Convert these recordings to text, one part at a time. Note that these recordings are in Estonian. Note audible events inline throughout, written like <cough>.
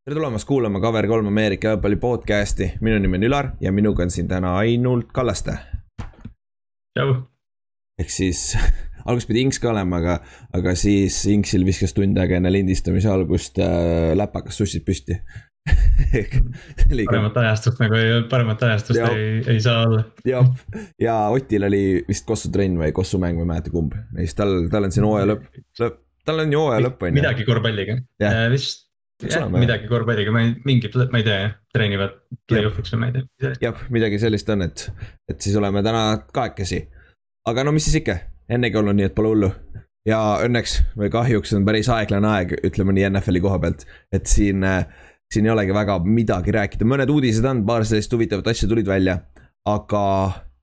tere tulemast kuulama Cover kolm Ameerika jalgpalli podcast'i, minu nimi on Ülar ja minuga on siin täna ainult Kallaste. tšau. ehk siis <laughs> alguses pidi Inks ka olema, aga, aga siis Inksil viskas tund aega enne lindistamise algust äh, läpakas sussid püsti <laughs> paremat ajastust nagu ei, paremat ajastust ja. ei, ei saa olla. jah, ja Otil oli vist Kossu trenn või Kossu mäng, ma ei mäleta kumb, neist tal, tal on siin hooaja lõpp, lõpp, tal on ju hooaja lõpp on ju. midagi korvpalliga, äh, vist jah, midagi korvpalliga, ma ei, mingi, ma ei tea jah, treenivad play-off'iks või ma ei tea. jah, midagi sellist on, et, et siis oleme täna kahekesi. aga no mis siis ikka, ennegi olnud nii, et pole hullu. ja õnneks või kahjuks on päris aeglane aeg, ütleme nii NFL-i koha pealt, et siin, siin ei olegi väga midagi rääkida, mõned uudised on, paar sellist huvitavat asja tulid välja, aga.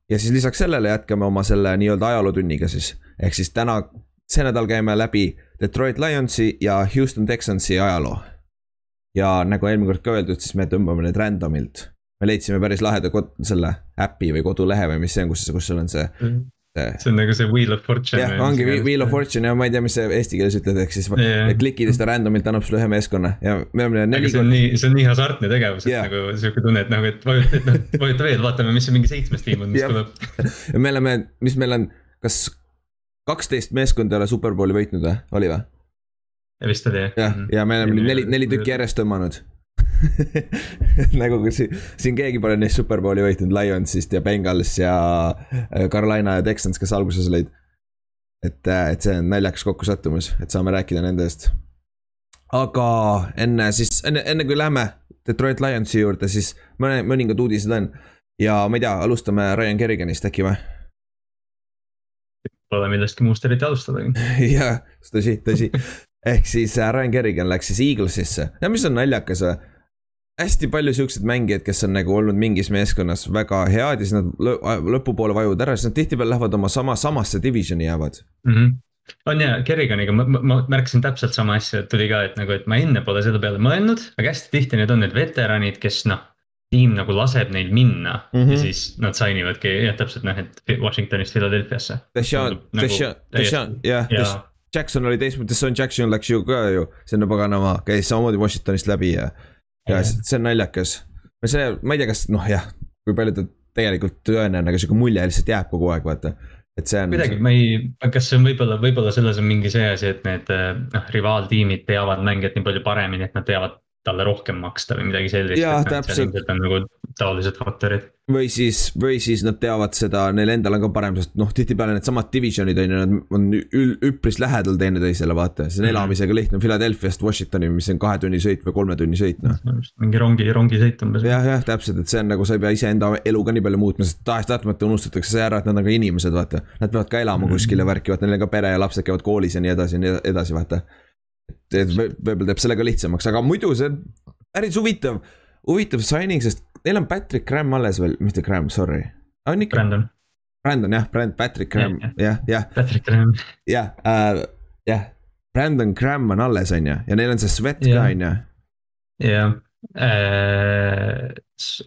ja siis lisaks sellele jätkame oma selle nii-öelda ajalootunniga siis, ehk siis täna, see nädal käime läbi Detroit Lionsi ja Houston Texansi ajaloo ja nagu eelmine kord ka öeldud, siis me tõmbame need random'ilt. me leidsime päris laheda kod-, selle äpi või kodulehe või mis see on, kus, kus sul on see mm. see, see on nagu see Wheel of Fortune. jah, ongi Wheel of Fortune ja ma ei tea, mis sa eesti keeles ütled, ehk siis yeah. klikid seda random'ilt annab sulle ühe meeskonna ja me oleme neli. see on nii, see on nii hasartne tegevus, et yeah. nagu sihuke tunne, et nagu, et vajuta, et noh, vajuta veel, vaatame, mis see mingi seitsmes tiim on, mis tuleb. ja me oleme, mis meil on, kas kaksteist meeskonda ei ole superbowli võitnud või, oli või? Vist oli jah. jah, mhm. ja me oleme neli, neli tükki järjest tõmmanud <laughs> nagu siin, siin keegi pole neist superbowli võitnud, Lionsist ja Bengals ja äh, Carolina ja Texans, kes alguses olid. et, äh, et see on naljakas kokkusattumus, et saame rääkida nendest. aga enne siis, enne, enne kui läheme Detroit Lionsi juurde, siis mõne, mõningad uudised on. ja ma ei tea, alustame Ryan Kerriganist äkki või? Pole millestki muust eriti alustadagi. <laughs> jah, tõsi, tõsi <laughs> ehk siis äh, Ryan Kerrigan läks siis Eaglesisse ja mis on naljakas äh, hästi palju siukseid mängijaid, kes on nagu olnud mingis meeskonnas väga head ja siis nad lõpupoole vajuvad ära, siis nad tihtipeale lähevad oma sama, samasse divisioni jäävad mm. -hmm on ja, Kerriganiga ma, ma, ma märkasin täpselt sama asja, et tuli ka, et nagu, et ma enne pole selle peale mõelnud, aga hästi tihti need on need veteranid, kes noh. tiim nagu laseb neil minna mm -hmm. ja siis nad sign ivadki jah, täpselt noh, et Washingtonist Philadelphia'sse. Deshaun, Deshaun, Deshaun, jah. Jackson oli teistpidi, Son Jackson läks ju ka ju, sinna paganama, käis samamoodi Washingtonist läbi ja. ja see on naljakas. see, ma ei tea, kas noh, jah, kui palju ta tegelikult tõene on, aga sihuke mulje lihtsalt jääb kogu aeg, vaata. et see on. kuidagi, ma ei, kas see on võib-olla, võib-olla selles on mingi see asi, et need noh, rivaaltiimid teavad mängijat nii palju paremini, et nad teavad talle rohkem maksta või midagi sellist. jah, täpselt. on nagu taolised faktorid. või siis, või siis nad teavad seda, neil endal on ka parem, sest noh, tihtipeale needsamad divisionid on ju, nad on üpris lähedal teineteisele, vaata, see on mm elamisega lihtne, Philadelphia'st Washingtoni, mis on kahe tunni sõit või kolme tunni sõit, noh. mingi rongi, rongisõit umbes. jah, jah, täpselt, et see on nagu, sa ei pea iseenda elu ka nii palju muutma, sest tahes-tahtmata unustatakse see ära, et nad on ka inimesed, vaata. Nad peavad ka elama mm kuskil ja värki, vaata, neil on ka pere ja lapsed käivad koolis ja nii edasi ja nii edasi, vaata et võib-olla teeb selle ka lihtsamaks, aga muidu see on päris huvitav, huvitav signing, sest neil on Patrick Graham alles veel, mitte Graham, sorry. on ikka? Brandon. Brandon jah, Brand-, Patrick Graham, jah, jah. Patrick Graham. jah, äh, jah, Brandon Graham on alles, on ju, ja neil on see Sweat ka, on ju. jah, äh,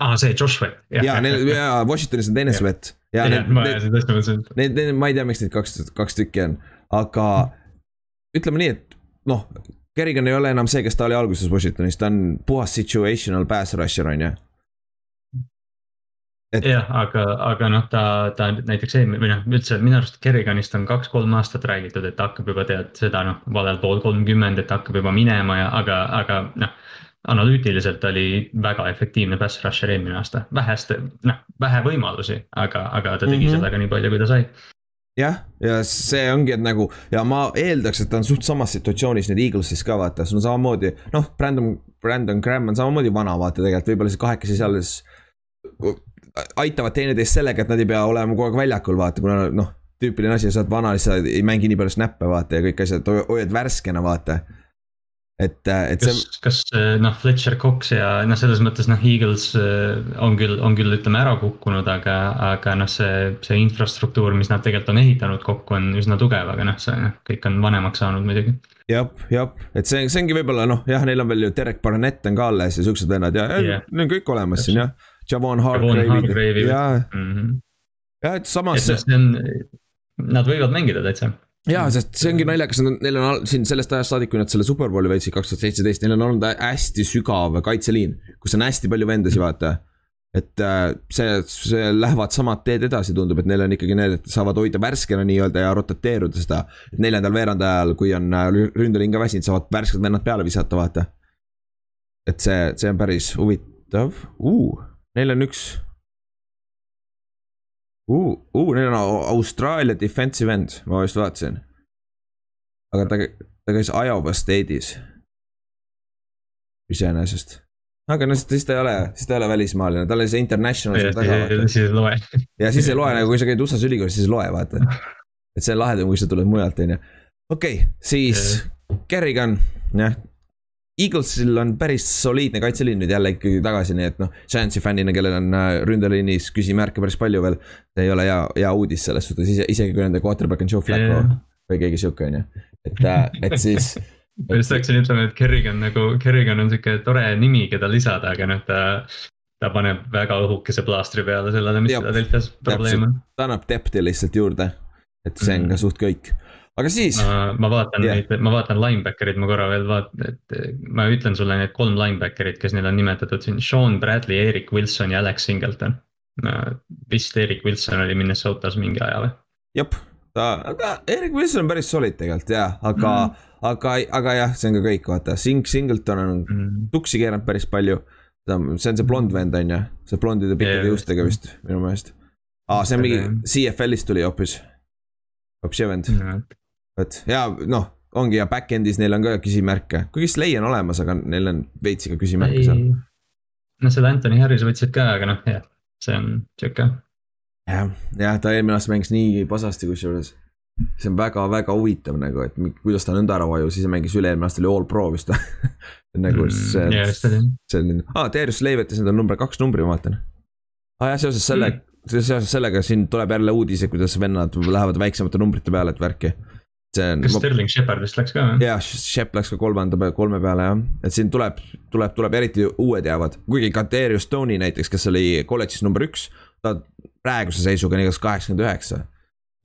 aa see Josh Sweat. ja neil, ja Washingtonis on teine Sweat. ja need, need, need, need, ma ei tea, miks neid kaks, kaks tükki on, aga ütleme nii, et noh, Kerrigan ei ole enam see, kes ta oli alguses Washingtonis, ta on puhas situational pass rusher, on ju. Et... jah, aga, aga noh, ta, ta näiteks eelmine või noh, üldse minu arust Kerriganist on kaks-kolm aastat räägitud, et hakkab juba tead seda noh, valel pool kolmkümmend, et hakkab juba minema ja aga, aga noh. analüütiliselt oli väga efektiivne pass rusher eelmine aasta, väheste, noh vähe võimalusi, aga, aga ta tegi mm -hmm. seda ka nii palju, kui ta sai jah, ja see ongi, et nagu ja ma eeldaks, et ta on suht samas situatsioonis nüüd Eaglesis ka vaata, sul on samamoodi noh, Brandon, Brandon Graham on samamoodi vana vaata tegelikult, võib-olla see kahekesi seal aitavad teineteist sellega, et nad ei pea olema kogu aeg väljakul vaata, kuna noh, tüüpiline asi, sa oled vana, sa ei mängi nii palju snappe vaata ja kõik asjad, hoiad värskena vaata et, et see. kas, kas äh, noh, Fletcher Cox ja noh, selles mõttes noh, Eagles äh, on küll, on küll ütleme ära kukkunud, aga, aga noh, see, see infrastruktuur, mis nad tegelikult on ehitanud kokku, on üsna tugev, aga noh, see noh, kõik on vanemaks saanud muidugi. jah, jah, et see, see ongi võib-olla noh, jah, neil on veel ju Derek Barnett on ka alles ja siuksed vennad ja yeah. neil on kõik olemas siin jah. Javon Hargrave'id ja mm, -hmm. jah, et samas. see on, nad võivad mängida täitsa jaa, sest see ongi naljakas, neil on siin sellest ajast saadik, kui nad selle superbowli võitsid kaks tuhat seitseteist, neil on olnud hästi sügav kaitseliin, kus on hästi palju vendasid, vaata. et äh, see, see lähevad samad teed edasi, tundub, et neil on ikkagi need, et saavad hoida värskena nii-öelda ja rotateeruda seda. neljandal veerandajal, kui on äh, rü- ründeliin ka väsinud, saavad värsked vennad peale visata, vaata. et see, see on päris huvitav uh,, neil on üks uh,. Uh, neil on Au- Austraalia defensive end, ma just vaatasin. aga ta, ta käis Iowa State'is. iseenesest. aga no siis ta ei ole, siis ta ei ole välismaalane, tal oli see international seal taga, siis ei loe. ja siis ei loe nagu, kui sa käid USA-s ülikoolis, siis ei loe, vaata. et see on lahedam, kui sa tuled mujalt, on ju. okei okay,, siis Kerrigan, jah. Eaglesil on päris soliidne kaitseliin nüüd jälle ikkagi tagasi, nii et noh, Giantsi fännina, kellel on äh, ründeliinis küsimärke päris palju veel. see ei ole hea, hea uudis selles suhtes, isegi kui nende quarterback on Joe Flacco või keegi sihuke on ju, et, et siis ma just hakkasin ütlema, et Kerrigan nagu, Kerrigan on sihuke tore nimi, keda lisada, aga noh, ta. ta paneb väga õhukese plaastri peale sellele, mis Jep, Philadelphia's probleem on. ta annab depth'i lihtsalt juurde. et see on Mhm. ka suht kõik, aga siis ma, vaatan yeah. neid, ma vaatan linebacker'id, ma korra veel vaatan, et ma ütlen sulle need kolm linebacker'it, kes neil on nimetatud siin, Sean Bradley, Erik Wilson ja Alex Singleton. vist Erik Wilson oli Minnesotas mingi aja või? jep, ta, aga Erik Wilson on päris solid tegelikult jaa, aga mm., aga, aga jah, see on ka kõik, vaata, Sing-, Singleton on Mm. tuksi keeranud päris palju. ta, see on see blond vend on ju, see blondide pikkade Jaa, juustega vist minu meelest. aa, see on mingi CFL-ist tuli hoopis. hoopis see vend, et ja noh, ongi ja back-end'is neil on ka küsimärke, kuigi Slay on olemas, aga neil on veits ikka küsimärke seal. noh, selle Anthony Harris võtsid ka, aga noh, jah, see on sihuke. jah, jah, ta eelmine aasta mängis nii pasasti kusjuures. see on väga-väga huvitav nagu, et kuidas ta nõnda ära vajus, siis mängis üle-eelmine aasta oli all pro vist <laughs> nagu see Mm, see on, aa, Darius Slay võttis endale number kaks numbri, ma vaatan. aa jah, seoses selle Mm. seoses sellega siin tuleb jälle uudis, kuidas vennad lähevad väiksemate numbrite peale, et värki. See on kas, Sterling Shepard vist läks ka või? jah, Shep läks ka kolmanda peale, kolme peale jah, et siin tuleb, tuleb, tuleb eriti uued jäävad, kuigi ka Darius Stoney näiteks, kes oli kolledžis number üks, ta praeguse seisuga on igatahes kaheksakümmend üheksa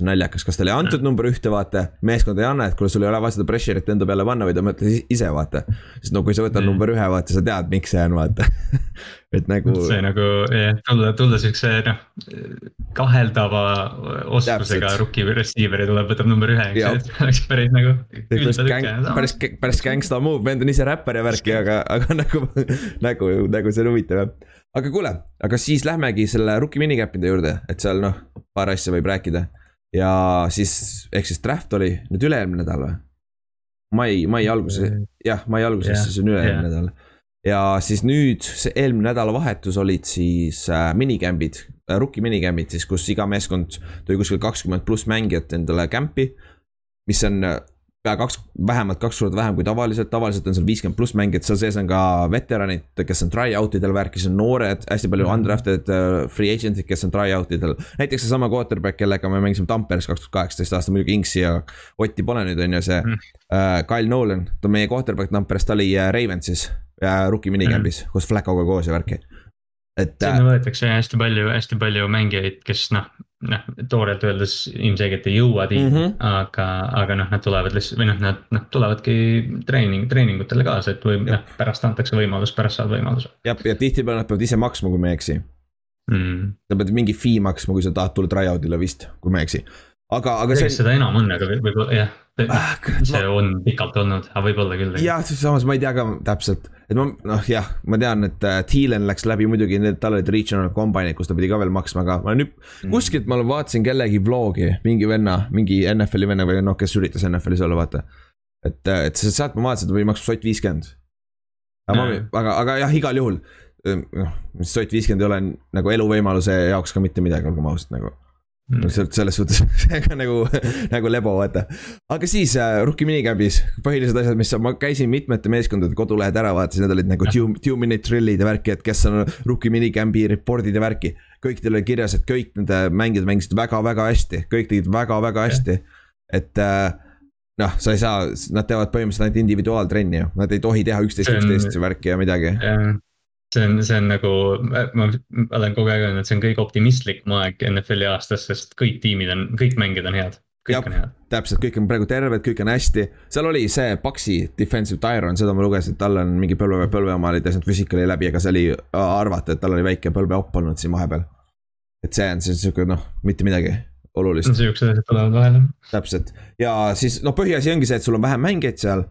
naljakas, kas talle ei antud number ühte, vaata, meeskond ei anna, et kuule, sul ei ole vaja seda pressure'it enda peale panna, vaid mõtle ise, vaata. sest no kui sa võtad Mm. number ühe, vaata, sa tead, miks see on, vaata. <laughs> et nagu, see nagu jah, tulla, tulla siukse noh, kaheldava oskusega rookie receiver'i tuleb, võtab number ühe, eks ju, <laughs> oleks päris nagu. päris päris, päris gangsta move, vend on ise räppar ja värki, aga, aga <laughs> nagu, nagu, nagu see on huvitav jah. aga kuule, aga siis lähmegi selle rookie minicap'ide juurde, et seal noh, paar asja võib rääkida. Ja siis, ehk siis draft oli nüüd üle-eelmine nädal või? mai, mai alguses, jah, mai alguses Jah, siis on üle-eelmine jah. nädal. ja siis nüüd see eelmine nädalavahetus olid siis äh, minicamp'id äh,, rookie minicamp'id siis, kus iga meeskond tõi kuskil kakskümmend pluss mängijat endale camp'i. mis on äh, pea kaks, vähemalt kaks korda vähem kui tavaliselt, tavaliselt on seal viiskümmend pluss mängijat, seal sees on ka veteranid, kes on try-out idel värk, kes on noored, hästi palju Mhm. undrafted uh, free agent'id, kes on try-out idel. näiteks seesama quarterback, kellega me mängisime Tamperes kaks tuhat kaheksateist aasta, muidugi Inksi ja Otti pole nüüd on ju see uh,. Kyle Nolan, ta on meie quarterback Tamperes, ta oli uh, Ravensis rookie minicamp'is mm. koos Flaccoga koos ja värki. Et sinna võetakse hästi palju, hästi palju mängijaid, kes noh, noh toorelt öeldes ilmselgelt ei jõua tiimi mm. -hmm. aga, aga noh, nad tulevad lihtsalt või noh, nad noh tulevadki treening, treeningutele kaasa, et või noh, pärast antakse võimalus, pärast saad võimaluse ja, ja tihtipeale nad peavad ise maksma, kui ma ei eksi. mm.. sa pead mingi fee maksma, kui sa tahad tulla try-out'ile vist, kui ma ei eksi. aga, aga see seda enam on, aga võib- võib-olla jah, Ah, see on pikalt olnud, aga võib-olla küll. jah, samas ma ei tea ka täpselt, et ma noh, jah, ma tean, et äh, Thielen läks läbi muidugi, tal olid regional combine'id, kus ta pidi ka veel maksma, aga ma nüüd Mm. kuskilt ma vaatasin kellegi vlogi, mingi venna, mingi NFL-i venna või noh, kes üritas NFL-is olla, vaata. et, et see- sealt ma vaatasin, et ta pidi maksma sott viiskümmend. aga ma Jaa., aga, aga jah, igal juhul noh, sott viiskümmend ei ole nagu eluvõimaluse jaoks ka mitte midagi, olgem ausad nagu. Mm. no sealt selles suhtes <laughs> ka nagu, nagu lebo vaata. aga siis äh, rookie minicamp'is põhilised asjad, mis ma käisin mitmete meeskondade kodulehed ära vaatasin, need olid nagu two, two minute drill'id ja värki, et kes on rookie minicamp'i report'id ja värki. kõikidel oli kirjas, et kõik nende mängijad mängisid väga-väga hästi, kõik tegid väga-väga hästi. et äh, noh, sa ei saa, nad teevad põhimõtteliselt ainult individuaaltrenni ju, nad ei tohi teha üksteist, üksteist värki ja midagi. See on, see on nagu, ma olen kogu aeg öelnud, et see on kõige optimistlikum aeg NFL-i aastas, sest kõik tiimid on, kõik mängijad on head. kõik on hea. täpselt, kõik on praegu terved, kõik on hästi, seal oli see Paxi defensive Tyron, seda ma lugesin, et tal on mingi põlve, põlveoma oli teinud physical'i läbi, aga see oli arvata, et tal oli väike põlveopp olnud siin vahepeal. et see on siis sihuke noh, mitte midagi olulist, siuksed asjad tulevad vahele. täpselt. ja siis noh, põhiasi ongi see, et sul on vähem mängijaid seal.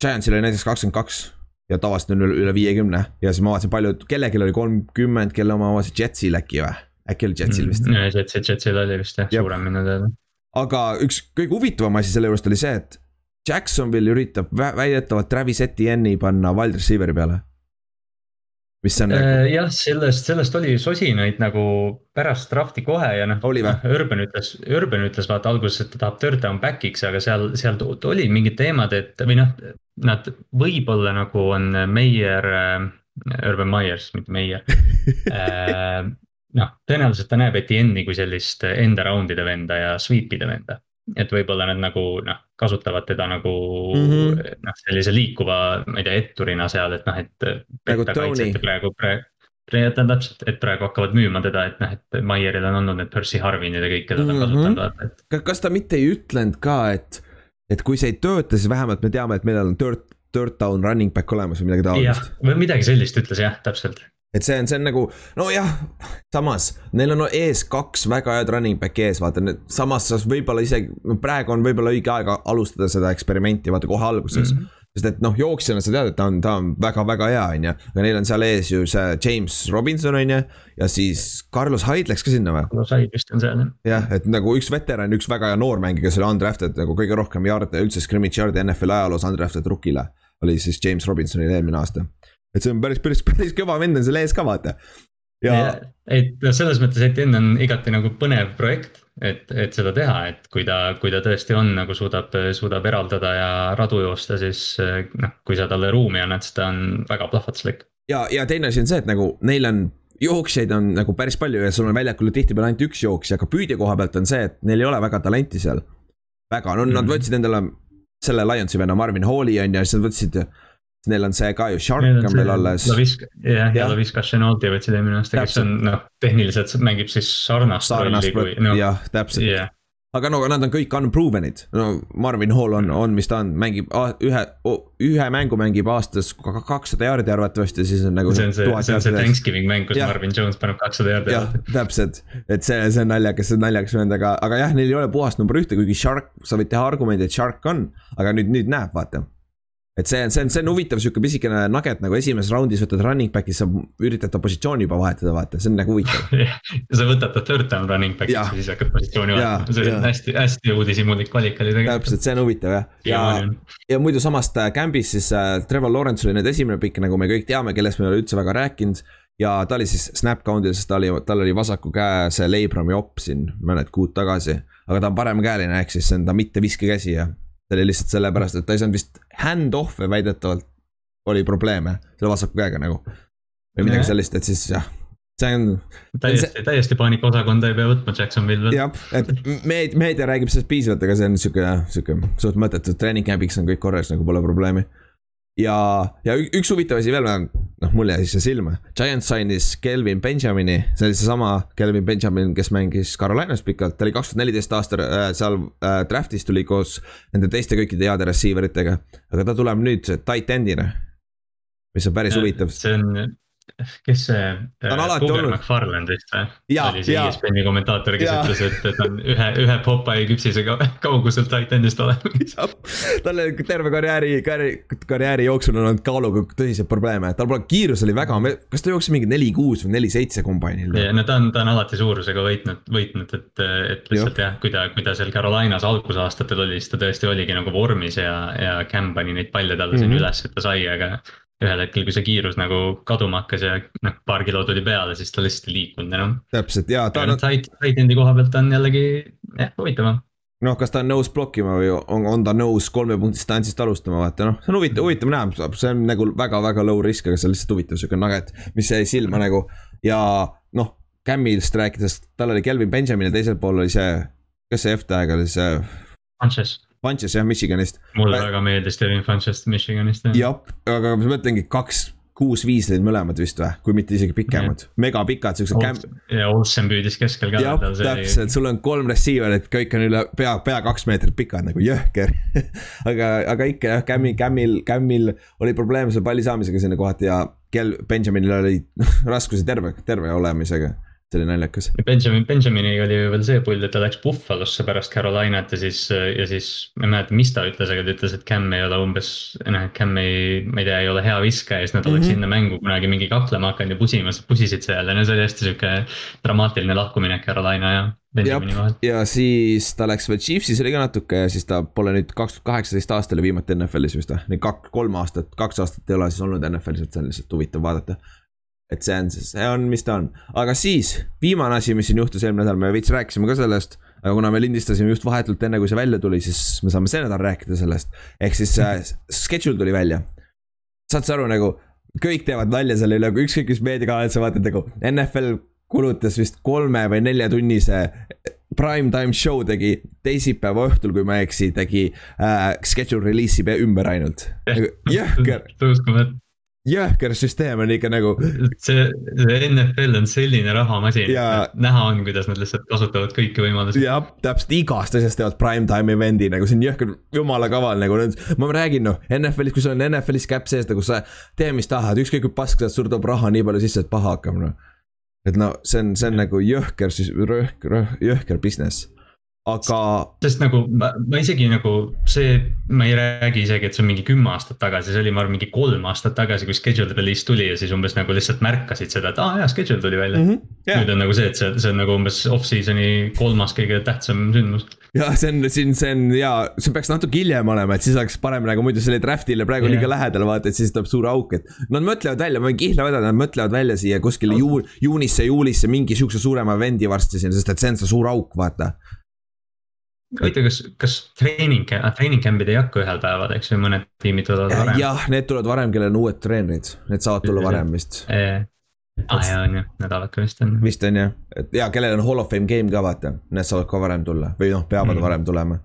Giantsil oli näiteks kakskümmend kaks ja tavaliselt on üle, viiekümne ja siis ma vaatasin palju, kellelgi oli kolmkümmend, kelle oma vaatasin Jetsil äkki või, äkki oli Jetsil vist mm. Jetsil, Jetsil oli vist jah, suurem minu teada. aga üks kõige huvitavam asi selle juurest oli see, et Jacksonville üritab vä- väidetavalt Travis Etienne'i panna wide receiver'i peale. Mis on nagu, Äh, jah, sellest, sellest oli sosinaid nagu pärast draft'i kohe ja noh. Vä? Urban ütles, Urban ütles vaata alguses, et ta tahab third down back'iks, aga seal, seal olid mingid teemad, et või noh, nad võib-olla nagu on Meier äh,, Urban Myers, mitte Meier äh,. noh, tõenäoliselt ta näeb Etienne'i kui sellist enda round'ide venda ja sweep'ide venda. et võib-olla nad nagu noh, kasutavad teda nagu mm Mhm. -hmm. noh, sellise liikuva, ma ei tea, etturina seal, et noh, et. Nagu petta Tony. praegu, praegu. täpselt, et praegu hakkavad müüma teda, et noh, et Maieril on olnud need Percy Harvinid ja kõik, keda ta on Mhm. kasutanud, vaata, et. kas ta mitte ei ütlenud ka, et, et kui see ei tööta, siis vähemalt me teame, et meil on third, third down running back olemas või midagi taolist., või midagi sellist ütles jah, täpselt. Et see on, see on nagu, nojah, samas neil on ees kaks väga head running back'i ees, vaata nüüd samas sa võib-olla isegi, no praegu on võib-olla õige aeg alustada seda eksperimenti, vaata kohe alguses mm. -hmm sest et noh, jooksjana sa tead, et ta on, ta on väga-väga hea, on ju, aga neil on seal ees ju see James Robinson on ju. ja siis Carlos Hyde läks ka sinna või? sai vist on seal jah. jah, et nagu üks veteran, üks väga hea noor mängija, kes oli undrafted nagu kõige rohkem jaarde üldse scrimmage jaarde NFL ajaloos undrafted rookile. oli siis James Robinsonil eelmine aasta. Et see on päris, päris, päris kõva vend on seal ees ka vaata. ja et noh, selles mõttes Etienne on igati nagu põnev projekt, et, et seda teha, et kui ta, kui ta tõesti on nagu suudab, suudab eraldada ja radu joosta, siis noh, kui sa talle ruumi annad, siis ta on väga plahvatuslik. ja, ja teine asi on see, et nagu neil on jooksjaid on nagu päris palju ja sul on väljakul tihtipeale ainult üks jooksja, aga püüdja koha pealt on see, et neil ei ole väga talenti seal. väga, no mm -hmm. nad Mhm. võtsid endale selle Lionsi venna Marvin Halli on ju, siis nad võtsid. Neil on see ka ju, Shark on veel alles. Jah, ja Jah. Laviska Chenaulti võtsid eelmine aasta, kes on noh, tehniliselt mängib siis sarnast sarnast rolli kui, noh, jah, täpselt jah, aga no nad on kõik unproven'id, no Marvin Hall on, on, mis ta on, mängib ühe, ühe mängu mängib aastas ka- kakssada jaardi arvatavasti, siis on nagu. see on see, see on see Thanksgiving mäng, kus Jah. Marvin Jones paneb kakssada jaardi jah, täpselt, et see, see on naljakas, see on naljakas vend, aga, aga jah, neil ei ole puhast number ühte, kuigi Shark, sa võid teha argumendi, et Shark on, aga nüüd, nüüd näeb, vaata. Et see on, see on, see on huvitav sihuke pisikene nugget nagu esimeses raundis võtad running back'i, sa üritad ta positsiooni juba vahetada, vaata, see on nagu huvitav. <laughs> sa võtad ta third down running back'iks Jah. ja siis hakkad positsiooni Jaa, vaatama, see on hästi, hästi uudishimulik valik oli tegelikult. täpselt, see on huvitav jah, ja, ja muidu samast äh, Campis siis äh, Trevor Lawrence oli nüüd esimene pikk, nagu me kõik teame, kellest me ei ole üldse väga rääkinud. ja ta oli siis snap count'il, sest ta oli, tal oli vasaku käe see Leibrami op siin mõned kuud tagasi. aga ta on paremkäeline, ehk siis see on ta mitte viskekäsi ja see oli lihtsalt sellepärast, et ta ei saanud vist hand-off'e väidetavalt oli probleeme selle vasaku käega nagu. või midagi sellist, et siis jah, see on täiesti, täiesti paanikaosakonda ei pea võtma Jacksonville jah, et meedia, meedia räägib sellest piisavalt, aga see on sihuke, sihuke suht mõttetu, treening camp'iks on kõik korras, nagu pole probleemi. ja, ja üks huvitav asi veel, noh, mulle jäi see silma, Giants sainis Kelvin Benjamini, see oli seesama Kelvin Benjamin, kes mängis Carolinas pikalt, ta oli kaks tuhat neliteist aasta äh, seal äh, draft'is tuli koos nende teiste kõikide heade receiver itega, aga ta tuleb nüüd tight end'ina. mis on päris huvitav, see on, kes see. Ta on alati Cooper olnud- McFarland vist või? Oli see. ESPN-i kommentaator, kes Jaa. ütles, et, et on ühe, ühe Popeye küpsise ka- kauguselt titan'ist olemas. <laughs> tal oli terve karjääri, karjääri, karjääri jooksul on olnud kaaluga tõsiseid probleeme, tal pole, kiirus oli väga, kas ta jooksis mingi neli kuus või neli seitse kombainil? ja no ta on, ta on alati suurusega võitnud, võitnud, et, et lihtsalt jah, kui ta, kui ta seal Carolinas algusaastatel oli, siis ta tõesti oligi nagu vormis ja, ja Cam pani neid palle talle Mhm. sinna üles, et ta sai, aga. Ühel hetkel, kui see kiirus nagu kaduma hakkas ja noh, paar kilo tuli peale, siis ta lihtsalt ei liikunud enam. täpselt ja ta on end'i koha pealt on jällegi jah, huvitavam. noh, kas ta on nõus blokkima või on, on ta nõus kolme punkti distantsist alustama, vaata noh, see on huvitav, huvitav näha, see on nagu väga-väga low risk, aga see on lihtsalt huvitav sihuke nugget, mis jäi silma nagu ja noh, Camilst rääkides, tal oli Kelvin Benjamin ja teisel pool oli see, kes see F-tag oli, see Funches, Funches jah, Michiganist. mulle Mä- väga meeldis Devin Funches Michiganist. jah, aga ma mõtlengi kaks kuus-viis olid mõlemad vist või, kui mitte isegi pikemad, megapikad siuksed käm-. ja Olsen püüdis keskel ka. jah, täpselt, sul on kolm receiver'it, kõik on üle pea, pea kaks meetrit pikad nagu jõhker <laughs> aga, aga ikka jah, Cam'i, Cam'il, Cam'il oli probleem selle palli saamisega sinna kohati ja Kel Benjaminil oli <laughs> raskusi terve, terve olemisega see oli naljakas. Benjamin, Benjaminiga oli veel see pull, et ta läks Buffalosse pärast Carolinat ja siis, ja siis ma ei mäleta, mis ta ütles, aga ta ütles, et Cam ei ole umbes, noh, et Cam ei, ma ei tea, ei ole hea viskaja ja siis nad mm -hmm. oleks sinna mängu kunagi mingi kaklema hakanud ja pusimas, pusisid seal ja no see oli hästi sihuke dramaatiline lahkuminek Carolina ja Benjamini vahel. ja siis ta läks veel Chiefsis oli ka natuke ja siis ta pole nüüd kaks tuhat kaheksateist aasta oli viimati NFL-is vist või, kolm aastat, kaks aastat ei ole siis olnud NFL-is, et see on lihtsalt huvitav vaadata et see on siis, see on, mis ta on, aga siis viimane asi, mis siin juhtus eelmine nädal, me veits rääkisime ka sellest. aga kuna me lindistasime just vahetult enne, kui see välja tuli, siis me saame see nädal rääkida sellest. ehk siis äh, <laughs> schedule tuli välja. saad sa aru nagu, kõik teevad nalja selle üle, ükskõik mis meediakanal sa vaatad nagu NFL kulutas vist kolme või neljatunnise prime time show tegi teisipäeva õhtul, kui ma ei eksi, tegi äh, schedule release'i ümber ainult. Jõhker <laughs> jõhker süsteem on ikka nagu. see, see NFL on selline rahamasin ja..., näha on, kuidas nad lihtsalt kasutavad kõiki võimalusi. jah, täpselt igast asjast teevad prime-time event'i nagu see on jõhker, jumala kaval nagu, ma räägin noh, NFL-is, kui sul on NFL-is käpp sees nagu sa tee, mis tahad, ükskõik kui pask sa oled, sul tuleb raha nii palju sisse, et paha hakkab noh. et no see on, see on nagu jõhker, jõhker, jõhker business aga. sest nagu ma, ma isegi nagu see, ma ei räägi isegi, et see on mingi kümme aastat tagasi, see oli, ma arvan, mingi kolm aastat tagasi, kui schedule release tuli ja siis umbes nagu lihtsalt märkasid seda, et aa ah, jaa, schedule tuli välja mm. -hmm, yeah. nüüd on nagu see, et see, see on nagu umbes off-season'i kolmas kõige tähtsam sündmus. ja see on siin, see on ja see peaks natuke hiljem olema, et siis oleks parem nagu muidu selle draft'ile praegu yeah. liiga lähedal vaata, et siis tuleb suur auk, et. Nad mõtlevad välja, ma võin kihla vedada, nad mõtlevad välja siia kuskile juul, juunisse, juulisse mingi sihukese suurema event'i varsti siin, sest et see on see suur auk, vaata huvitav, kas, kas treening, treening camp'id ei hakka ühel päeval, eks ju, mõned tiimid tulevad varem. jah, need tulevad varem, kellel on uued treenerid, need saavad tulla varem vist. aa ah, jaa, on ju, nädalake vist on. vist on jah, et ja kellel on hall of fame game ka vaata, need saavad ka varem tulla või noh, peavad mm. varem tulema.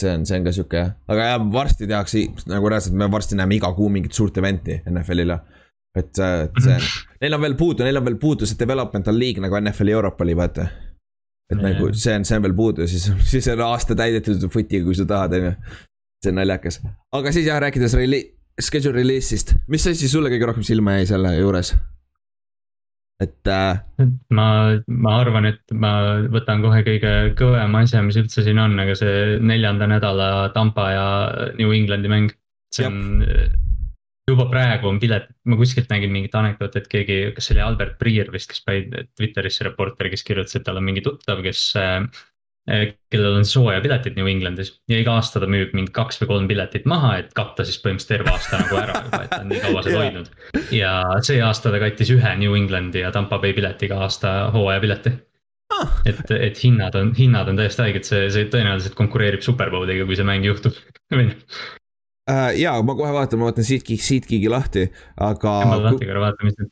see on, see on ka sihuke jah, aga jah, varsti tehakse nagu reaalselt me varsti näeme iga kuu mingit suurt event'i NFL-ile et, et see, neil on veel puudu, neil on veel puudu see developmental league nagu NFL-i Euroopa oli, vaata et ja, nagu see on, see on veel puudu, siis, <laughs> siis on aasta täidetud foot'iga, kui sa tahad, on ju. see on naljakas, aga siis jah, rääkides reli-, schedule release'ist, mis asi sulle kõige rohkem silma jäi selle juures? et äh.... ma, ma arvan, et ma võtan kohe kõige kõvema asja, mis üldse siin on, aga see neljanda nädala Tampa ja New Englandi mäng. see Jab. Juba praegu on pilet, ma kuskilt nägin mingit anekdooti, et keegi, kas see oli Albert Prier vist, kes pani Twitterisse reporter, kes kirjutas, et tal on mingi tuttav, kes äh,. kellel on soojapiletid New Englandis ja iga aasta ta müüb mingi kaks või kolm piletit maha, et katta siis põhimõtteliselt terve aasta nagu ära juba, et ta on nii kaua seda <laughs> hoidnud. ja see aasta ta kattis ühe New Englandi ja Tampa Bay piletiga aasta hooajapileti ah.. et, et hinnad on, hinnad on täiesti haiged, see, see tõenäoliselt konkureerib Superbowliga, kui see mäng juhtub <laughs> äh,. ja ma kohe vaatan, ma vaatan SeatGeek, SeatGeeki lahti, aga.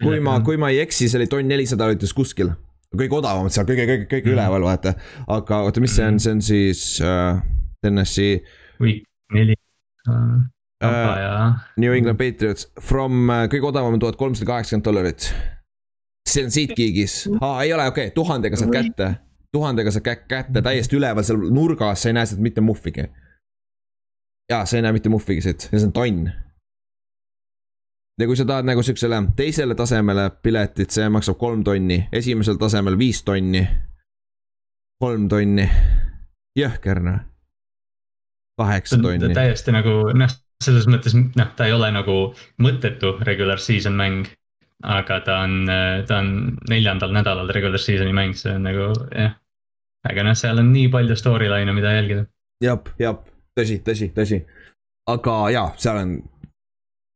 kui ma, kui ma ei eksi, see oli tonn nelisada ütles kuskil. kõige odavamad seal, kõige, kõige, kõige mm. üleval, vaata. aga oota, mis see on, see on siis äh, Tennessee. Week neli uh,. New England Patriots from uh, kõige odavam tuhat kolmsada kaheksakümmend dollarit. see on SeatGeekis ah,, ei ole, okei okay,, tuhandega saad kätte tuhandega saad kätte täiesti üleval seal nurgas, sa ei näe sealt mitte muhvigi jaa, sa ei näe mitte muhvigi siit ja see on tonn. ja kui sa tahad nagu siuksele teisele tasemele piletit, see maksab kolm tonni, esimesel tasemel viis tonni. kolm tonni, jõhker noh. kaheksa tonni. täiesti nagu noh, selles mõttes noh, ta ei ole nagu mõttetu regular season mäng. aga ta on, ta on neljandal nädalal regular season'i mäng, see on nagu jah. aga noh, seal on nii palju storyline'e, mida jälgida. jep, jep tõsi, tõsi, tõsi. aga jaa, seal on.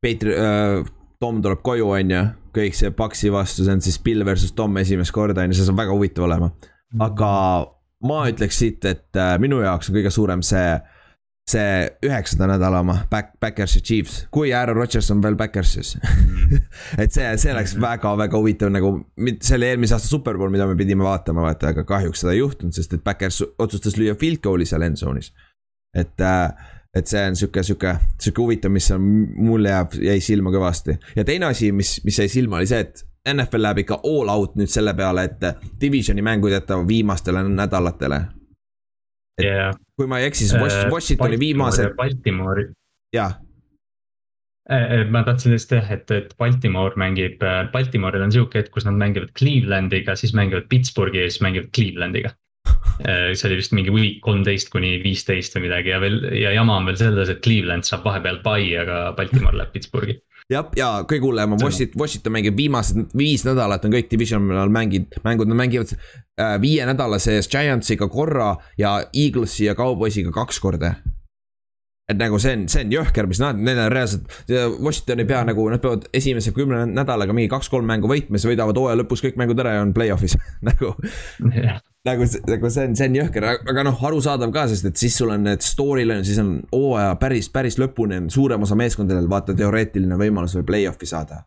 Peetri äh,, Tom tuleb koju, on ju, kõik see Paxi vastu, see on siis Bill versus Tom esimest korda, on ju, see saab väga huvitav olema. aga ma ütleks siit, et äh, minu jaoks on kõige suurem see see üheksanda nädala oma back, Backers ja Chiefs, kui Aaron Rodgers on veel Backersis. <laughs> Et see, see oleks väga-väga huvitav nagu, see oli eelmise aasta superbowl, mida me pidime vaatama, vaata, aga kahjuks seda ei juhtunud, sest et Backers otsustas lüüa field goal'i seal end zone'is et, äh, et see on sihuke, sihuke, sihuke huvitav, mis on, mulle jääb, jäi silma kõvasti. ja teine asi, mis, mis jäi silma, oli see, et NFL läheb ikka all out nüüd selle peale, et divisioni mängud jätavad viimastele nädalatele. Yeah. kui ma ei eksi, siis Äh, Washingtoni viimased, Baltimore, jah, ma tahtsin lihtsalt jah, et, et Baltimore mängib, Baltimore'il on sihuke hetk, kus nad mängivad Clevelandiga, siis mängivad Pittsburghi ja siis mängivad Clevelandiga. <laughs> see oli vist mingi week kolmteist kuni viisteist või midagi ja veel ja jama on veel selles, et Cleveland saab vahepeal bai, aga Baltimore läheb Pittsburghi. jah, ja kõige hullem on- Washington, Washington mängib viimased viis nädalat on kõik divisional mängid, mängud, nad mängivad äh, viie nädala sees Giantsiga korra ja Eaglesi ja Cowboysiga kaks korda. Et nagu see on, see on jõhker, mis nad, need on reaalselt, Washington ei pea nagu, nad peavad esimese kümne nädalaga mingi kaks-kolm mängu võitma, siis võidavad hooaja lõpus kõik mängud ära ja on play-off'is <laughs> nagu nagu, nagu see on, see on jõhker, aga noh, arusaadav ka, sest et siis sul on need storyline, siis on hooaja päris, päris lõpuni on suurem osa meeskondadel vaata teoreetiline võimalus veel play-off'i saada.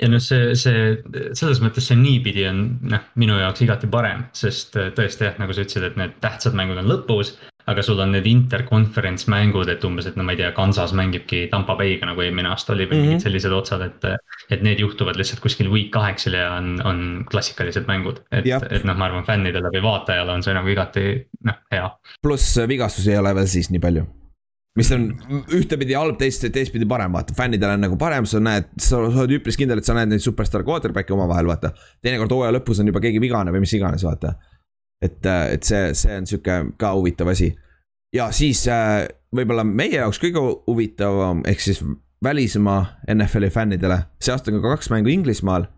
ja noh, see, see selles mõttes see niipidi on noh, minu jaoks igati parem, sest tõesti jah, nagu sa ütlesid, et need tähtsad mängud on lõpus. Aga sul on need interconference mängud, et umbes, et no ma ei tea, Kansas mängibki Tampa Bay'ga nagu eelmine aasta oli või mm -hmm. mingid sellised otsad, et. et need juhtuvad lihtsalt kuskil week kaheksal ja on, on klassikalised mängud, et, et noh, ma arvan, fännidele või vaatajale on see nagu igati noh, hea. pluss vigastusi ei ole veel siis nii palju. mis on ühtepidi halb, teist, teistpidi parem, vaata, fännidel on nagu parem, sa näed, sa oled üpris kindel, et sa näed neid superstaar quarterback'e omavahel, vaata. teinekord hooaja lõpus on juba keegi vigane või mis iganes, vaata. Et, et see, see on sihuke ka huvitav asi. ja siis äh, võib-olla meie jaoks kõige huvitavam, ehk siis välismaa NFL-i fännidele, see aasta on ka kaks mängu Inglismaal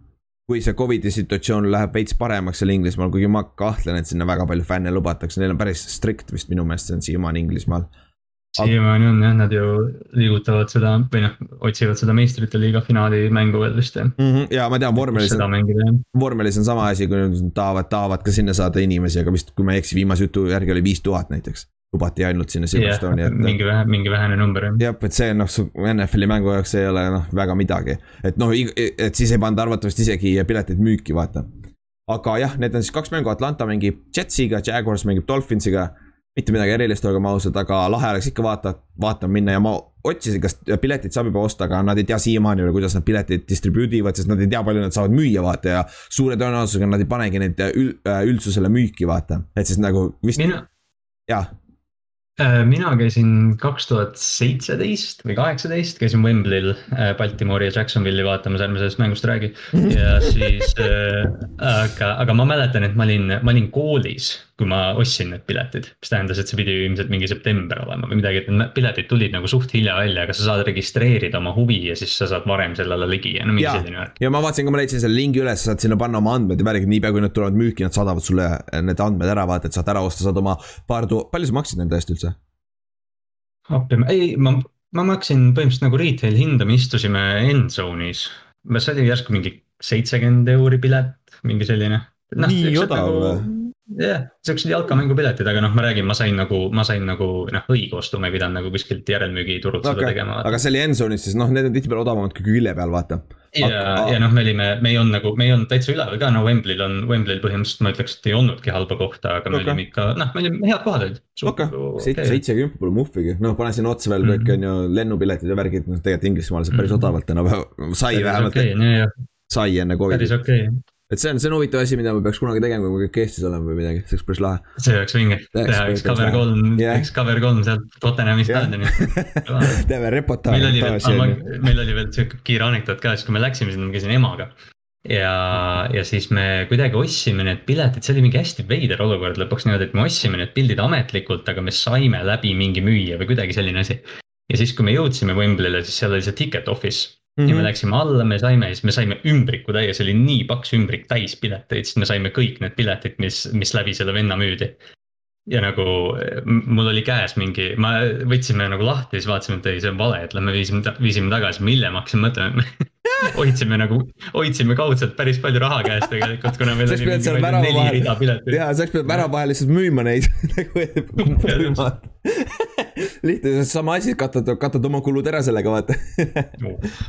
kui see Covidi situatsioon läheb veits paremaks seal Inglismaal, kuigi ma kahtlen, et sinna väga palju fänne lubatakse, neil on päris strict vist minu meelest see on siiamaani Inglismaal. Siiamaani on jah, nad ju liigutavad seda või noh, otsivad seda meistrite liiga finaali mängu veel vist jah. mm. -hmm. ja ma tean, vormelis vormelis on sama asi, kui nad tahavad, tahavad ka sinna saada inimesi, aga vist, kui ma ei eksi, viimase jutu järgi oli viis tuhat näiteks. lubati ainult sinna Silverstone'i, et. mingi vähe, mingi vähene number jah. jah, et see noh, NFL-i mängu jaoks ei ole noh, väga midagi. et noh, et siis ei panda arvatavasti isegi pileteid müüki, vaata. aga jah, need on siis kaks mängu, Atlanta mängib Jetsiga, Jaguars mängib Dolphinsiga. Mitte midagi erilist, olgem ausad, aga lahe oleks ikka vaata, vaatama minna ja ma otsisin, kas piletid saab juba osta, aga nad ei tea siiamaani veel, kuidas nad piletid distribute ivad, sest nad ei tea, palju nad saavad müüa, vaata ja. suure tõenäosusega nad ei panegi neid ül, üldsusele müüki, vaata, et siis nagu vist mina, jah Äh, mina käisin kaks tuhat seitseteist või kaheksateist, käisin Wembley'l äh, Baltimoori ja Jacksonville'i vaatamas, ärme sellest mängust räägi. <laughs> ja siis äh,, aga, aga ma mäletan, et ma olin, ma olin koolis, kui ma ostsin need piletid. mis tähendas, et see pidi ilmselt mingi september olema või midagi, et need piletid tulid nagu suht hilja välja, aga sa saad registreerida oma huvi ja siis sa saad varem sellele ligi ja no mingi ja, selline värk. ja ma vaatasin, kui ma leidsin selle lingi üles, saad sinna panna oma andmed ja värgid, niipea kui need tulevad müüki, nad saadavad sulle need andmed ära, vaata, et saad ära osta, saad oma paar tuhat, palju sa maksid nende eest üldse? appi, ei, ma, ma maksin põhimõtteliselt nagu retail hinda, me istusime end zone'is. see oli järsku mingi seitsekümmend euri pilet, mingi selline. Noh, Nii odav või? Jah, siuksed jalkamängupiletid, aga noh, ma räägin, ma sain nagu, ma sain nagu noh, õige ostu, ma ei pidanud nagu kuskilt järelmüügiturult okay. seda tegema. aga see oli Enzonis, siis noh, need on tihtipeale odavamad kui külje peal, vaata. ja, ja noh, me olime, me ei olnud nagu, me ei olnud täitsa üleval ka, no Wembley'l on, Wembley'l põhimõtteliselt ma ütleks, et ei olnudki halba kohta, aga me Okei. olime ikka, noh, me olime, head kohad olid. okei, seitsekümmend pole muhvigi, noh, pane sinna otsa veel kõik Mhm. on ju lennupiletid ja värgid, noh tegelikult Inglismaal saab päris Mhm. odavalt tänapäeval, sai vähemalt jah, sai enne päris Covidit. okei okay. Et see on, see on huvitav asi, mida me peaks kunagi tegema, kui me kõik Eestis oleme või midagi, see oleks päris lahe see oleks vinge, teha üks cover kolm Jah. üks cover kolm sealt Tottenhami Jah. staadionist. <laughs> teeme reportaaži ju., meil oli veel sihuke kiire anekdoot ka, siis kui me läksime sinna, ma käisin emaga. ja, ja siis me kuidagi ostsime need piletid, see oli mingi hästi veider olukord lõpuks niimoodi, et me ostsime need pildid ametlikult, aga me saime läbi mingi müüja või kuidagi selline asi. ja siis, kui me jõudsime Wembley'le, siis seal oli see ticket office ja me Mhm. läksime alla, me saime, siis me saime ümbriku täie, see oli nii paks ümbrik täis pileteid, siis me saime kõik need piletid, mis, mis läbi selle venna müüdi. Ja nagu mul oli käes mingi, ma võtsime nagu lahti, siis vaatasime, et ei, see on vale, et lähme viisime, viisime tagasi, ma hiljem hakkasin mõtlema, <laughs> hoidsime nagu, hoidsime kaudselt päris palju raha käes tegelikult, kuna meil oli mingi ma neli rida piletit. jaa, sa oleks pidanud värava vahel lihtsalt müüma neid <laughs> nagu lihtne, sama asi, katad, katad oma kulud ära sellega, vaata.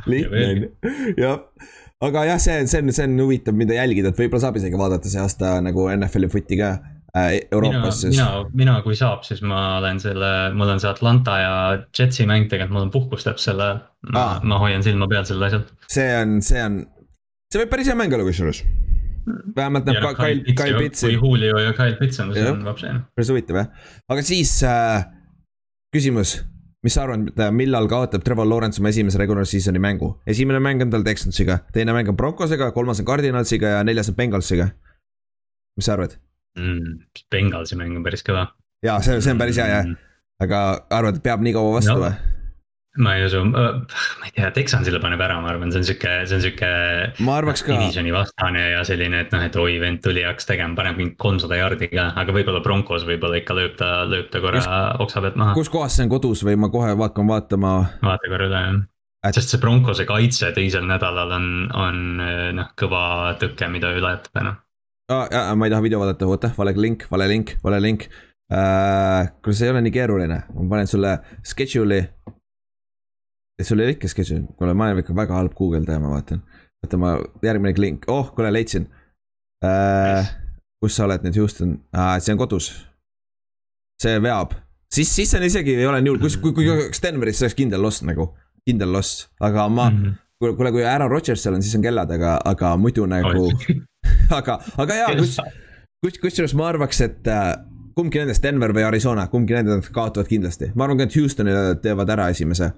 lihtne on ju, jah. aga jah, see, see on, see on huvitav, mida jälgida, et võib-olla saab isegi vaadata see aasta nagu NFL-i footi ka äh, mina, Euroopas, siis mina, mina, kui saab, siis ma olen selle, mul on see Atlanta ja Jetsi mäng tegelikult, mul on puhkus täpselt selle ajal. ma hoian silma peal sellel asjal. see on, see on, see võib päris hea mäng olla kusjuures. vähemalt noh, Kyle, Kyle Pitsi kui Julio ja Kyle Pits on, Jah. on vapsi. päris huvitav jah, aga siis äh, küsimus, mis sa arvad, millal kaotab Trevor Lawrence oma esimese regular season'i mängu? esimene mäng on tal Texansiga, teine mäng on Broncosega, kolmas on Cardinalsiga ja neljas on Bengalsiga. mis sa arvad? Bengalsi mäng on päris kõva. jaa, see, see on päris hea jah, aga arvad, et peab nii kaua vastu No. või? ma ei usu, ma ei tea, Texansile paneb ära, ma arvan, see on sihuke, see on sihuke. ma arvaks ka, Divisioni vastane ja selline, et noh, et oi, vend tuli, hakkas tegema, paneb mingi kolmsada jardi ka, aga võib-olla Broncos võib-olla ikka lööb ta, lööb ta korra oksa pealt maha. kus kohas see on kodus või ma kohe hakkan vaatama. vaata korra üle jah Et- sest see Broncose kaitse teisel nädalal on, on noh, kõva tõke, mida ületada noh. Ah, ma ei taha video vaadata, oota, vale link, vale link, vale link äh,. kuule, see ei ole nii keeruline, ma panen sulle schedule'i. sul ei ole ikka schedule, kuule, ma olen ikka väga halb guugeldaja, ma vaatan. oota, ma, järgmine link, oh, kuule, leidsin äh,. kus sa oled nüüd, Houston äh,, see on kodus. see veab, siis, siis on isegi ei ole nii hull, kus, kui, kui oleks Denveris, see oleks kindel loss nagu, kindel loss, aga ma mm., kuule, kuule, kui Aaron Rodgers seal on, siis on kellad, aga, aga muidu nagu, <laughs> <laughs> aga, aga jaa, kus, kus, kusjuures ma arvaks, et äh, kumbki nendest, Denver või Arizona, kumbki nendest kaotavad kindlasti, ma arvan ka, et Houstonile teevad ära esimese.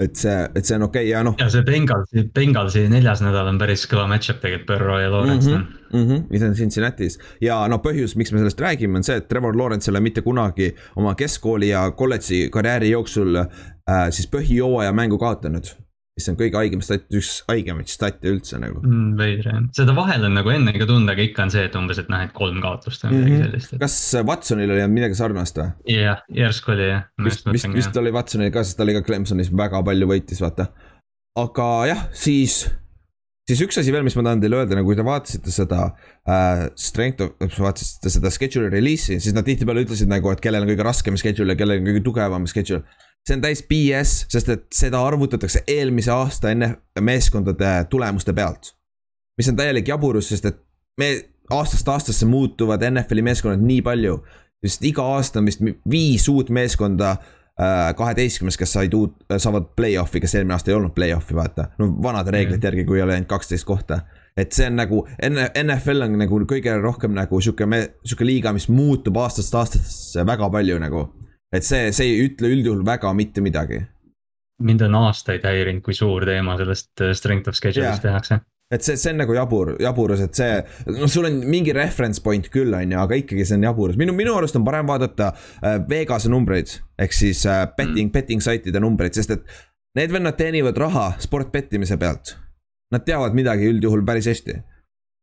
et see, et see on okei okay ja noh ja see Bengalsi, Bengalsi neljas nädal on päris kõva match-up tegelikult, Burrow ja Lawrence Mhm. mm. -hmm. mm. -hmm, mis on Cincinnati's ja no põhjus, miks me sellest räägime, on see, et Trevor Lawrence ei ole mitte kunagi oma keskkooli ja kolledži karjääri jooksul äh, siis põhijooaja mängu kaotanud. Mis on kõige haigem stat, üks haigemaid stat'e üldse nagu. mm,. veider jah, seda vahel on nagu enne ka tunda, aga ikka on see, et umbes, et noh, et kolm kaotust või midagi Mhm. sellist, et kas Watsonil oli midagi sarnast või? jah, järsku oli jah. vist, vist, vist oli Watsonil ka, sest ta oli ka Clemsonis väga palju võitis, vaata. aga jah, siis, siis üks asi veel, mis ma tahan teile öelda, nagu kui te vaatasite seda äh, strength of, vaatasite seda schedule'i reliisi, siis nad tihtipeale ütlesid nagu, et kellel on kõige raskem schedule ja kellel on kõige tugevam schedule. See on täis BS, sest et seda arvutatakse eelmise aasta enne meeskondade tulemuste pealt. mis on täielik jaburus, sest et me aastast aastasse muutuvad NFL-i meeskonnad nii palju. sest iga aasta on vist viis uut meeskonda äh, kaheteistkümnes, kes said uut, saavad play-off'i, kes eelmine aasta ei olnud play-off'i, vaata. no vanade reeglite järgi, kui oli ainult kaksteist kohta. et see on nagu, NFL on nagu kõige rohkem nagu sihuke, sihuke liiga, mis muutub aastast aastasse väga palju nagu. Et see, see ei ütle üldjuhul väga mitte midagi mind on aastaid häirinud, kui suur teema sellest äh, strength of schedule'ist Jah. tehakse. et see, see on nagu jabur, jaburus, et see, noh, sul on mingi reference point küll, on ju, aga ikkagi see on jaburus, minu, minu arust on parem vaadata äh, Vegase numbreid. ehk siis äh, betting mm., betting saitide numbreid, sest et need vennad teenivad raha sport bettimise pealt. Nad teavad midagi üldjuhul päris hästi.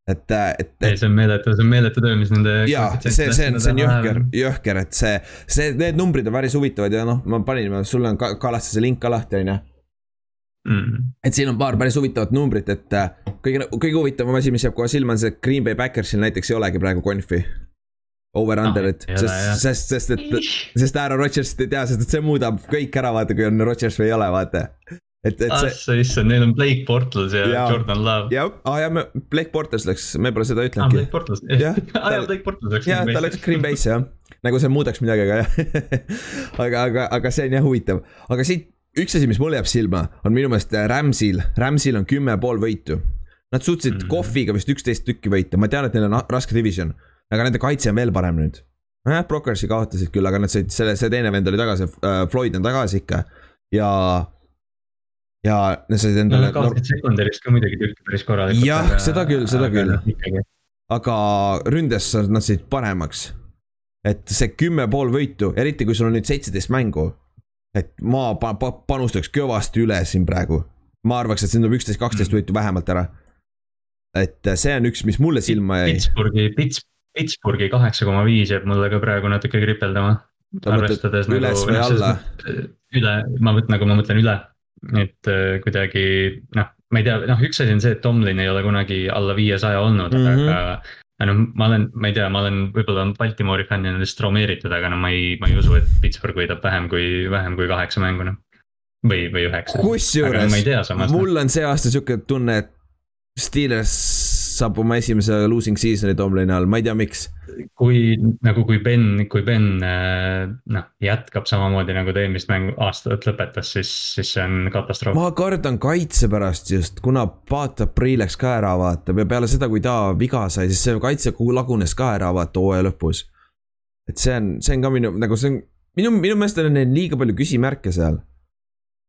et, et, et see on meeletu, see on meeletu töö, mis nende. jaa, see, see on, see on jõhker, jõhker, et see, see, need numbrid on päris huvitavad ja noh, ma panin, sul on ka kalas see link ka lahti, on ju mm.. et siin on paar päris huvitavat numbrit, et äh, kõige, kõige huvitavam asi, mis jääb kohe silma, on see, et Green Bay Backersil näiteks ei olegi praegu konfi. Over-under'it ei jah. sest, sest, sest, et, sest Aaron Rodgers't ei tea, sest et see muudab kõik ära, vaata, kui on Rodgers või ei ole, vaata. et, et see, ah, issand, neil on Blake Bortles ja, ja. Jordan Love. jah, aa ja me, Blake Bortles läks, me pole seda ah, ütlenudki Blake Bortles, Jah, <laughs> ah ta- jaa, Blake Bortles läks. jah, ta läks Green Bay'sse jah, nagu see muudaks midagi, aga jah. <laughs> aga, aga, aga see on jah huvitav, aga siit üks asi, mis mulle jääb silma, on minu meelest Ramsil, Ramsil on kümme pool võitu. Nad suutsid mm. -hmm. kohviga vist üksteist tükki võita, ma tean, et neil on raske division, aga nende kaitse on veel parem nüüd. nojah, Brokersi kaotasid küll, aga nad said selle, see teine vend oli tagasi äh,, Floyd on tagasi ikka ja, ja said endale Nad kaotasid sekundarist ka muidugi tükki päris korralikult. Jah, seda küll, seda küll. küll. aga ründes nad said paremaks. et see kümme pool võitu, eriti kui sul on nüüd seitseteist mängu. et ma pa, pa, panustaks kõvasti üle siin praegu. ma arvaks, et siin tuleb üksteist, kaksteist võitu vähemalt ära. et see on üks, mis mulle silma jäi. Pittsburghi, Pits-, Pittsburghi kaheksa koma viis jääb mulle ka praegu natuke kripeldama. Sa mõtled üles või alla?? üle, ma mõtlen nagu ma mõtlen üle, et äh, kuidagi noh, ma ei tea, noh, üks asi on see, et Tomlin ei ole kunagi alla viiesaja olnud mm, Mhm. -hmm. aga. aga noh, ma olen, ma ei tea, ma olen võib-olla Baltimori fännina lihtsalt traumeeritud, aga no ma ei, ma ei usu, et Pittsburgh võidab vähem kui, vähem kui kaheksa mängu noh. või, või üheksa. kusjuures mul on see aasta sihuke tunne, et Steelers saab oma esimese losing season'i Tomlini all, ma ei tea, miks. kui nagu, kui Ben, kui Ben äh, noh, jätkab samamoodi nagu ta eelmist mängu aastat lõpetas, siis, siis see on katastroof. ma kardan kaitse pärast just, kuna Paata Prii läks ka ära, vaata, ja peale seda, kui ta viga sai, siis see kaitse lagunes ka ära, vaata, hooaja lõpus. et see on, see on ka minu, nagu see on, minu, minu meelest on neil liiga palju küsimärke seal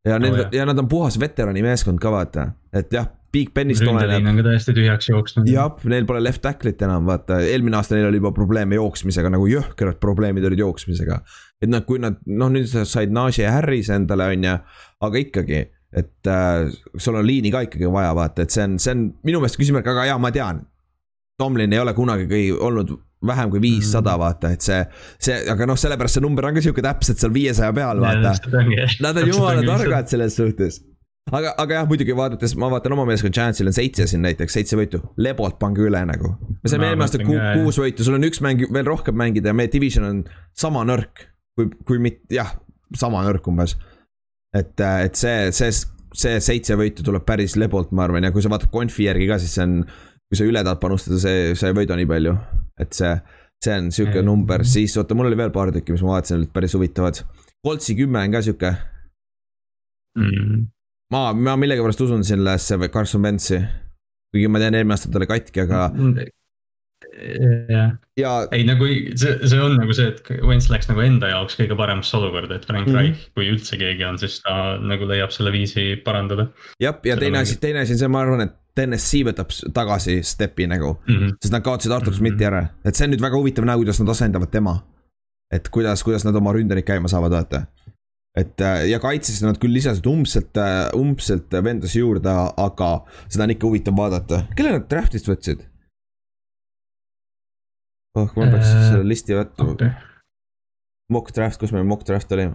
ja oh, need, ja nad on puhas veterani meeskond ka vaata, et jah, Big Benist oleneb. on ka täiesti tühjaks jooksnud. jah, neil pole left tackle'it enam, vaata, eelmine aasta neil oli juba probleeme jooksmisega, nagu jõhkrad probleemid olid jooksmisega. et nad, kui nad, noh nüüd said Najee ja Harris endale, on ju, aga ikkagi, et äh, sul on liini ka ikkagi vaja, vaata, et see on, see on minu meelest küsimärk, aga jaa, ma tean. Tomlin ei ole kunagi kõige olnud vähem kui viissada mm., vaata, et see, see, aga noh, sellepärast see number on ka sihuke täpselt seal viiesaja peal, vaata. Nad on jumala targad selles suhtes aga, aga jah, muidugi vaadates, ma vaatan oma meeskond Giantsil on seitse siin näiteks, seitse võitu, lebolt pange üle nagu. me saime eelmine aasta ku, kuus võitu, sul on üks mäng veel rohkem mängida ja meie division on sama nõrk. kui, kui mitte, jah, sama nõrk umbes. et, et see, see, see seitse võitu tuleb päris lebolt, ma arvan, ja kui sa vaatad konfi järgi ka, siis see on. kui sa üle tahad panustada, see, sa ei võida nii palju, et see, see on sihuke number, siis oota, mul oli veel paar tükki, mis ma vaatasin, olid päris huvitavad. Coltsi kümme on ka sihuke mm ma, ma millegipärast usun sellesse Carson Wentz'i. kuigi ma tean, eelmine aasta ta oli katki, aga. jah, ja... ei nagu see, see on nagu see, et Wentz läks nagu enda jaoks kõige paremasse olukorda, et Frank mm -hmm. Reich, kui üldse keegi on, siis ta nagu leiab selle viisi parandada. jah, ja teine asi, teine asi on see, ma arvan, et TNS-i võtab tagasi step'i nagu mm, -hmm. sest nad kaotasid Artur Smithi ära, et see on nüüd väga huvitav näha, kuidas nad asendavad tema. et kuidas, kuidas nad oma ründeid käima saavad, vaata et äh, ja kaitses nad küll lisasid umbselt, äh, umbselt vendasi juurde, aga seda on ikka huvitav vaadata. kelle nad draft'ist võtsid? oh, ma peaks äh, selle listi võtma okay.. Mock draft, kus meil mock draft oli?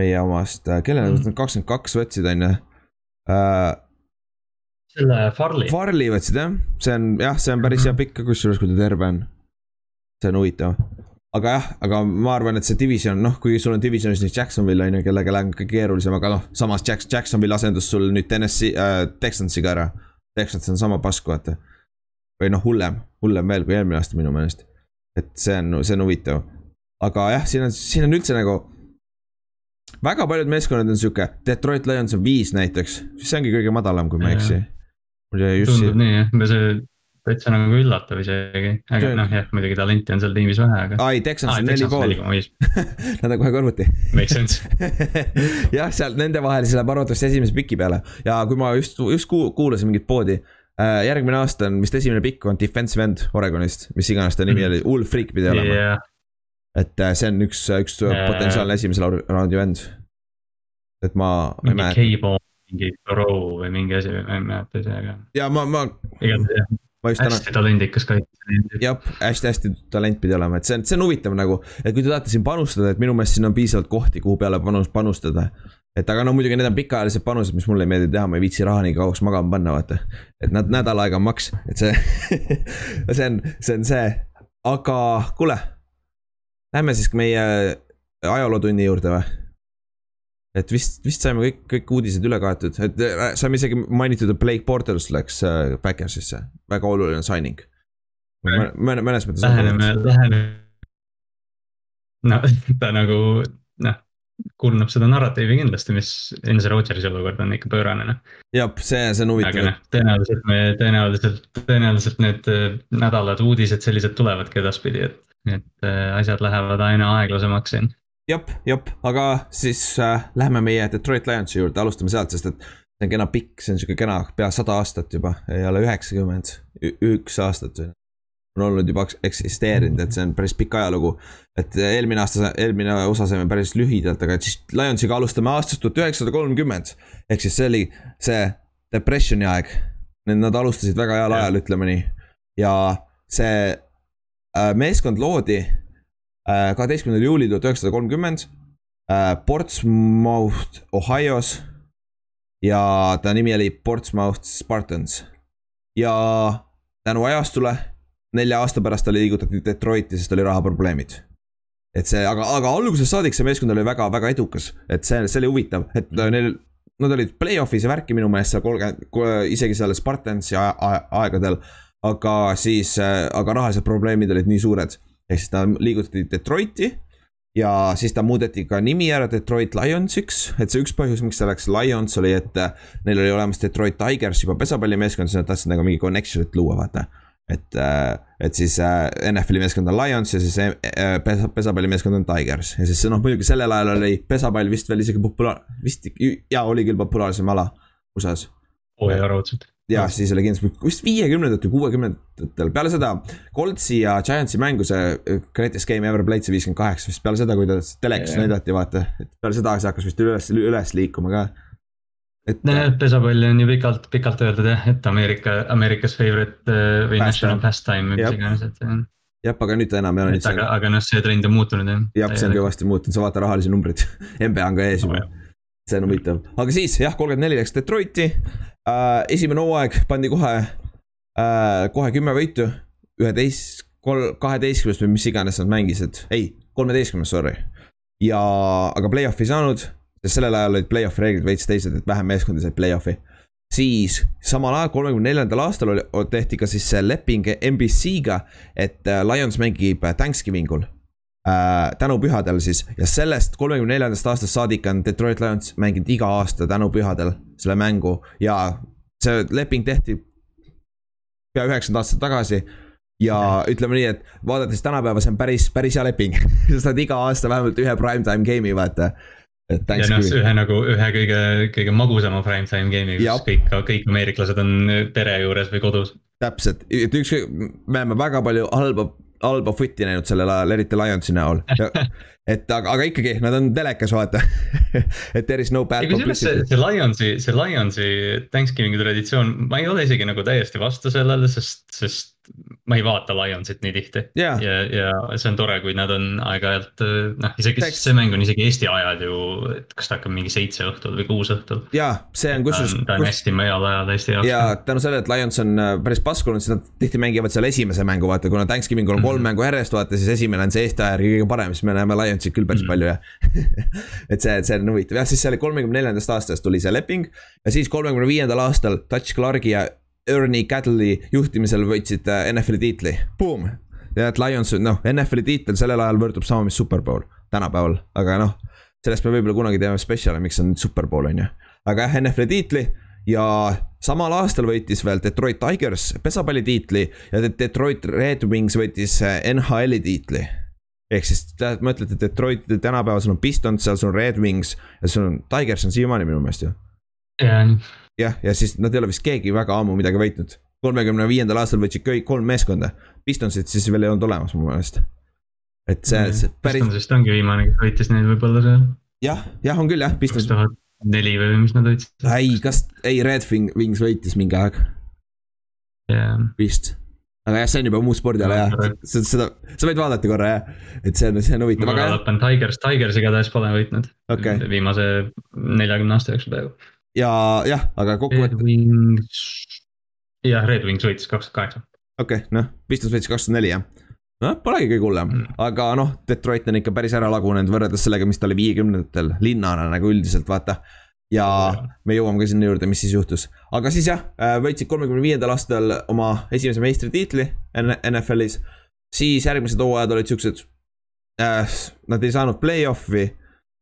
meie omast, kelle nad mm. kakskümmend kaks võtsid, on ju. selle Farley. Farley võtsid jah, see on jah, see on päris hea pikk ka kusjuures, kui ta terve on. see on huvitav aga jah, aga ma arvan, et see division, noh, kui sul on divisionis nüüd Jacksonville on ju, kellega läheb kõige keerulisem, aga noh, samas Jacks-, Jacksonville asendus sul nüüd Tennessee äh,, Texansiga ära. Texans on sama pask, vaata. või noh, hullem, hullem veel kui eelmine aasta minu meelest. et see on, see on huvitav. aga jah, siin on, siin on üldse nagu. väga paljud meeskonnad on sihuke, Detroit Lions on viis näiteks, see ongi kõige madalam, kui ma ei eksi. tundub nii jah, me see täitsa nagu üllatav isegi, aga noh jah, muidugi talenti on seal tiimis vähe, aga. ai, Texans on neli pool. <laughs> Nad on kohe kõrvuti. Makes sense <laughs> jah, seal nende vahel siis läheb arvatavasti esimese piki peale ja kui ma just, just kuulasin mingit poodi äh,. järgmine aasta on vist esimene pikk on defensive end Oregonist, mis iganes ta nimi mm. oli, Ulf Freak pidi olema yeah.. et äh, see on üks, üks yeah. potentsiaalne esimese raundi vend. et ma. mingi K-Ball mingi Pro või mingi asi, ma ei mäleta ise, aga. ja ma, ma. igatahes jah hästi talendikas kaitse. jah, hästi-hästi talent pidi olema, et see on, see on huvitav nagu, et kui te tahate siin panustada, et minu meelest siin on piisavalt kohti, kuhu peale panus, panustada. et aga no muidugi need on pikaajalised panused, mis mulle ei meeldi teha, ma ei viitsi raha nii kauaks magama panna, vaata. et nad nädal aega on maks, et see <laughs> see on, see on see, aga kuule. Lähme siis meie ajalootunni juurde või? Et vist, vist saime kõik, kõik uudised üle kaetud, et äh, saime isegi mainitud, et Blake Bortles läks äh, Backersisse, väga oluline signing. mõnes, mõnes mõttes. läheneme, läheneme. no <laughs> ta nagu noh, kurnab seda narratiivi kindlasti, mis Enzo Rodgersi olukord on ikka pöörane noh. jah, see, see on huvitav. aga noh, tõenäoliselt me, tõenäoliselt, tõenäoliselt need äh, nädalad uudised sellised tulevadki edaspidi, et, et asjad lähevad aina aeglasemaks siin jep, jep, aga siis äh, lähme meie Detroit Lionsi juurde, alustame sealt, sest et see on kena pikk, see on sihuke kena, pea sada aastat juba, ei ole üheksakümmend, üks aastat on olnud juba eksisteerinud, et see on päris pikk ajalugu. et eelmine aasta, eelmine osa saime päris lühidalt, aga siis Lionsiga alustame aastast tuhat üheksasada kolmkümmend. ehk siis see oli see depressioni aeg. Nad alustasid väga heal ajal, ütleme nii. ja see äh, meeskond loodi kaheteistkümnendal juulil tuhat üheksasada kolmkümmend. Äh, Portsmouth, Ohio's. ja ta nimi oli Portsmouth Spartans. ja tänu ajastule, nelja aasta pärast ta liigutati Detroiti, sest oli rahaprobleemid. et see, aga, aga algusest saadik see meeskond oli väga-väga edukas, et see, see oli huvitav, et neil nad olid play-off'is ja värki minu meelest seal kolmkümmend, isegi seal Spartansi aegadel. aga siis, äh, aga rahalised probleemid olid nii suured, ehk siis ta liigutati Detroiti ja siis ta muudeti ka nimi ära Detroit Lionsiks, et see üks põhjus, miks ta läks Lions oli, et äh, neil oli olemas Detroit Tigers juba pesapallimeeskond, siis nad tahtsid nagu mingi connection'it luua, vaata. et, äh, et siis äh, NFL-i meeskond on Lions ja siis pesa, pesapallimeeskond on Tigers ja siis noh, muidugi sellel ajal oli pesapall vist veel isegi populaar, vist jaa, oli küll populaarsem ala USA-s. oo jaa, raudselt ja siis oli kindlasti vist viiekümnendatel, kuuekümnendatel, peale seda Coltsi ja Giantsi mängu see äh, greatest game ever played, see viiskümmend kaheksa, vist peale seda, kui ta telekas näidati, vaata, et peale seda see hakkas vist üles, üles liikuma ka. et. nojah, pesapalli on ju pikalt, pikalt öeldud jah, et Ameerika, Ameerikas favorite äh, või national pastime või mis iganes, et. jah, aga nüüd ta enam ei ole. aga, aga noh, see trend on muutunud jah. jah, see on kõvasti muutunud, sa vaata rahalisi numbreid <laughs> NBA on ka ees juba oh, see on huvitav, aga siis jah, kolmkümmend neli läks Detroiti äh,. esimene hooaeg pandi kohe äh,, kohe kümme võitu, üheteist, kolm, kaheteistkümnest või mis iganes nad mängisid, ei, kolmeteistkümnes, sorry. ja, aga play-off'i ei saanud, sest sellel ajal olid play-off'i reeglid veits teised, et vähem meeskondi said play-off'i. siis samal ajal, kolmekümne neljandal aastal oli, tehti ka siis see leping NBC-ga, et äh, Lions mängib Thanksgiving ul äh, tänupühadel siis. Ja sellest kolmekümne neljandast aastast saadik on Detroit Lions mänginud iga aasta tänupühadel selle mängu. Ja see leping tehti pea üheksakümmend aastat tagasi. Ja okay. ütleme nii, et vaadates tänapäeva, see on päris, päris hea leping. <laughs> Sa saad iga aasta vähemalt ühe primetime game'i vaata. ja noh, ühe nagu ühe kõige, kõige magusama primetime game'i, kus kõik, kõik ameeriklased on pere juures või kodus. täpselt, et ükskõik, me oleme väga palju halba halba footi näinud sellel ajal, eriti Lionsi näol et aga, aga ikkagi, nad on telekas, vaata <laughs> et there is no bad publicity. see Lionsi, see Lionsi Thanksgiving'i traditsioon, ma ei ole isegi nagu täiesti vastu sellele, sest, sest ma ei vaata Lionsit nii tihti yeah.. ja, ja see on tore, kui nad on aeg-ajalt noh, isegi Teks. see mäng on isegi Eesti ajal ju, et kas ta hakkab mingi seitse õhtul või kuus õhtul. ja see on kusjuures. ta on kus... hästi heal ajal Eesti jaoks. ja tänu sellele, et Lions on äh, päris paskunud, siis nad tihti mängivad seal esimese mängu, vaata, kuna Thanksgivingul on kolm mm -hmm. mängu järjest, vaata, siis esimene on see Eesti aja järgi kõige parem, siis me näeme Lionsit küll päris mm -hmm. palju ja <laughs> et see, see on huvitav, jah, siis see oli kolmekümne neljandast aastast tuli see leping ja siis kolmekümne viiendal aastal Dutch Clarke'i ja Ernie Cattle'i juhtimisel võitsid äh, NFL-i tiitli, boom. ja et Lions, noh, NFL-i tiitel sellel ajal võrdub sama, mis Superbowl tänapäeval, aga noh. sellest me võib-olla kunagi teeme spetsiali, miks on Superbowl, on ju. aga jah, NFL-i tiitli ja samal aastal võitis veel Detroit Tigers pesapallitiitli ja Detroit Red Wings võitis äh, NHL-i tiitli. ehk siis te mõtlete Detroit tänapäeval, sul on Pistons, seal sul on Red Wings ja sul on Tigers on siiamaani minu meelest ju. jah jah, ja siis nad ei ole vist keegi väga ammu midagi võitnud. kolmekümne viiendal aastal võitsid kõik kolm meeskonda, Pistonsid siis veel ei olnud olemas mu meelest. et see, see päris. Pistonsist ongi viimane, kes võitis neid võib-olla seal. jah, jah, on küll jah, Pistons. kaks tuhat neli või mis nad võitsid. ei, kas, ei Red Wings võitis mingi aeg yeah.. vist aga jah, see on juba muu spordiala jah, seda, seda, sa võid vaadata korra jah, et see on, see on huvitav. ma lõpetan Tigers, Tigers igatahes pole võitnud okay.. viimase neljakümne aasta jooksul peaaegu ja jah, aga kokkuvõttes. jah, Red Wings võitis kaks tuhat kaheksa. okei okay,, noh, Pistons võitis kaks tuhat neli jah noh, polegi kõige hullem mm., aga noh, Detroit on ikka päris ära lagunenud võrreldes sellega, mis ta oli viiekümnendatel linnana nagu üldiselt vaata. ja me jõuame ka sinna juurde, mis siis juhtus, aga siis jah, äh, võitsid kolmekümne viiendal aastal oma esimese meistritiitli NFL-is. siis järgmised hooajad olid siuksed äh,, nad ei saanud play-off'i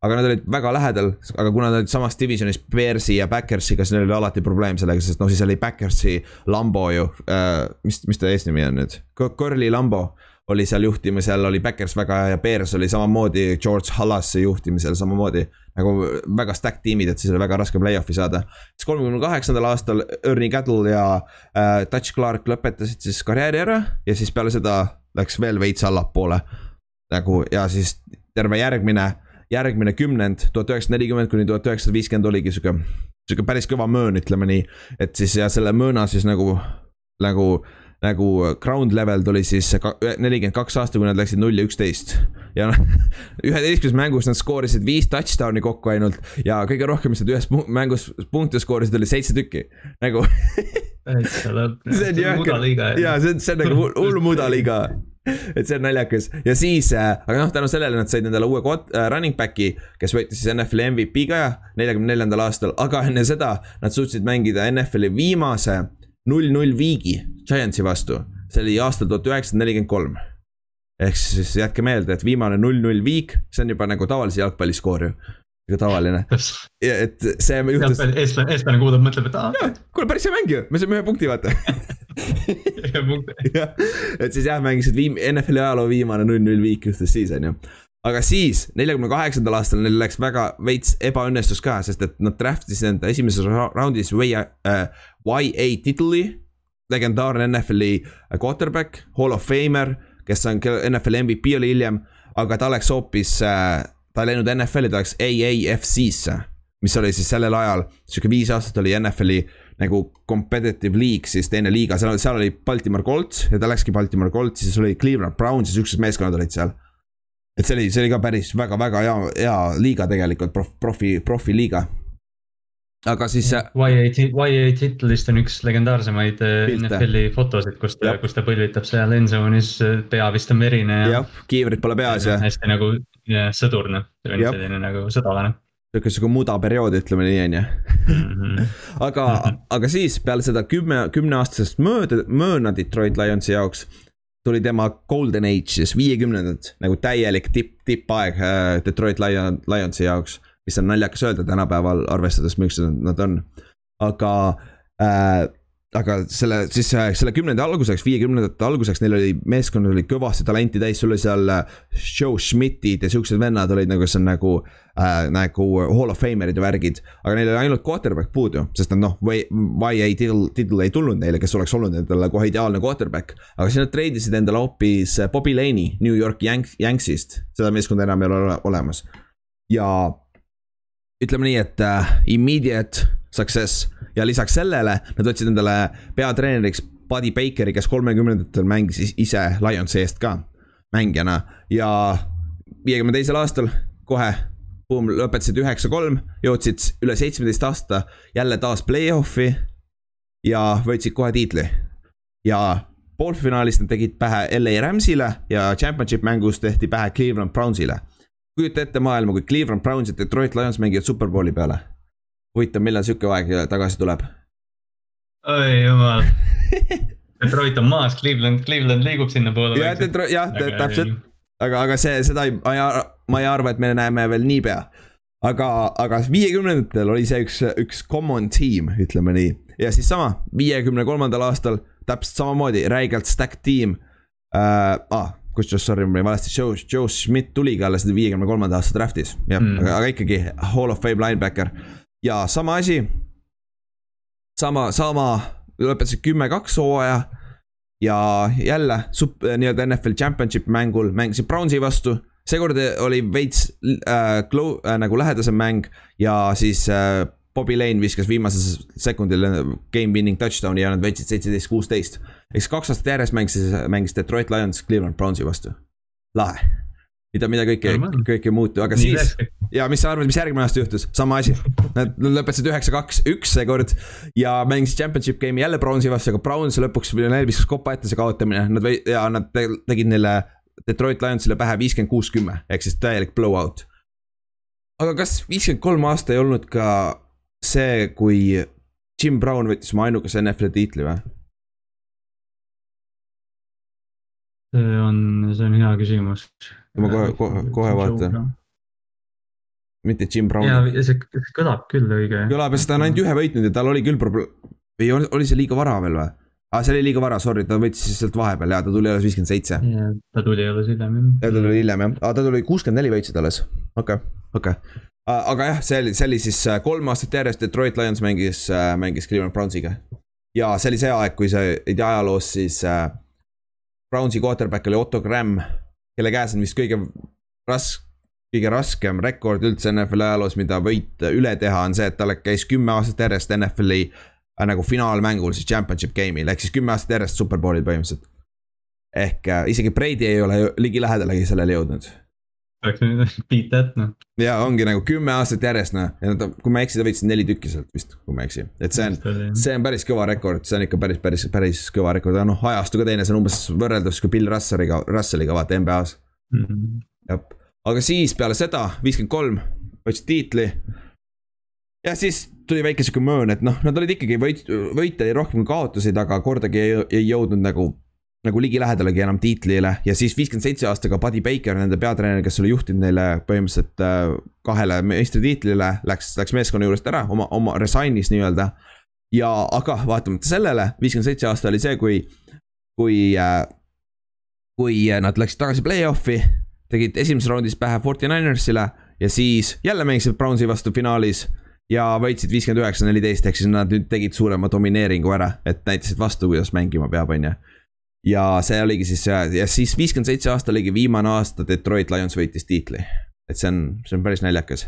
aga nad olid väga lähedal, aga kuna nad olid samas divisionis Bearsi ja Backersiga, siis neil oli alati probleem sellega, sest noh, siis oli Backersi Lambo ju äh,, mis, mis ta eesnimi on nüüd, Curly Lambo oli seal juhtimisel, oli Backers väga hea ja Bears oli samamoodi George Hallase juhtimisel samamoodi. nagu väga stack tiimid, et siis oli väga raske play-off'i saada. siis kolmekümne kaheksandal aastal Ernie Cattle ja äh, Dutch Clark lõpetasid siis karjääri ära ja siis peale seda läks veel veits allapoole. nagu ja siis terve järgmine järgmine kümnend, tuhat üheksasada nelikümmend kuni tuhat üheksasada viiskümmend oligi sihuke, sihuke päris kõva möön, ütleme nii. et siis ja selle mööna siis nagu, nagu, nagu ground level tuli siis nelikümmend kaks aastat, kui nad läksid null ja üksteist. ja noh, <laughs> üheteistkümnes mängus nad skoorisid viis touchdown'i kokku ainult ja kõige rohkem, mis nad ühes mängus punkte skoorisid, oli seitse tükki, nagu <laughs> see on jah, ja see on, see on nagu hull mudaliiga <laughs> et see on naljakas ja siis äh,, aga noh, tänu sellele nad said endale uue kot- äh,, running back'i, kes võitis siis NFL-i MVP ka neljakümne neljandal aastal, aga enne seda nad suutsid mängida NFL-i viimase null-null viigi Giantsi vastu. see oli aastal tuhat üheksasada nelikümmend kolm. ehk siis jätke meelde, et viimane null-null viik, see on juba nagu tavalise jalgpalliskoor ju nagu tavaline. et see juhtus. eestlane, eestlane kuulab, mõtleb, et aa. kuule, päris hea mäng ju, me saime ühe punkti, vaata <laughs> <laughs> et siis jah, mängisid viim-, NFL-i ajaloo viimane null-null viik juhtus siis, on ju. aga siis, neljakümne kaheksandal aastal neil läks väga veits ebaõnnestus ka, sest et nad draft isid enda esimeses raundis YA äh,, YA titli. legendaarne NFL-i quarterback, hall of famer, kes on NFL-i MVP oli hiljem, aga ta läks hoopis äh, ta ei läinud NFL-i, ta läks AAFC-sse, mis oli siis sellel ajal, sihuke viis aastat oli NFL-i nagu competitive league, siis teine liiga, seal, seal oli Baltimore Colts ja ta läkski Baltimore Coltsi, siis oli Cleveland Browns ja siuksed meeskonnad olid seal. et see oli, see oli ka päris väga-väga hea, hea liiga tegelikult, prof, profi, profiliiga. aga siis. YA titlist on üks legendaarsemaid äh. NFL-i fotosid, kus ta, kus ta põlvitab seal endzone'is, pea vist on verine ja. jah, kiivrid pole peas ja. hästi nagu sõdur noh, selline nagu sõdalane sihuke, sihuke mudaperiood, ütleme nii, on ju. Mhm. <laughs> aga, aga siis peale seda kümme, kümneaastasest mööda, mööna Detroit Lionsi jaoks tuli tema golden age siis viiekümnendad nagu täielik tipp, tippaeg äh, Detroit Lion, Lionsi jaoks. mis on naljakas öelda tänapäeval, arvestades, millised nad on. aga äh, aga selle, siis selle kümnenda alguseks, viiekümnendate alguseks, neil oli, meeskond oli kõvasti talenti täis, sul oli seal äh, Joe Schmidtid ja siuksed vennad olid nagu, kes on nagu äh,, nagu hall of famer'id ja värgid. aga neil oli ainult quarterback puudu, sest nad noh, YA title, title ei tulnud neile, kes oleks olnud endale kohe ideaalne quarterback. aga siis nad treidisid endale hoopis äh, Bobby Lane'i New York Yank, Yanksist, seda meeskonda enam ei ole olemas. ja ütleme nii, et uh, immediate success ja lisaks sellele nad võtsid endale peatreeneriks Buddy Bakeri, kes kolmekümnendatel mängis ise Lionsi eest ka mängijana ja viiekümne teisel aastal kohe boom, lõpetasid üheksa-kolm, jõudsid üle seitsmeteist aasta jälle taas play-off'i ja võitsid kohe tiitli. ja poolfinaalis nad tegid pähe LA Rams'ile ja championship mängus tehti pähe Cleveland Brownsile. kujuta ette maailma, kui Cleveland Browns ja Detroit Lions mängivad superbowli peale huvitav, millal sihuke aeg tagasi tuleb? oi jumal <laughs> Detroit on maas, Cleveland, Cleveland liigub sinnapoole. jah, Detroit, jah, täpselt. aga, aga see, seda ei, ma ei arva, et me näeme veel niipea. aga, aga viiekümnendatel oli see üks, üks common team, ütleme nii. ja siis sama, viiekümne kolmandal aastal täpselt samamoodi, räigelt stacked team uh,. Ah, kusjuures, sorry, mul oli valesti, Joe, Joe Schmidt tuligi alles viiekümne kolmanda aasta draft'is, jah mm., aga, aga ikkagi hall of fame linebacker ja sama asi. sama, sama, lõpetasid kümme-kaks hooaja. ja jälle sup-, nii-öelda NFL championship mängul mängisid Brownsi vastu. seekord oli veits äh, klo- äh, nagu lähedasem mäng ja siis äh, Bobby Lane viskas viimasel sekundil game winning touchdown'i ja nad võitsid seitseteist, kuusteist. eks kaks aastat järjest mängis, mängis Detroit Lions Cleveland Brownsi vastu. lahe mida, mida kõike, kõike ei muutu, aga Nii siis. ja mis sa arvad, mis järgmine aasta juhtus, sama asi. Nad lõpetasid üheksa-kaks, üks seekord ja mängisid championship game'i jälle Brownsi vastu, aga Browns lõpuks neil viskas kopa ette see kaotamine, nad või, ja nad tegid neile. Detroit Lionsile pähe viiskümmend kuus, kümme ehk siis täielik blowout. aga kas viiskümmend kolm aasta ei olnud ka see, kui Jim Brown võttis oma ainukese NFL-i tiitli või? See on, see on hea küsimus ma kohe, kohe, kohe vaatan. mitte Jim Brown. ja see, kõlab küll õige. kõlab ja seda on ainult ühe võitnud ja tal oli küll probleem. või oli see liiga vara veel või? aa ah,, see oli liiga vara, sorry, ta võttis sealt vahepeal ja ta tuli alles viiskümmend seitse. ta tuli alles hiljem jah. ja ta tuli hiljem jah, aa ta tuli kuuskümmend neli võitsid alles, okei okay,, okei okay. aga jah, see oli, see oli siis äh, kolm aastat järjest Detroit Lions mängis, äh, mängis Cleveland Brownsiga. ja see oli see aeg, kui see, ajaloos siis äh, Brownsi quarterback oli Otto Gramm kelle käes on vist kõige ras-, kõige raskem rekord üldse NFL-i ajaloos, mida võit üle teha, on see, et tal käis kümme aastat järjest NFL-i äh, nagu finaalmängul siis championship game'il, ehk siis kümme aastat järjest superbowlil põhimõtteliselt. ehk äh, isegi Brady ei ole ligilähedalegi sellele jõudnud. Oleks <laughs> beat that noh. ja ongi nagu kümme aastat järjest noh, ja nad, kui ma ei eksi, ta võitis neli tükki sealt vist, kui ma ei eksi, et see on, see on päris kõva rekord, see on ikka päris, päris, päris kõva rekord, aga noh, ajastu ka teine, see on umbes võrreldav kui Bill Russelliga, Russelliga vaata NBA-s mm -hmm.. jah, aga siis peale seda, viiskümmend kolm, võtsid tiitli. ja siis tuli väike sihuke möön, et noh, nad olid ikkagi võit, võite rohkem kui kaotusid, aga kordagi ei, ei jõudnud nagu nagu ligilähedalegi enam tiitlile ja siis viiskümmend seitse aastaga Buddy Baker, nende peatreener, kes oli juhtinud neile põhimõtteliselt äh, kahele meistritiitlile, läks, läks meeskonna juurest ära, oma, oma resign'is nii-öelda. ja aga vaatamata sellele, viiskümmend seitse aasta oli see, kui, kui, äh, kui nad läksid tagasi play-off'i, tegid esimeses raundis pähe Forty Ninersile ja siis jälle mängisid Brownsi vastu finaalis ja võitsid viiskümmend üheksa, neliteist, ehk siis nad nüüd tegid suurema domineeringu ära, et näitasid vastu, kuidas mängima peab, on ju ja see oligi siis see ja siis viiskümmend seitse aasta oligi viimane aasta Detroit Lions võitis tiitli. et see on, see on päris naljakas.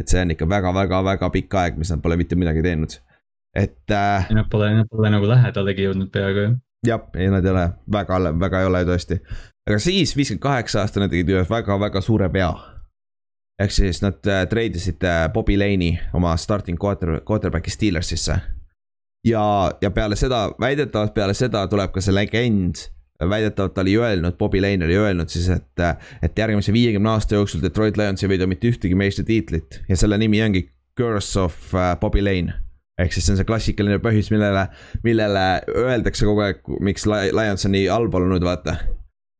et see on ikka väga-väga-väga pikk aeg, mis nad pole mitte midagi teinud, et äh,. Nad pole, nad pole nagu lähedalegi jõudnud peaaegu ju. jah, ei nad ei ole, väga, väga ei ole tõesti. aga siis viiskümmend kaheksa aasta nad tegid ühe väga-väga suure pea. ehk siis nad äh, treidisid äh, Bobby Lane'i oma starting quarter, quarterback'i Steelersisse ja, ja peale seda, väidetavalt peale seda tuleb ka see legend. Väidetavalt ta oli öelnud, Bobby Lane oli öelnud siis, et, et järgmise viiekümne aasta jooksul Detroit Lions ei võida mitte ühtegi meistritiitlit. Ja selle nimi ongi Curse of äh, Bobby Lane. ehk siis see on see klassikaline põhjus, millele, millele öeldakse kogu aeg, miks Lions on nii halb olnud, vaata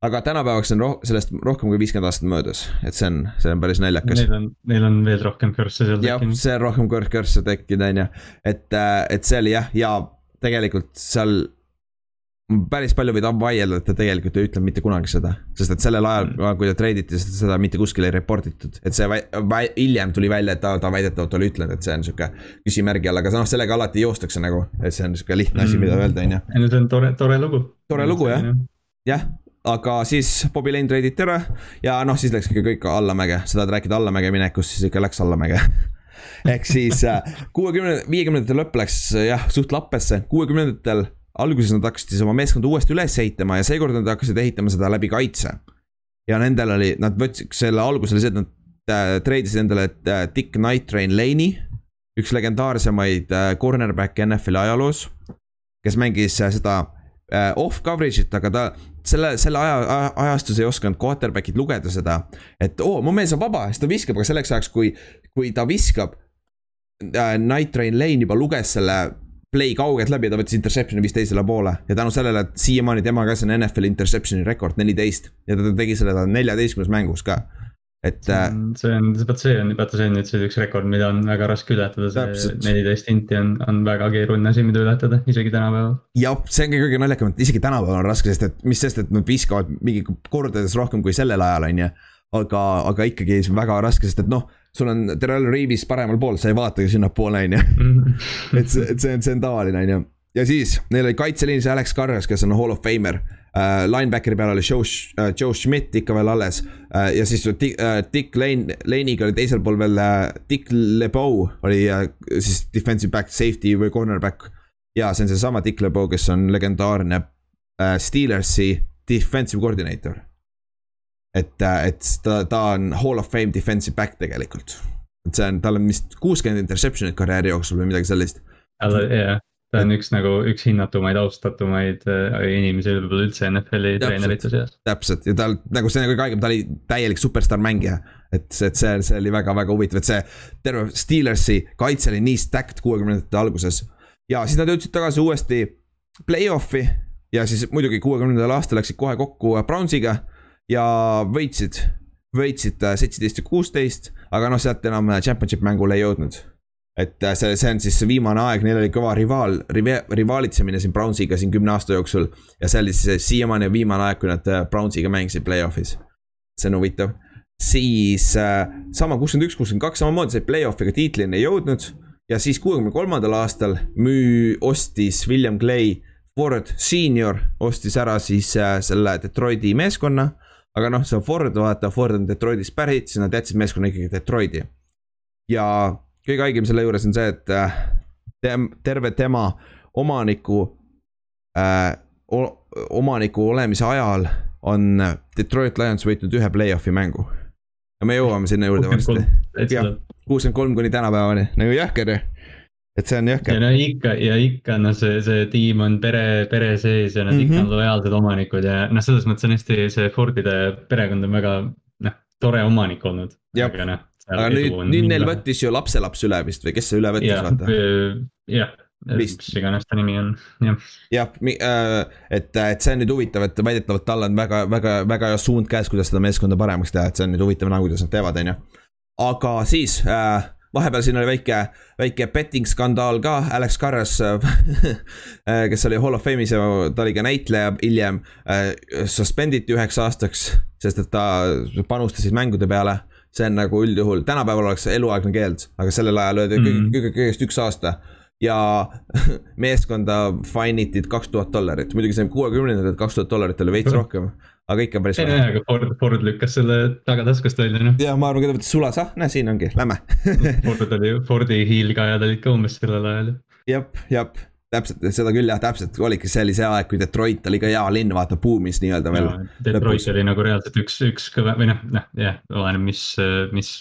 aga tänapäevaks on roh-, sellest rohkem kui viiskümmend aastat möödas, et see on, see on päris naljakas. Neil on, neil on veel rohkem körsse seal tekkinud. see on rohkem kõr-, körsse tekkinud, on ju, et, äh, et see oli jah, ja tegelikult seal päris palju võid vaielda, et ta tegelikult ei ütle mitte kunagi seda. sest et sellel ajal mm., kui ta treiditi, seda mitte kuskil ei report itud, et see hiljem tuli välja, et ta, ta väidetavalt oli ütlenud, et see on sihuke küsimärgi all, aga noh, sellega alati joostakse nagu, et see on sihuke lihtne asi, mida mm. öelda, on ju. ei no see on tore, tore lugu. tore lugu jah, jah, aga siis Bobby Lane treiditi ära ja noh, siis läks ikka kõik allamäge, sa tahad rääkida allamäge minekust, siis ikka läks allamäge. <laughs> Ehk siis äh, kuuekümne, viiekümnendate lõpp läks jah, suht lappesse, kuuekümnendatel alguses nad hakkasid siis oma meeskonda uuesti üles ehitama ja seekord nad hakkasid ehitama seda läbi kaitse. ja nendel oli, nad võtsid selle alguse oli see, et nad äh, treidisid endale äh, Dick Night Train Lane'i, üks legendaarsemaid äh, cornerback'e NFL-i ajaloos, kes mängis äh, seda äh, off coverage'it, aga ta selle, selle aja, ajastus ei osanud quarterback'id lugeda seda, et oo oh,, mu mees on vaba, siis ta viskab, aga selleks ajaks, kui, kui ta viskab äh,. Night Train Lane juba luges selle play kaugelt läbi ja ta võttis interception'i vist teisele poole ja tänu sellele, et siiamaani tema käes on NFL interception'i rekord neliteist ja ta tegi selle neljateistkümnes mängus ka et. see on, vot see on, vaata see on nüüd see üks rekord, mida on väga raske ületada, see neliteist inti on, on väga keeruline asi, mida ületada, isegi tänapäeval. jah, see on kõige naljakam, et isegi tänapäeval on raske, sest et mis sest, et nad viskavad mingi kordades rohkem kui sellel ajal, on ju. aga, aga ikkagi väga raske, sest et noh, sul on Terrell Reavis paremal pool, sa ei vaatagi sinnapoole, on ju. <laughs> et see, et see on, see on tavaline, on ju ja siis neil oli kaitseliinis Alex Karras, kes on hall of famer uh,. Linebackeri peal oli Joe uh,, Joe Schmidt ikka veel alles uh,. ja siis Dick, uh, Dick Lane, Lane'iga oli teisel pool veel uh, Dick LeBeau oli uh, siis defensive back, safety või cornerback. ja see on seesama Dick LeBeau, kes on legendaarne uh, Steelersi defensive coordinator. et uh,, et ta, ta on hall of fame defensive back tegelikult. et see on, tal on vist kuuskümmend interception'it karjääri jooksul või midagi sellist. jah ta on üks nagu üks hinnatumaid, austatumaid äh, inimesi võib-olla üldse NFL-i treenerite seas. täpselt ja tal nagu see kõige haigem, ta oli täielik superstaar mängija. et, et see, see oli väga-väga huvitav, et see terve Steelersi kaitse oli nii stacked kuuekümnendate alguses. ja siis nad jõudsid tagasi uuesti play-off'i ja siis muidugi kuuekümnendal aastal läksid kohe kokku Brownsiga ja võitsid, võitsid äh, seitseteist ja kuusteist, aga noh, sealt enam äh, championship mängule ei jõudnud et äh, see, see on siis viimane aeg, neil oli kõva rivaal, rivaalitsemine siin Brownsiga siin kümne aasta jooksul. ja see oli siis siiamaani viimane aeg, kui nad äh, Brownsiga mängisid play-off'is. see on huvitav. siis äh, sama kuuskümmend üks, kuuskümmend kaks samamoodi said play-off'iga tiitlini jõudnud. ja siis kuuekümne kolmandal aastal müü-, ostis William Clay Ford Senior ostis ära siis äh, selle Detroiti meeskonna. aga noh, see Ford, vaata, Ford on Detroitist pärit, siis nad jätsid meeskonna ikkagi Detroiti. ja kõige haigem selle juures on see, et äh, tem, terve tema omaniku äh,, omaniku olemise ajal on Detroit Lions võitnud ühe play-off'i mängu. ja me jõuame sinna juurde varsti. jah, kuuskümmend kolm kuni tänapäevani, nagu jahker ju et see on jahker. ja no ikka ja ikka noh, see, see tiim on pere, pere sees ja nad mm -hmm. ikka on lojaalsed omanikud ja noh, selles mõttes on hästi see Fordide perekond on väga noh, tore omanik olnud. aga noh. Aga nüüd, nüüd neil võttis ju lapselaps üle vist või kes see üle võttis, vaata. jah, mis iganes ta nimi on, jah. jah, äh, et, et see on nüüd huvitav, et väidetavalt tal on väga, väga, väga hea suund käes, kuidas seda meeskonda paremaks teha, et see on nüüd huvitav näha, kuidas nad teevad, on ju. aga siis äh, vahepeal siin oli väike, väike betting skandaal ka, Alex Carras <laughs> kes oli Hall of Fame'is ja ta oli ka näitleja hiljem. Suspend iti üheks aastaks, sest et ta panustas siis mängude peale. See on nagu üldjuhul, tänapäeval oleks eluaegne keeld, aga sellel ajal öeldi mm. kõigest üks aasta ja <laughs> meeskonda fine iti kaks tuhat dollarit, muidugi see kuuekümnendatel kaks tuhat dollarit oli veits rohkem aga ikka päris vähe. aga Ford, Ford lükkas selle tagataskust välja noh. ja ma arvan, võttis sulas, ah näe, siin ongi, lähme <laughs> Ford oli, Fordi hiilgajad olid ka umbes sellel ajal. jep, jep, täpselt, seda küll jah, täpselt, oligi, see oli see aeg, kui Detroit oli ka hea linn, vaata, buumis nii-öelda veel. Detroit lõpus. oli nagu reaalselt üks, üks kõve või noh, noh jah, oleneb, mis, mis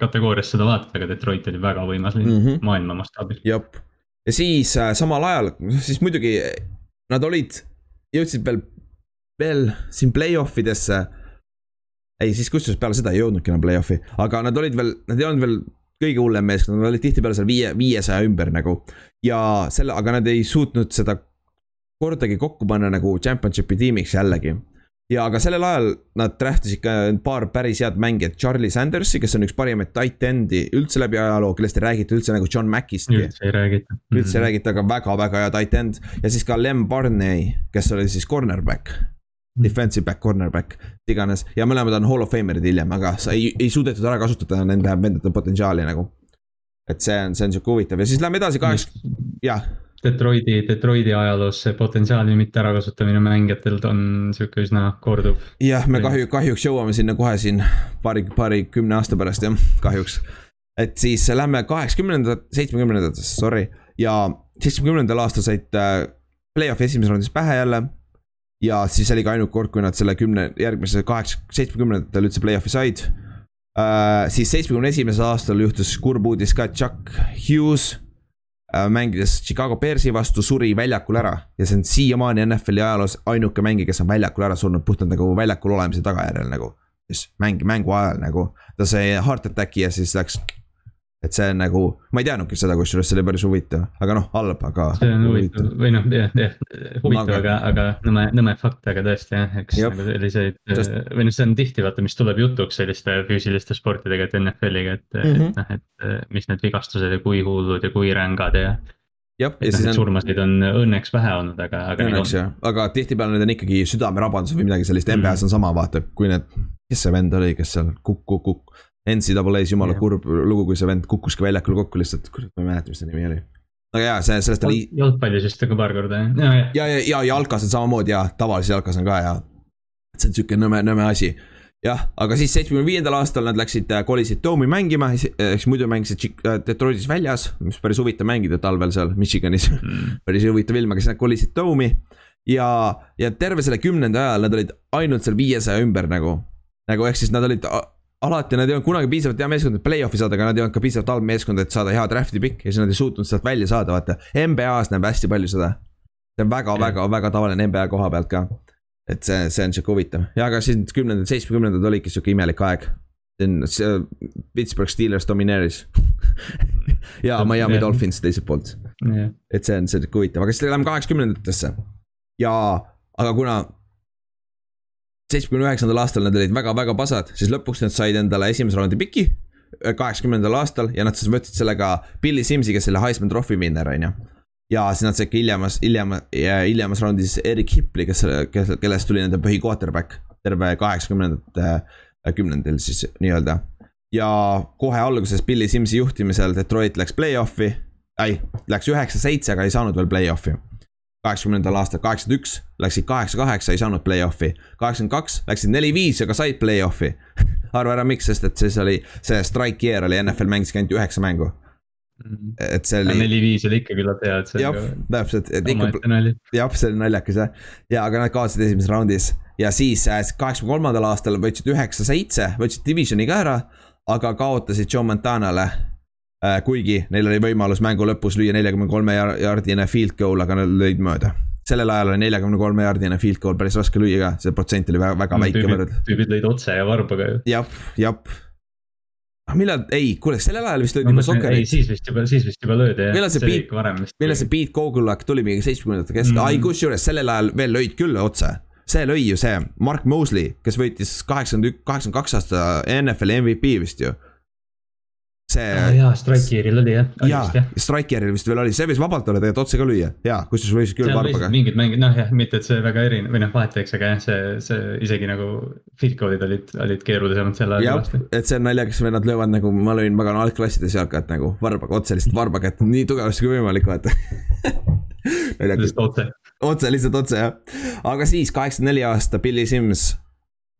kategoorias seda vaadata, aga Detroit oli väga võimas linn mm -hmm. maailma mastaabil. jep, ja siis äh, samal ajal, siis muidugi nad olid, jõudsid veel veel siin play-off idesse. ei, siis kusjuures peale seda ei jõudnudki enam play-off'i, aga nad olid veel, nad ei olnud veel kõige hullem meeskond, nad olid tihtipeale seal viie, viiesaja ümber nagu. ja selle, aga nad ei suutnud seda kordagi kokku panna nagu championship'i tiimiks jällegi ja aga sellel ajal nad draft isid ka paar päris head mängijat, Charlie Sandersi, kes on üks parimaid tight end'i üldse läbi ajaloo, kellest ei räägita üldse nagu John Mackistki. üldse ei räägita. üldse ei räägita, aga väga-väga hea tight end ja siis ka Lem Barney, kes oli siis cornerback defensive back, cornerback, iganes ja mõlemad on hall of famer'id hiljem, aga sa ei, ei suudetud ära kasutada nende vendade potentsiaali nagu. et see on, see on sihuke huvitav ja siis lähme edasi kaheks, jah. Detroiti, Detroiti ajaloos see potentsiaali mitte ärakasutamine mängijatelt on sihuke üsna korduv. jah, me kahju, kahjuks jõuame sinna kohe siin paari, paarikümne aasta pärast jah, kahjuks. et siis lähme kaheksakümnendat, seitsmekümnendatesse, sorry, ja seitsmekümnendal aastal said äh, play-off'i esimeses raundis pähe jälle ja siis oli ka ainuke kord, kui nad selle kümne, järgmise kaheksa, seitsmekümnendatel üldse play-off'i said uh,. siis seitsmekümne esimesel aastal juhtus kurb uudis ka, Chuck Hughes uh, mängides Chicago Bearsi vastu, suri väljakul ära. ja see on siiamaani NFL-i ajaloos ainuke mängija, kes on väljakul ära surnud puhtalt nagu väljakul olemise tagajärjel nagu. siis mäng, mängu ajal nagu, ta sai heart attack'i ja siis läks et see on nagu, ma ei teadnudki seda, kusjuures see oli päris huvitav, aga noh, halb, aga. see on huvitav või noh, jah, jah, huvitav, aga, aga nõme, nõme fakt, aga tõesti jah, eks Jop. nagu selliseid Sest... või noh, see on tihti vaata, mis tuleb jutuks selliste füüsiliste sportidega, et NFL-iga, et mm, -hmm. et noh, et mis need vigastused ja kui hullud ja kui rängad ja jah, ja siis on. surmasid on õnneks vähe olnud, aga, aga. õnneks jah, aga tihtipeale need on ikkagi südamerabandused või midagi sellist, NBA-s mm. on sama, vaata, kui need, kes see vend oli, kes seal kukk, kukk, kukk NCAA-s jumala kurb lugu, kui see vend kukkuski väljakul kokku lihtsalt, kurat, ma ei mäleta, mis ta nimi oli. aga jaa, see, sellest oli. jalgpallis vist nagu paar korda jah, ja, ja. ja, ja, ja jalkas on samamoodi ja tavalises jalkas on ka ja. see on sihuke nõme, nõme asi. jah, aga siis seitsmekümne viiendal aastal nad läksid, äh, kolisid Dome'i mängima, eks muidu mängisid äh, Detroitis väljas, mis päris huvitav mängida talvel seal Michiganis mm. <laughs> päris huvitav ilm, aga siis nad kolisid Dome'i. ja, ja terve selle kümnenda ajal nad olid ainult seal viiesaja ümber nagu nagu ehk siis nad olid alati nad ei olnud kunagi piisavalt hea meeskond, et play-off'i saada, aga nad ei olnud ka piisavalt halb meeskond, et saada hea draft'i pikk ja siis nad ei suutnud sealt välja saada, vaata. NBA-s näeb hästi palju seda. see on väga, väga, väga tavaline NBA koha pealt ka. et see, see on sihuke huvitav ja, aga siis kümnendad, seitsmekümnendad olidki sihuke imelik aeg. see on, Pittsburgh Steelers domineeris <laughs> ja Miami yeah. Dolphins teiselt poolt yeah.. et see on sihuke huvitav, aga siis läheme kaheksakümnendatesse. ja, aga kuna seitsmekümne üheksandal aastal nad olid väga-väga pasad, siis lõpuks nad said endale esimese raundi piki. kaheksakümnendal aastal ja nad siis võtsid sellega Billy Simsi, kes oli Heisman Trophy winner, on ju. ja siis nad said ka hiljemas, hiljem, hiljemas raundis Erik Hipli, kes, kes, kellest tuli nende põhi quarterback terve kaheksakümnendate äh, kümnendil siis nii-öelda. ja kohe alguses Billy Simsi juhtimisel Detroit läks play-off'i, ei, läks üheksa-seitse, aga ei saanud veel play-off'i kaheksakümnendal aastal, kaheksakümmend üks läksid kaheksa-kaheksa, ei saanud play-off'i. kaheksakümmend kaks läksid neli-viis, aga said play-off'i <laughs> arva ära, miks, sest et siis oli see strike year oli, NFL mängiski ainult üheksa mängu. Et see oli. neli-viis oli ikka küllalt hea, et see. jah, täpselt, et ikka. jah, see oli naljakas jah. ja aga nad kaotasid esimeses raundis ja siis äh, kaheksakümne kolmandal aastal võtsid üheksa-seitse, võtsid divisioni ka ära, aga kaotasid Joe Montanale kuigi neil oli võimalus mängu lõpus lüüa neljakümne kolme jaardine field goal, aga nad lõid mööda sellel ajal oli neljakümne kolme jaardine field goal päris raske lüüa ka, see protsent oli väga, väga väike võrreldes. tüübid lõid otse ja varbaga ju. jah, jah. Ah, millal, ei, kuule, sellel ajal vist löödi juba Soccerit. siis vist juba, siis vist juba löödi jah. millal see beat, millal see beat Gogulak tuli mingi seitsmekümnendate keskel mm., ai kusjuures sellel ajal veel lõid küll otse. see lõi ju see, Mark Mosley, kes võitis kaheksakümmend üks, kaheksakümmend kaks aasta NFL-i MVP vist ju see ah,. jaa, Strikeril oli jah. jaa, Strikeril vist veel oli, see võis vabalt olla tegelikult otse ka lüüa, jaa, kusjuures võis küll varbaga. mingid mängid, noh jah, mitte et see väga erinev või noh, vahet teeks, aga jah, see, see isegi nagu field goal'id olid, olid keerulisemad sel ajal kõvasti. et see on naljakas, vennad löövad nagu, ma lõin pagan algklassides jalkat nagu varbaga, otse lihtsalt varbaga, et nii tugevasti kui võimalik, vaata <laughs> lihtsalt otse. otse, lihtsalt otse jah, aga siis kaheksakümmend neli aasta Billy Sims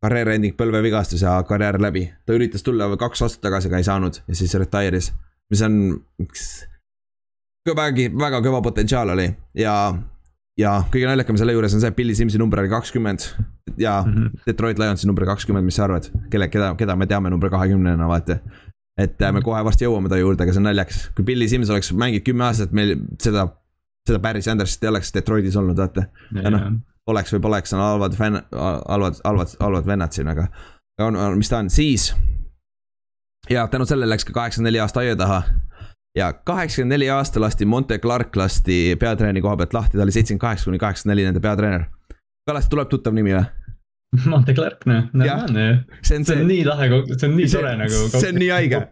karjääriending, põlvevigastus ja karjäär läbi. ta üritas tulla kaks aastat tagasi, aga ei saanud ja siis retire'is, mis on üks vägi, väga kõva potentsiaal oli. Ja, ja kõige naljakam selle juures on see, et Billy Simsi number oli kakskümmend. Ja mm -hmm. Detroit Lionsi number kakskümmend, mis sa arvad, kelle, keda, keda me teame number kahekümnena, vaata. Et me kohe varsti jõuame ta juurde, aga see on naljakas, kui Billy Sims oleks mänginud kümme aastat, meil seda, seda Barry Sandersit ei oleks Detroitis olnud, vaata. ja noh, oleks või poleks, on halvad fänn, halvad, halvad, halvad vennad siin, aga on, on, mis ta on, siis. ja tänu sellele läks ka kaheksakümmend neli aasta aia taha. ja kaheksakümmend neli aasta lasti Monte Clark lasti peatreeneri koha pealt lahti, ta oli seitsekümmend kaheksa kuni kaheksakümmend neli nende peatreener. Kallaste tuleb tuttav nimi või? Monte Clark, noh, normaalne ju. see on nii lahe, see on nii tore nagu. see on nii haige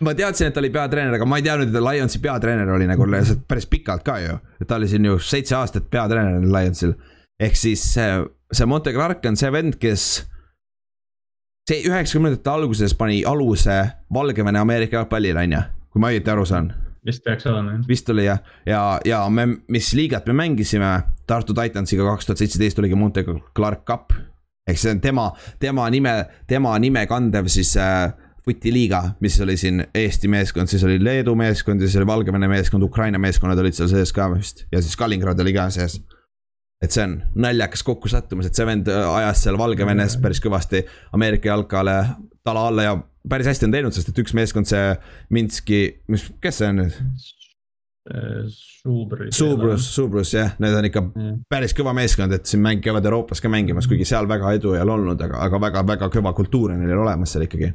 ma teadsin, et ta oli peatreener, aga ma ei teadnud, et ta Lionsi peatreener oli nagu päris pikalt ka ju. et ta oli siin ju seitse aastat peatreener Lionsil. ehk siis see, see Monte Clark on see vend, kes. see üheksakümnendate alguses pani aluse Valgevene Ameerika jalgpallile, on ju, kui ma õieti aru saan. vist peaks olema jah. vist oli jah, ja, ja me, mis liigat me mängisime Tartu Titansiga kaks tuhat seitseteist oligi Monte Clark Cup. ehk see on tema, tema nime, tema nime kandev siis äh, putiliiga, mis oli siin Eesti meeskond, siis oli Leedu meeskond ja siis oli Valgevene meeskond, Ukraina meeskonnad olid seal sees ka vist ja siis Kaliningrad oli ka sees. et see on naljakas kokkusattumus, et see vend äh, ajas seal Valgevenes päris kõvasti Ameerika jalkale tala alla ja päris hästi on teinud, sest et üks meeskond, see Minski, mis, kes see on nüüd? Subrus. Subrus, Subrus jah, need on ikka päris kõva meeskond, et siin mäng käivad Euroopas ka mängimas, kuigi seal väga edu ei ole olnud, aga, aga väga-väga kõva kultuur on neil olemas seal ikkagi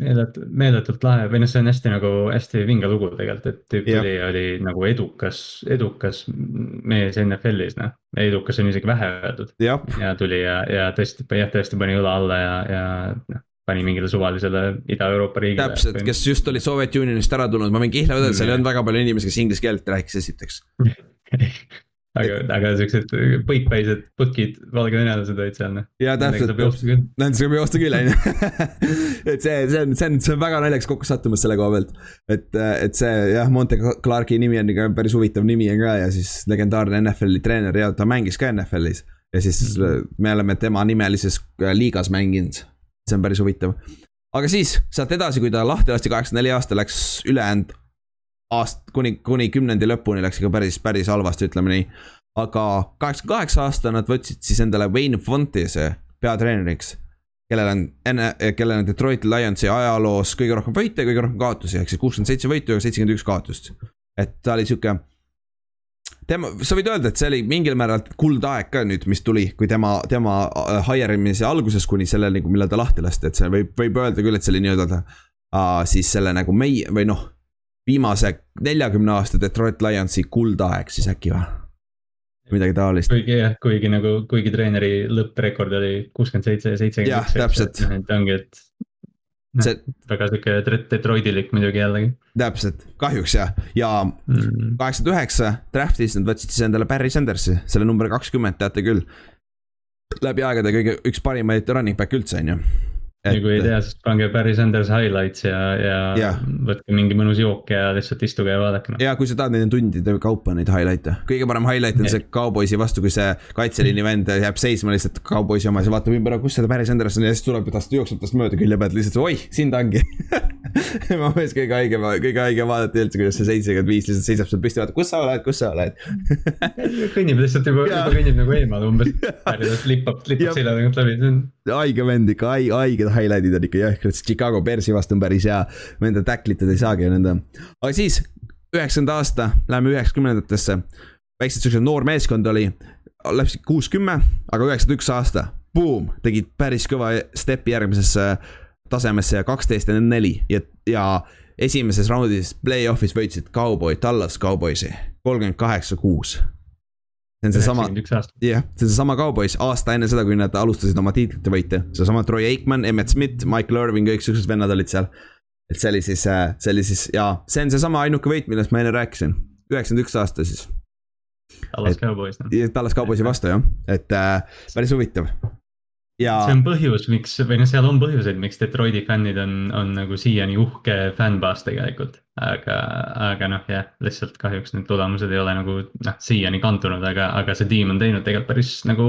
meeletult, meeletult lahe või noh, see on hästi nagu hästi vinge lugu tegelikult, et tüüp tuli, oli nagu edukas, edukas mees NFL-is noh. edukas on isegi vähe öeldud. ja tuli ja, ja tõesti, jah, tõesti pani õla alla ja, ja noh pani mingile suvalisele Ida-Euroopa riigile. täpselt, kes just olid Soviet Unionist ära tulnud, ma võin kihla vedada, seal ei olnud väga palju inimesi, kes inglise keelt rääkis esiteks <laughs> aga, aga siuksed põikpäised putkid valgevenelased olid seal noh. jaa, täpselt, nendega saab joosta küll, on ju. <laughs> et see, see on, see on, see on väga naljakas kokkusattumus selle koha pealt. et, et see jah, Monte Clarke'i nimi on ikka päris huvitav nimi on ka ja siis legendaarne NFL-i treener ja ta mängis ka NFL-is. ja siis me oleme tema nimelises liigas mänginud, see on päris huvitav. aga siis sealt edasi, kui ta lahti lasti kaheksakümne neli aasta, läks ülejäänud aast-, kuni, kuni kümnendi lõpuni läks ikka päris, päris halvasti, ütleme nii. aga kaheksakümmend kaheksa aasta nad võtsid siis endale Wayne Fontese peatreeneriks. kellel on enne, kellel on Detroit Lionsi ajaloos kõige rohkem võite kõige rohkem kaotusi, ehk siis kuuskümmend seitse võitu ja seitsekümmend üks kaotust. et ta oli sihuke tema, sa võid öelda, et see oli mingil määral kuldaeg ka nüüd, mis tuli, kui tema, tema äh, hire imise alguses kuni selleni, millal ta lahti lasti, et see võib, võib öelda küll, et see oli nii-öelda uh, siis selle nagu meie või noh viimase neljakümne aasta Detroit Lionsi kuldaeg siis äkki või? midagi taolist. kuigi jah, kuigi nagu, kuigi treeneri lõpprecord oli kuuskümmend seitse ja seitsekümmend jah, täpselt. et ongi, et noh, see väga sihuke Detroitilik muidugi jällegi. täpselt, kahjuks jah, ja mm. kaheksakümmend üheksa draft'is nad võtsid siis endale Barry Sandersi, selle number kakskümmend, teate küll. läbi aegade kõige, üks parimaid running back'e üldse, on ju ja kui ei tea, siis pange Barry Sanders highlights ja, ja Jah. võtke mingi mõnus jook ja lihtsalt istuge ja vaadake noh. ja kui sa tahad neid tundide kaupa neid highlight'e, kõige parem highlight on see kauboisi vastu, kui see kaitseliini vend jääb seisma lihtsalt kauboisi omas ja vaatab ümber, kus seda Barry Sanders on ja siis tuleb ja tast jookseb tast mööda külje pealt lihtsalt, oih, siin ta ongi. <laughs> Ma mõtlesin kõige haigem, kõige haigem vaadata üldse, kuidas see seitsekümmend viis lihtsalt seisab seal püsti, vaatab, kus sa oled, kus sa oled? <laughs> kõnnib lihtsalt juba, juba kõnnib nagu eemal umbes, lippab, lippab selja tagant läbi, see haige vend ikka, haiged highlight'id on ikka jõhkrad, see Chicago Bearsi vastu on päris hea. Nende tacklitud ei saagi nende, aga siis üheksakümnenda aasta, läheme üheksakümnendatesse. väikselt siukene noor meeskond oli, läksid kuuskümme, aga üheksakümmend üks aasta, boom, tegid päris kõva step'i järgmisesse tasemesse ja kaksteist ja neli ja, ja esimeses raundis play-off'is võitsid Cowboy, Tallas Cowboysi, kolmkümmend kaheksa, kuus. See on seesama jah, see on seesama Cowboys aasta enne seda, kui nad alustasid oma tiitlite võite, seesama Troy Aikman, Emmett Smith, Michael Irving, kõik siuksed vennad olid seal. et see oli siis, see oli siis ja see on seesama ainuke võit, millest ma enne rääkisin, üheksakümmend üks aasta siis, Dallas Et- Cowboys noh. Tallas Cowboysi vastu jah, et äh, päris huvitav. Ja see on põhjus, miks või noh, seal on põhjuseid, miks Detroiti fännid on, on nagu siiani uhke fännbaas tegelikult. aga, aga noh, jah, lihtsalt kahjuks need tulemused ei ole nagu noh, siiani kandunud, aga, aga see tiim on teinud tegelikult päris nagu,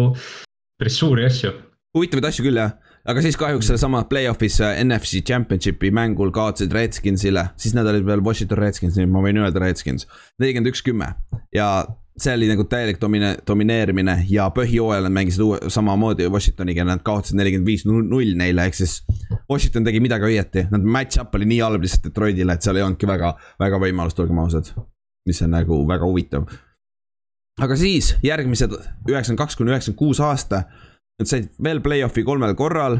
päris suuri asju. huvitavaid asju küll jah, aga siis kahjuks sellesama play-off'is äh, NFC Championshipi mängul kaotasid Redskinsile, siis nad olid veel Washington Redskins, nii et ma võin öelda Redskins. nelikümmend üks, kümme ja see oli nagu täielik domine-, domineerimine ja põhjooajal nad mängisid uue, samamoodi Washingtoniga, nad kaotasid nelikümmend viis null neile, ehk siis Washington tegi midagi õieti, nad match-up oli nii halb lihtsalt Detroitile, et seal ei olnudki väga, väga võimalust, olgem ausad. mis on nagu väga huvitav. aga siis järgmised üheksakümmend kaks kuni üheksakümmend kuus aasta Nad said veel play-off'i kolmel korral,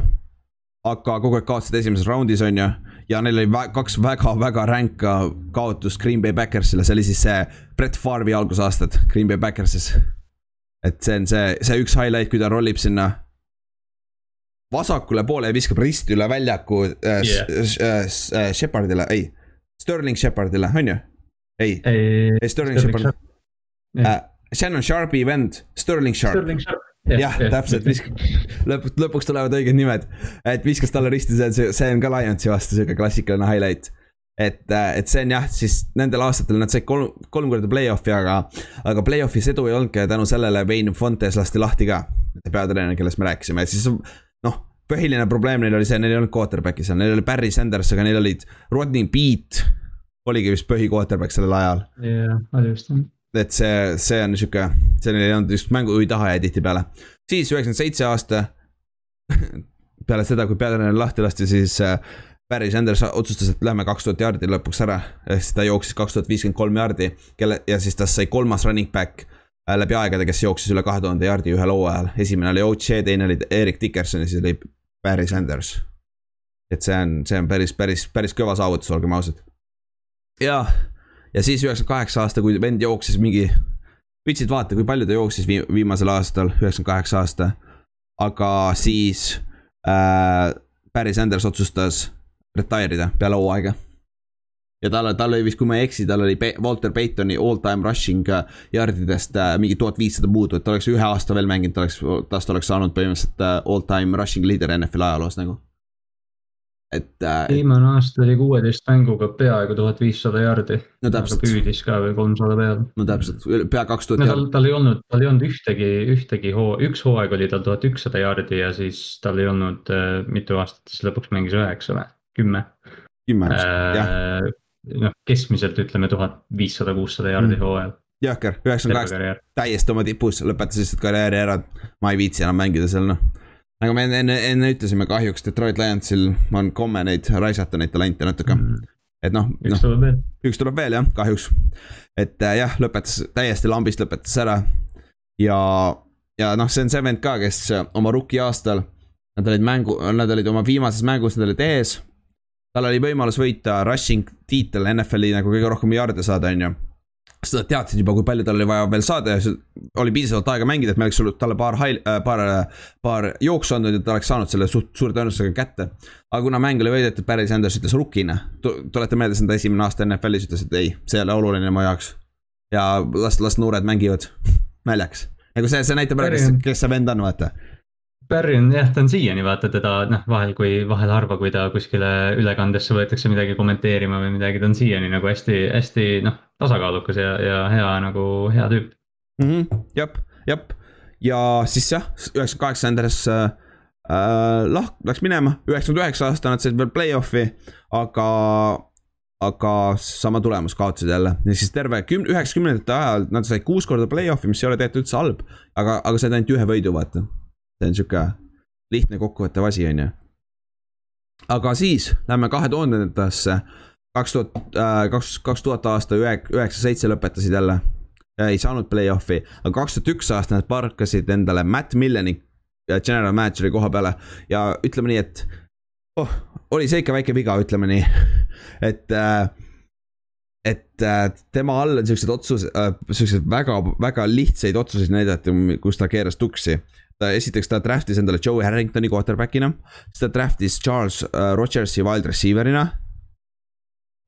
aga kogu aeg kaotasid esimeses raundis, on ju. ja neil oli vä kaks väga-väga ränka kaotust Green Bay Backersile, see oli siis see Brett Farvi algusaastad Green Bay Backersis. et see on see, see üks highlight, kui ta rollib sinna vasakule poole ja viskab risti üle väljaku äh, Yeah. yeah. äh, Shepardile, ei, Sterling Shepardile, on ju? ei, ei Sterling Shepard, äh, Shannon Sharpi vend, Sterling Sharp. Sterling Sharp. jah, täpselt, viskab, lõpuks, lõpuks tulevad õiged nimed, et viskas talle risti, see on see, see on ka Lionsi vastu sihuke klassikaline highlight. et, et see on jah, siis nendel aastatel nad said kolm, kolm korda play-off'i, aga, aga play-off'is edu ei olnudki ja tänu sellele Wayne Fontes lasti lahti ka. peatreener, kellest me rääkisime, et siis noh, põhiline probleem neil oli see, neil ei olnud quarterback'i seal, neil oli Barry Sanders, aga neil olid Rodney Beat oligi vist põhi quarterback sellel ajal jah, oli vist jah. Et see, see on sihuke, sellel ei olnud just mängujuhi taha jäi tihtipeale. siis üheksakümmend seitse aasta. <laughs> peale seda, kui peatreener lahti lasti, siis äh, Barry Sanders otsustas, et lähme kaks tuhat jaardi lõpuks ära. ehk siis ta jooksis kaks tuhat viiskümmend kolm jaardi, kelle ja siis tast sai kolmas running back äh, läbi aegade, kes jooksis üle kahe tuhande jaardi ühel hooajal. esimene oli O'Shea, teine oli Erik Dickerson ja siis oli Barry Sanders. et see on, see on päris, päris, päris kõva saavutus, olgem ausad. ja, ja siis üheksakümmend kaheksa aasta, kui vend jooksis mingi, võtsid vaata, kui palju ta jooksis vii- viimasel aastal, üheksakümmend kaheksa aasta. aga siis äh, Barry Sanders otsustas retire ida peale hooaega. ja tal, tal oli vist, kui ma ei eksi, tal oli Pe Walter Paytoni all time rushing äh, yardidest äh, mingi tuhat viissada puudu, et ta oleks ühe aasta veel mänginud, ta oleks, tast oleks saanud põhimõtteliselt äh, all time rushing leader NFL ajaloos nagu. Et äh, viimane aasta oli kuueteist mänguga peaaegu tuhat viissada jaardi. no täpselt, püüdis ka veel kolmsada peale. no täpselt, pea kaks tuhat no tal, tal ei olnud, tal ei olnud ühtegi, ühtegi hoo, üks hooaeg oli tal tuhat ükssada jaardi ja siis tal ei olnud äh, mitu aastat, siis lõpuks mängis üheksa või, kümme kümme vist, jah, äh,. noh, keskmiselt ütleme tuhat viissada, kuussada jaardi Mm. hooajal, jõhker, üheksakümmend kaheksa, täiesti oma tipus, lõpetas lihtsalt karjääri ära, ma ei viitsi enam mängida seal noh. Nagu me enne, enne, ütlesime, kahjuks Detroit Lionsil on komme neid raisata neid talente natuke, et noh, üks noh, tuleb veel. üks tuleb veel jah, kahjuks. et äh, jah, lõpetas täiesti lambist lõpetas ära ja, ja noh, see on see vend ka, kes oma rookie aastal, nad olid mängu, nad olid oma viimases mängus, nad olid ees. tal oli võimalus võita rushing tiitel NFL-i nagu kõige rohkem jarde saada, on ju seda teadsid juba, kui palju tal oli vaja veel saada ja oli piisavalt aega mängida, et me oleks talle paar high, paar, paar jooksu andnud ja ta oleks saanud selle suht suure tõenäosusega kätte. aga kuna mäng oli võidetud, Barry Sanders ütles rukkina, tulete meelde, see on ta esimene aasta NFL-is, ütles, et ei, see ei ole oluline mu jaoks. ja las, las noored mängivad, <laughs> naljakas. nagu see, see näitab ära, kes, kes see vend on, vaata. Barry on jah, ta on siiani vaata teda noh, vahel kui, vahel harva, kui ta kuskile ülekandesse võetakse midagi kommenteerima või midagi, ta on siiani nagu hästi, hästi noh, tasakaalukas ja, ja hea nagu hea tüüp mm. -hmm. jep, jep ja siis jah, üheksakümmend kaheksa Andres äh, äh, lah-, läks minema, üheksakümmend üheksa aasta nad said veel play-off'i, aga aga sama tulemus kaotasid jälle ja siis terve kümne, üheksakümnendate ajal nad said kuus korda play-off'i, mis ei ole tegelikult üldse halb. aga, aga said ainult ühe võidu, vaata see on sihuke lihtne kokkuvõttev asi, on ju. aga siis lähme kahe tuhandendatasse, kaks tuhat, äh, kaks, kaks tuhat aasta ühe, üheksa, seitse lõpetasid jälle. ei saanud play-off'i, aga kaks tuhat üks aasta nad parkasid endale Matt Milleni äh, general manager'i koha peale. Ja ütleme nii, et oh, oli see ikka väike viga, ütleme nii, <laughs> et äh, et äh, tema all on siuksed otsused äh,, siukseid väga, väga lihtsaid otsuseid näidati, kus ta keeras tuksi ta esiteks ta draft'is endale Joe Harringtoni quarterback'ina, siis ta draft'is Charles uh, Rodgersi wide receiver'ina.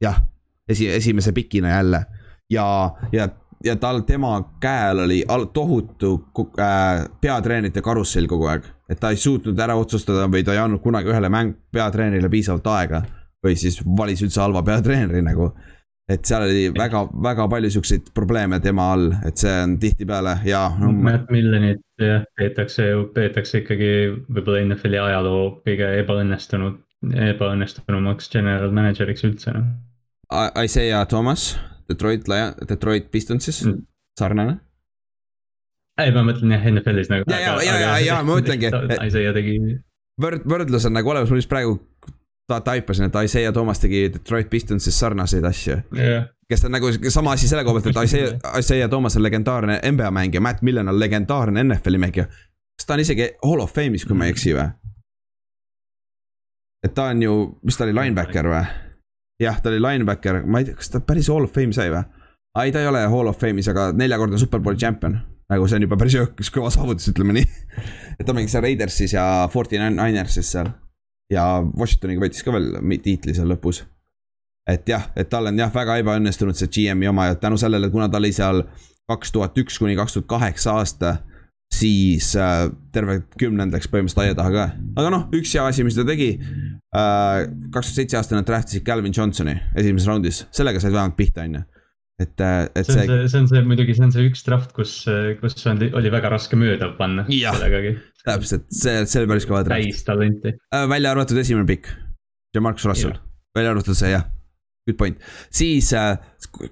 jah, esi, esimese pikina jälle ja, ja, ja tal, tema käe all oli tohutu äh, peatreenerite karussell kogu aeg. et ta ei suutnud ära otsustada või ta ei andnud kunagi ühele mäng peatreenerile piisavalt aega. või siis valis üldse halva peatreeneri nagu et seal oli väga, väga palju siukseid probleeme tema all, et see on tihtipeale ja no,. Matt Millenit jah, peetakse ju, peetakse ikkagi võib-olla NFL-i ajaloo kõige ebaõnnestunud, ebaõnnestunumaks general manager'iks üldse noh. Isaiah Thomas, Detroit Lion, Detroit Pistonsis mm., sarnane ei, ma mõtlen jah NFL-is nagu. ja, ja, ja, ja, ja ma mõtlengi. <laughs> Isaiah tegi. võrd-, võrdlus on nagu olemas, mul just praegu ta taipasin, et Isaiah Thomas tegi Detroit Pistonsis sarnaseid asju yeah.. kes on nagu sama asi selle koha pealt, et Isaiah, <laughs> Isaiah Thomas on legendaarne NBA mängija, Matt Millen on legendaarne NFL-i mängija. kas ta on isegi hall of fame'is, kui ma ei eksi või? et ta on ju, mis ta oli, linebacker või? jah, ta oli linebacker, ma ei tea, kas ta päris hall of fame sai või? ei, ta ei ole hall of fame'is, aga neljakordne superbowli champion. nagu see on juba päris kõva saavutus, ütleme nii <laughs> et ta mängis seal Raidersis ja Forty Ninersis seal ja Washingtoniga võitis ka veel tiitli seal lõpus. et jah, et tal on jah, väga ebaõnnestunud see GM-i oma ja tänu sellele, kuna ta oli seal kaks tuhat üks kuni kaks tuhat kaheksa aasta siis äh, terve kümnendaks põhimõtteliselt aia taha ka. aga noh, üks hea asi, mis ta tegi äh,. kaks tuhat seitse aastane trahtisid Calvin Johnsoni esimeses raundis, sellega said vähemalt pihta, on ju et, äh, et see. see on see, see on see muidugi, see on see üks draft, kus, kus on, oli väga raske mööda panna. Täpselt, see, see oli päris kõva draft. täistalenti äh,. välja arvatud esimene pikk, Jamarcus Russell, välja arvatud see jah good point. siis äh,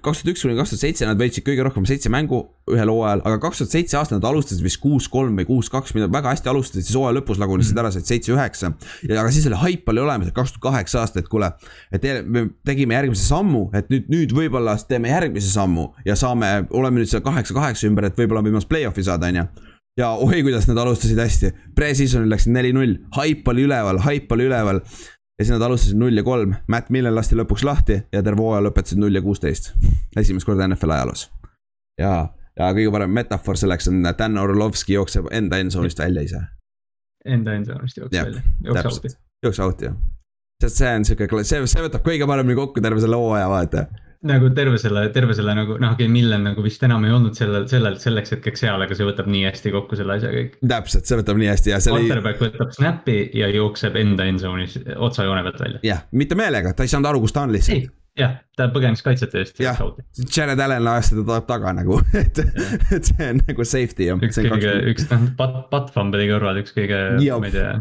kaks tuhat üks kuni kaks tuhat seitse nad võitsid kõige rohkem seitse mängu ühel hooajal, aga kaks tuhat seitse aasta nad alustasid vist kuus-kolm või kuus-kaks, mida väga hästi alustasid, siis hooaja lõpus lagunesid ära, said seitse-üheksa. ja aga siis oli haip oli olemas, et kaks tuhat kaheksa aasta, et kuule, et me tegime järgmise sammu, et nüüd, nüüd võib-olla teeme järgmise sammu ja saame, oleme nüüd seal kaheksa-kaheksa ümber, et võib-olla on võimalus play-off'i saada, on ju ja oi, kuidas nad alustasid hästi, pre-season'il läksid neli-null, haip oli üleval, haip oli üleval ja siis nad alustasid null ja kolm, Matt Millen lasti lõpuks lahti ja terve hooaja lõpetasid null ja kuusteist. esimest korda NFL ajaloos. ja, ja kõige parem metafoor selleks on Dan Orlovski jookseb enda endzone'ist välja ise. Enda endzone'ist jookseb välja, jookse out'i. jookse out'i jah, sest see on sihuke, see, see võtab kõige paremini kokku terve selle hooaja vaata nagu terve selle, terve selle nagu noh, okei okay,, Millen nagu vist enam ei olnud sellel, sellel, selleks hetkeks seal, aga see võtab nii hästi kokku selle asja kõik. täpselt, see võtab nii hästi ja see oli. Quarterback võtab snap'i ja jookseb enda endzone'is otsajoone pealt välja. jah, mitte meelega, ta ei saanud aru, kus ta on lihtsalt. jah, ta põgenes kaitsjate eest. jah, Jared Allan ajas teda taga nagu, <laughs> et, et see on nagu safety. üks kõige, üks noh, pat-, patfumble'i kõrval üks kõige, ma ei tea,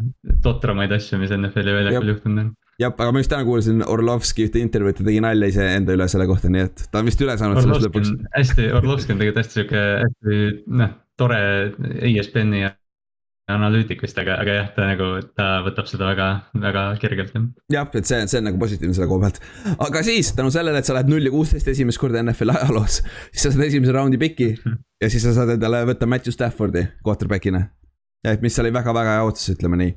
totramaid asju, mis NFL-i väljakul juhtunud on jah, aga ma just täna kuulasin Orlovski ühte intervjuud ja tegi nalja iseenda üle selle kohta, nii et ta on vist üle saanud sellest lõpuks. hästi, Orlovski on tegelikult hästi sihuke hästi noh, tore ESPN-i analüütik vist, aga, aga jah, ta nagu, ta võtab seda väga, väga kergelt jah. jah, et see, see on nagu positiivne selle koha pealt. aga siis tänu sellele, et sa lähed null ja kuusteist esimest korda NFL ajaloos, siis sa saad esimese raundi piki hmm. <laughs> ja siis sa saad endale võtta Matthew Staffordi quarterback'ina. et mis oli väga-väga hea otsus, ütleme nii.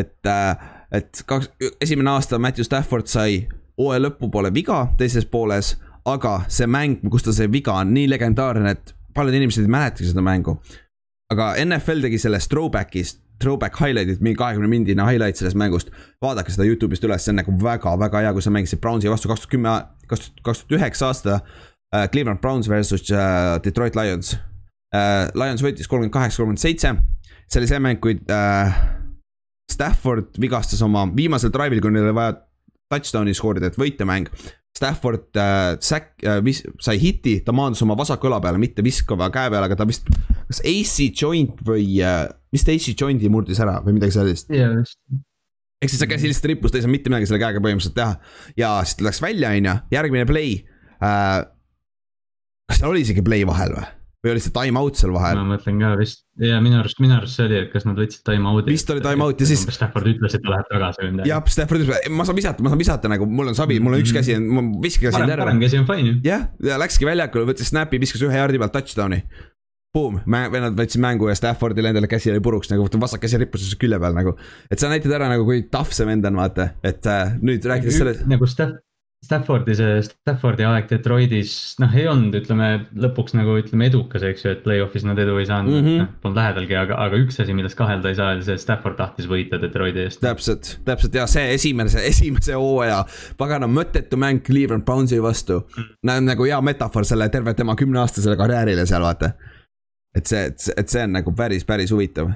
et äh, et kaks, esimene aasta Matthew Stafford sai hooaja lõpupoole viga teises pooles, aga see mäng, kus ta sai viga, on nii legendaarne, et paljud inimesed ei mäletagi seda mängu. aga NFL tegi sellest throwback'ist, throwback highlight'id, mingi kahekümne mindine highlight sellest mängust. vaadake seda Youtube'ist üles, see on nagu väga-väga hea, kui sa mängisid Brownsi vastu kaks tuhat kümme, kaks tuhat üheksa aasta äh,. Cleveland Browns versus äh, Detroit Lions äh,. Lions võitis kolmkümmend kaheksa, kolmkümmend seitse see oli see mäng, kui äh, Stafford vigastas oma viimasel drive'il, kui neil oli vaja touchdown'i skoorida, et võitemäng. Stafford äh, säk- äh,, vis-, sai hiti, ta maandus oma vasaku õla peale, mitte viskava käe peale, aga ta vist. kas AC joint või äh,, vist AC joint'i murdis ära või midagi sellist. just. ehk siis see käsi lihtsalt rippus, ta ei saanud mitte midagi selle käega põhimõtteliselt teha. ja siis ta läks välja, on ju, järgmine play äh,. kas seal oli isegi play vahel või? Või oli see time out seal vahel? ma mõtlen ka vist ja minu arust, minu arust see oli, et kas nad võtsid time out'i. vist oli time out ja siis. Stafford ütles, et ta läheb tagasi või midagi. jah, Stafford ütles, ma saan visata, ma saan visata nagu, mul on savi, mul on üks käsi, ma käsi parem, terve. parem käsi on fine ju. jah, ja läkski väljakule, võttis snap'i, viskas ühe jaardi pealt touchdown'i. Boom, vennad võtsid mängu ja Staffordil endale käsi oli puruks nagu vasak käsi rippus külje peal nagu. et sa näitad ära nagu kui tough see vend on, vaata, et äh, nüüd rääkides sellest. nagu Staff, Staffordi see, Staffordi aeg Detroitis, noh, ei olnud, ütleme lõpuks nagu ütleme edukas, eks ju, et play-off'is nad edu ei saanud mm. -hmm. noh, polnud lähedalgi, aga, aga üks asi, milles kahelda ei saa, oli see, et Stafford tahtis võita Detroiti eest. täpselt, täpselt ja see esimene, see <laughs> esimese hooaja pagana mõttetu mäng Cleveland Brownsi vastu. näeb nagu hea metafoor selle terve tema kümneaastasele karjäärile seal vaata. et see, et see, on nagu päris, päris huvitav.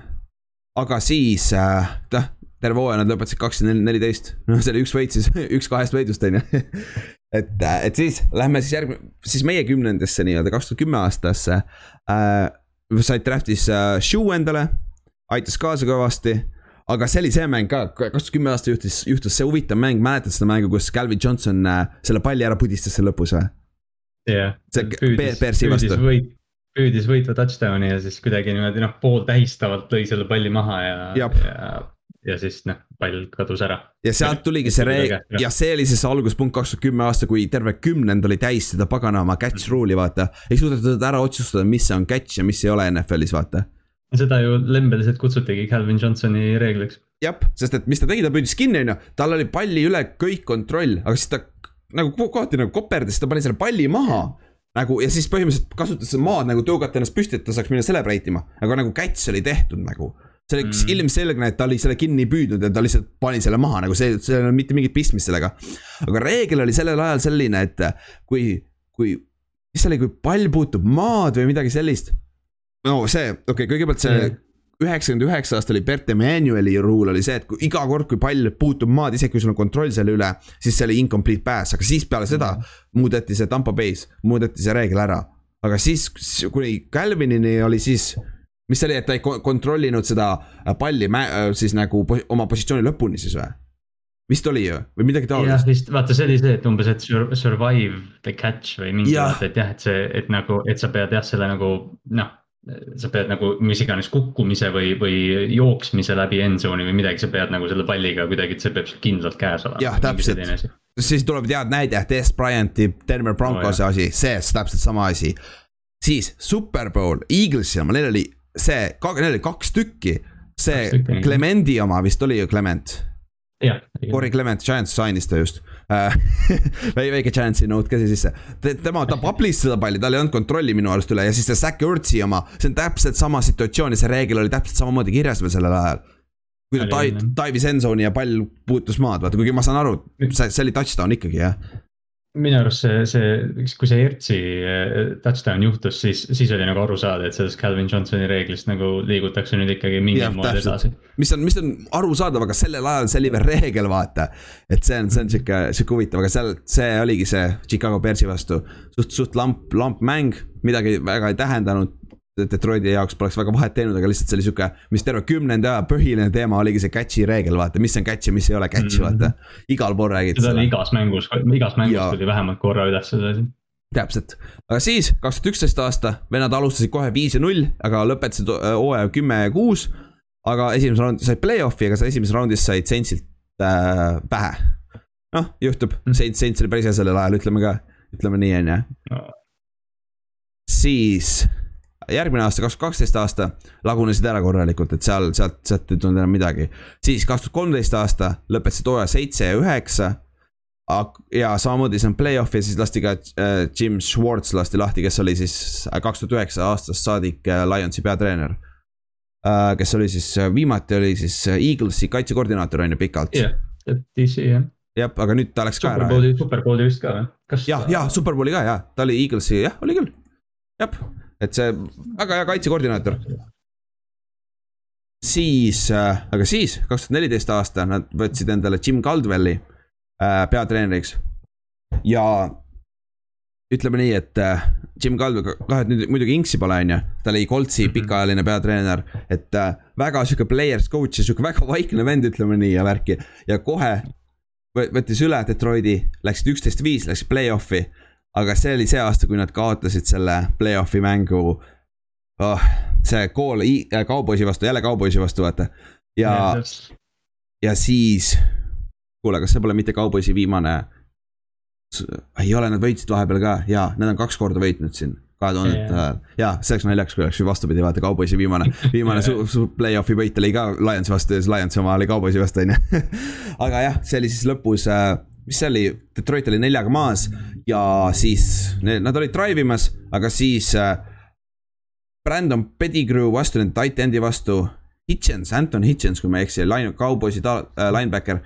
aga siis äh,, noh, terve hooaja nad lõpetasid kakskümmend neli, neliteist, noh, see oli üks võit siis, <laughs> üks kahest võidust on ju. <laughs> et, et siis lähme siis järgmine, siis meie kümnendasse nii-öelda, kaks tuhat kümme aastasse äh,. said draft'is äh, Shoe endale, aitas kaasa kõvasti aga see oli see mäng ka, kaks tuhat kümme aasta juhtus, juhtus see huvitav mäng, mäletad seda mängu, kus Calvin Johnson äh, selle palli ära pudistas seal lõpus või? jah, Bearsi vastu. võit, püüdis võitva touchdown'i ja siis kuidagi niimoodi noh, pooltähistavalt lõi selle palli maha ja, Jap. ja, ja siis noh, pall kadus ära. ja sealt tuligi see reeg- ja see oli siis alguspunkt kaks tuhat kümme aasta, kui terve kümnend oli täis seda paganama catch rule'i vaata. ei suudetud ära otsustada, mis on catch ja mis ei ole NFL-is vaata. seda ju lembeliselt kutsutigi Calvin Johnsoni reegliks. jah, sest et mis ta tegi, ta püüdis kinni, on ju, tal oli palli üle kõik kontroll, aga siis ta nagu ko- kohati nagu koperdas, ta pani selle palli maha. nagu ja siis põhimõtteliselt kasutas maad nagu tõugata ennast püsti, et ta saaks minna celebrate ima, aga nagu catch oli tehtud nagu. See oli mm. ilmselge, et ta oli selle kinni püüdnud ja ta lihtsalt pani selle maha, nagu see, seal ei olnud mitte mingit pistmist sellega. aga reegel oli sellel ajal selline, et kui, kui, mis see oli, kui pall puutub maad või midagi sellist. no see, okei okay,, kõigepealt see Mm. üheksakümmend üheksa aasta oli Bert Emanueli rule oli see, et kui iga kord, kui pall puutub maad, isegi kui sul on kontroll selle üle, siis see oli incomplete pass, aga siis peale seda muudeti see Tampa Bay's, muudeti see reegel ära. aga siis, kuni Calvinini oli siis, mis see oli, et ta ei ko- kontrollinud seda palli mä- siis nagu po oma positsiooni lõpuni siis või? vist oli ju, või midagi jah, taolist? vist vaata, see oli see, et umbes, et sur- survive the catch või mingi Jah. vaata, et jah, et see, et nagu, et sa pead jah, selle nagu noh. sa pead nagu mis iganes kukkumise või, või jooksmise läbi endzone'i või midagi, sa pead nagu selle palliga kuidagi, et see peab sul kindlalt käes olema. Jah, täpselt. siis tuleb head näide, Des Bryanti Denver Broncos oh, asi, see täpselt sama asi. siis Superbowl, Eaglesi oma, neil oli see, neil oli kaks tükki. see Kaks tükki, Clementi oma vist oli ju Clement, jah. Corey Clement, Giants sainis ta just <laughs> väike, Giantsi note ka siia sisse. tema, ta publis seda palli, tal ei olnud kontrolli minu arust üle ja siis see Zack Ertzi oma, see on täpselt sama situatsioon ja see reegel oli täpselt samamoodi kirjas veel sellel ajal. kui ta dive, dive'is endzone'i ja pall puutus maad, vaata, kuigi ma saan aru, see, see oli touchdown ikkagi jah. Minu arust see, see, kui see Ertzi eh, touchdown juhtus, siis, siis oli nagu aru saada, et sellest Calvin Johnsoni reeglist nagu liigutakse nüüd ikkagi mingil moel edasi. mis on, mis on arusaadav, aga sellel ajal see oli veel reegel, vaata. et see on, see on sihuke, sihuke huvitav, aga seal, see oligi see Chicago Bearsi vastu. suht, suht lamp, lamp mäng, midagi väga ei tähendanud. Detroiti jaoks poleks väga vahet teinud, aga lihtsalt see oli sihuke, mis terve kümnenda põhiline teema oligi see catch'i reegel, vaata, mis on catch ja mis ei ole catch mm. -hmm. vaata. igal pool räägiti seda oli igas mängus, igas mängus Jaa. tuli vähemalt korra üles see asi. täpselt. aga siis, kaks tuhat üksteist aasta, vennad alustasid kohe viis ja null, aga lõpetasid äh, hooaja kümme ja kuus. aga esimeses raundis said play-off'i, aga sa esimeses raundis said Saintsilt äh, pähe. noh, juhtub, Mhm. Saints, Saints oli päris hea sellel ajal, ütleme ka, ütleme nii, on ju. siis järgmine aasta, kaks tuhat kaksteist aasta lagunesid ära korralikult, et seal, sealt, sealt ei tulnud enam midagi. siis kaks tuhat kolmteist aasta lõpetasid hooaja seitse ja üheksa. ja samamoodi see on play-off ja siis lasti ka äh, Jim Schwartz lasti lahti, kes oli siis kaks tuhat üheksa aastast saadik äh, Lionsi peatreener äh,. kes oli siis äh, viimati oli siis äh, Eaglesi kaitsekoordinaator on ju pikalt. jah, DC jah. jah, aga nüüd ta läks ka ära. Superbowli, vist ka või? jah, jah, Superbowli ka jah, ta oli Eaglesi, jah, oli küll. jah, et see väga hea kaitsekoordinaator. siis, aga siis, kaks tuhat neliteist aasta nad võtsid endale Jim Caldwelli äh, peatreeneriks. ja ütleme nii, et äh, Jim Caldwell, kah, et nüüd muidugi Inksi pole, on ju, ta oli Coltsi -hmm. pikaajaline peatreener, et äh, väga sihuke players coach ja sihuke väga <laughs> vaikne vend, ütleme nii ja värki. ja kohe võttis üle Detroiti, läksid üksteist viis, läksid play-off'i. Aga see oli see aasta, kui nad kaotasid selle play-off'i mängu oh,. see kool Cowboysi vastu, jälle Cowboysi vastu, vaata. ja, ja siis, kuule, kas see pole mitte Cowboysi viimane ei ole, nad võitsid vahepeal ka ja nad on kaks korda võitnud siin kahe tuhandete ajal. ja see oleks naljakas, kui oleks vastupidi, vaata Cowboysi viimane, viimane su, su play-off'i võit oli ka Lionsi vastu ja siis Lionsi oma oli Cowboysi vastu, on ju. <laughs> aga jah, see oli siis lõpus äh, mis see oli, Detroit oli neljaga maas ja siis nad olid drive imas, aga siis äh, Brandon Pettigrew vastu, nende tight end'i vastu. Hitchens, Anton Hitchens, kui ma ei eksi, line, Cowboysi äh, linebacker.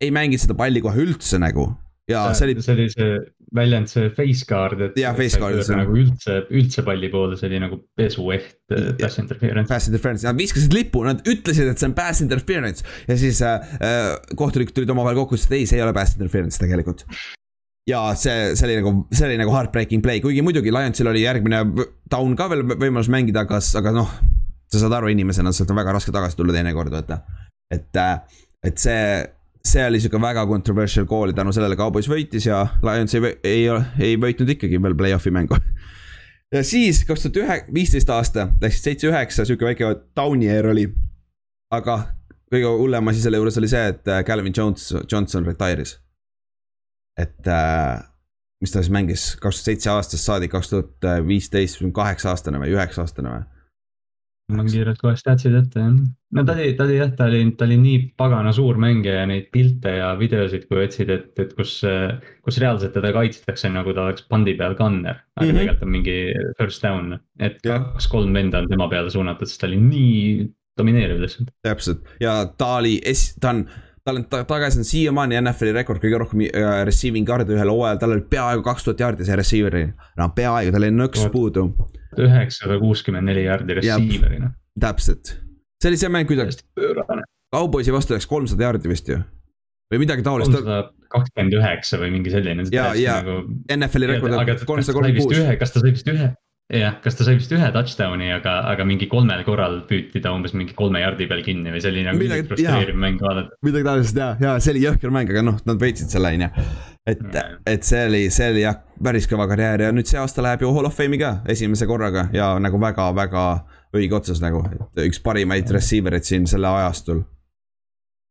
ei mänginud seda palli kohe üldse nagu ja see oli. see oli see väljend, see face guard, et. jah, face guard. nagu üldse, üldse palli poole, see oli nagu pesueht äh, pass interference. Pass interference, nad viskasid lipu, nad ütlesid, et see on pass interference ja siis äh, äh kohtunikud tulid omavahel kokku, ütlesid ei, see ei ole pass interference tegelikult. ja see, see oli nagu, see oli nagu heartbreaking play, kuigi muidugi Lionsil oli järgmine down ka veel võimalus mängida, aga, aga noh. sa saad aru, inimesena, sealt on väga raske tagasi tulla teinekord, vaata. et, äh, et see see oli sihuke väga controversial call ja tänu sellele Cowboys võitis ja Lions ei, ei, ei võitnud ikkagi veel play-off'i mängu. ja siis kaks tuhat ühe, viisteist aasta läksid seitse-üheksa, sihuke väike down'i air oli. aga kõige hullem asi selle juures oli see, et äh, Calvin Jones, Johnson retire'is. et äh, mis ta siis mängis kaks tuhat seitse aastast saadik, kaks tuhat viisteist, kaheksa aastane või üheksa aastane või ma kiirelt kohe statsid ette jah. no ta oli, ta oli jah, ta oli, ta oli nii pagana suur mängija ja neid pilte ja videosid, kui otsid, et, et kus, kus reaalselt teda kaitstakse nagu ta oleks pandi peal gunner. aga mm -hmm. tegelikult on mingi first down, et kaks-kolm venda on tema peale suunatud, sest ta oli nii domineeriv lihtsalt. täpselt ja ta oli, ta on tal on tagasi on siiamaani NFL-i rekord kõige rohkem äh, receiving yard'e ühel hooajal, tal oli peaaegu kaks tuhat yard'i see receiver'i. no peaaegu, tal oli nõks puudu üheksasada kuuskümmend neli jaardi receiver'ina. täpselt, see oli see mäng, kui ta. Cowboysi vastu läks kolmsada jaardi vist ju. või midagi taolist. kolmsada kakskümmend üheksa või mingi selline. ja, ja nagu... NFL-i rekord on kolmsada kolmkümmend kuus. kas ta sai vist ühe, jah, kas ta sai vist ühe touchdown'i, aga, aga mingi kolmel korral püüti ta umbes mingi kolme jardi peal kinni või see oli nagu midagi frustreeriv mäng vaadata. midagi taolist ja, ja see oli jõhker mäng, aga noh, nad võitsid selle on ju et, et see oli, see oli jah, päris kõva karjäär ja nüüd see aasta läheb ju Hall of Fame'i ka esimese korraga ja nagu väga-väga õige otsus nagu, et üks parimaid receiver eid siin selle ajastul.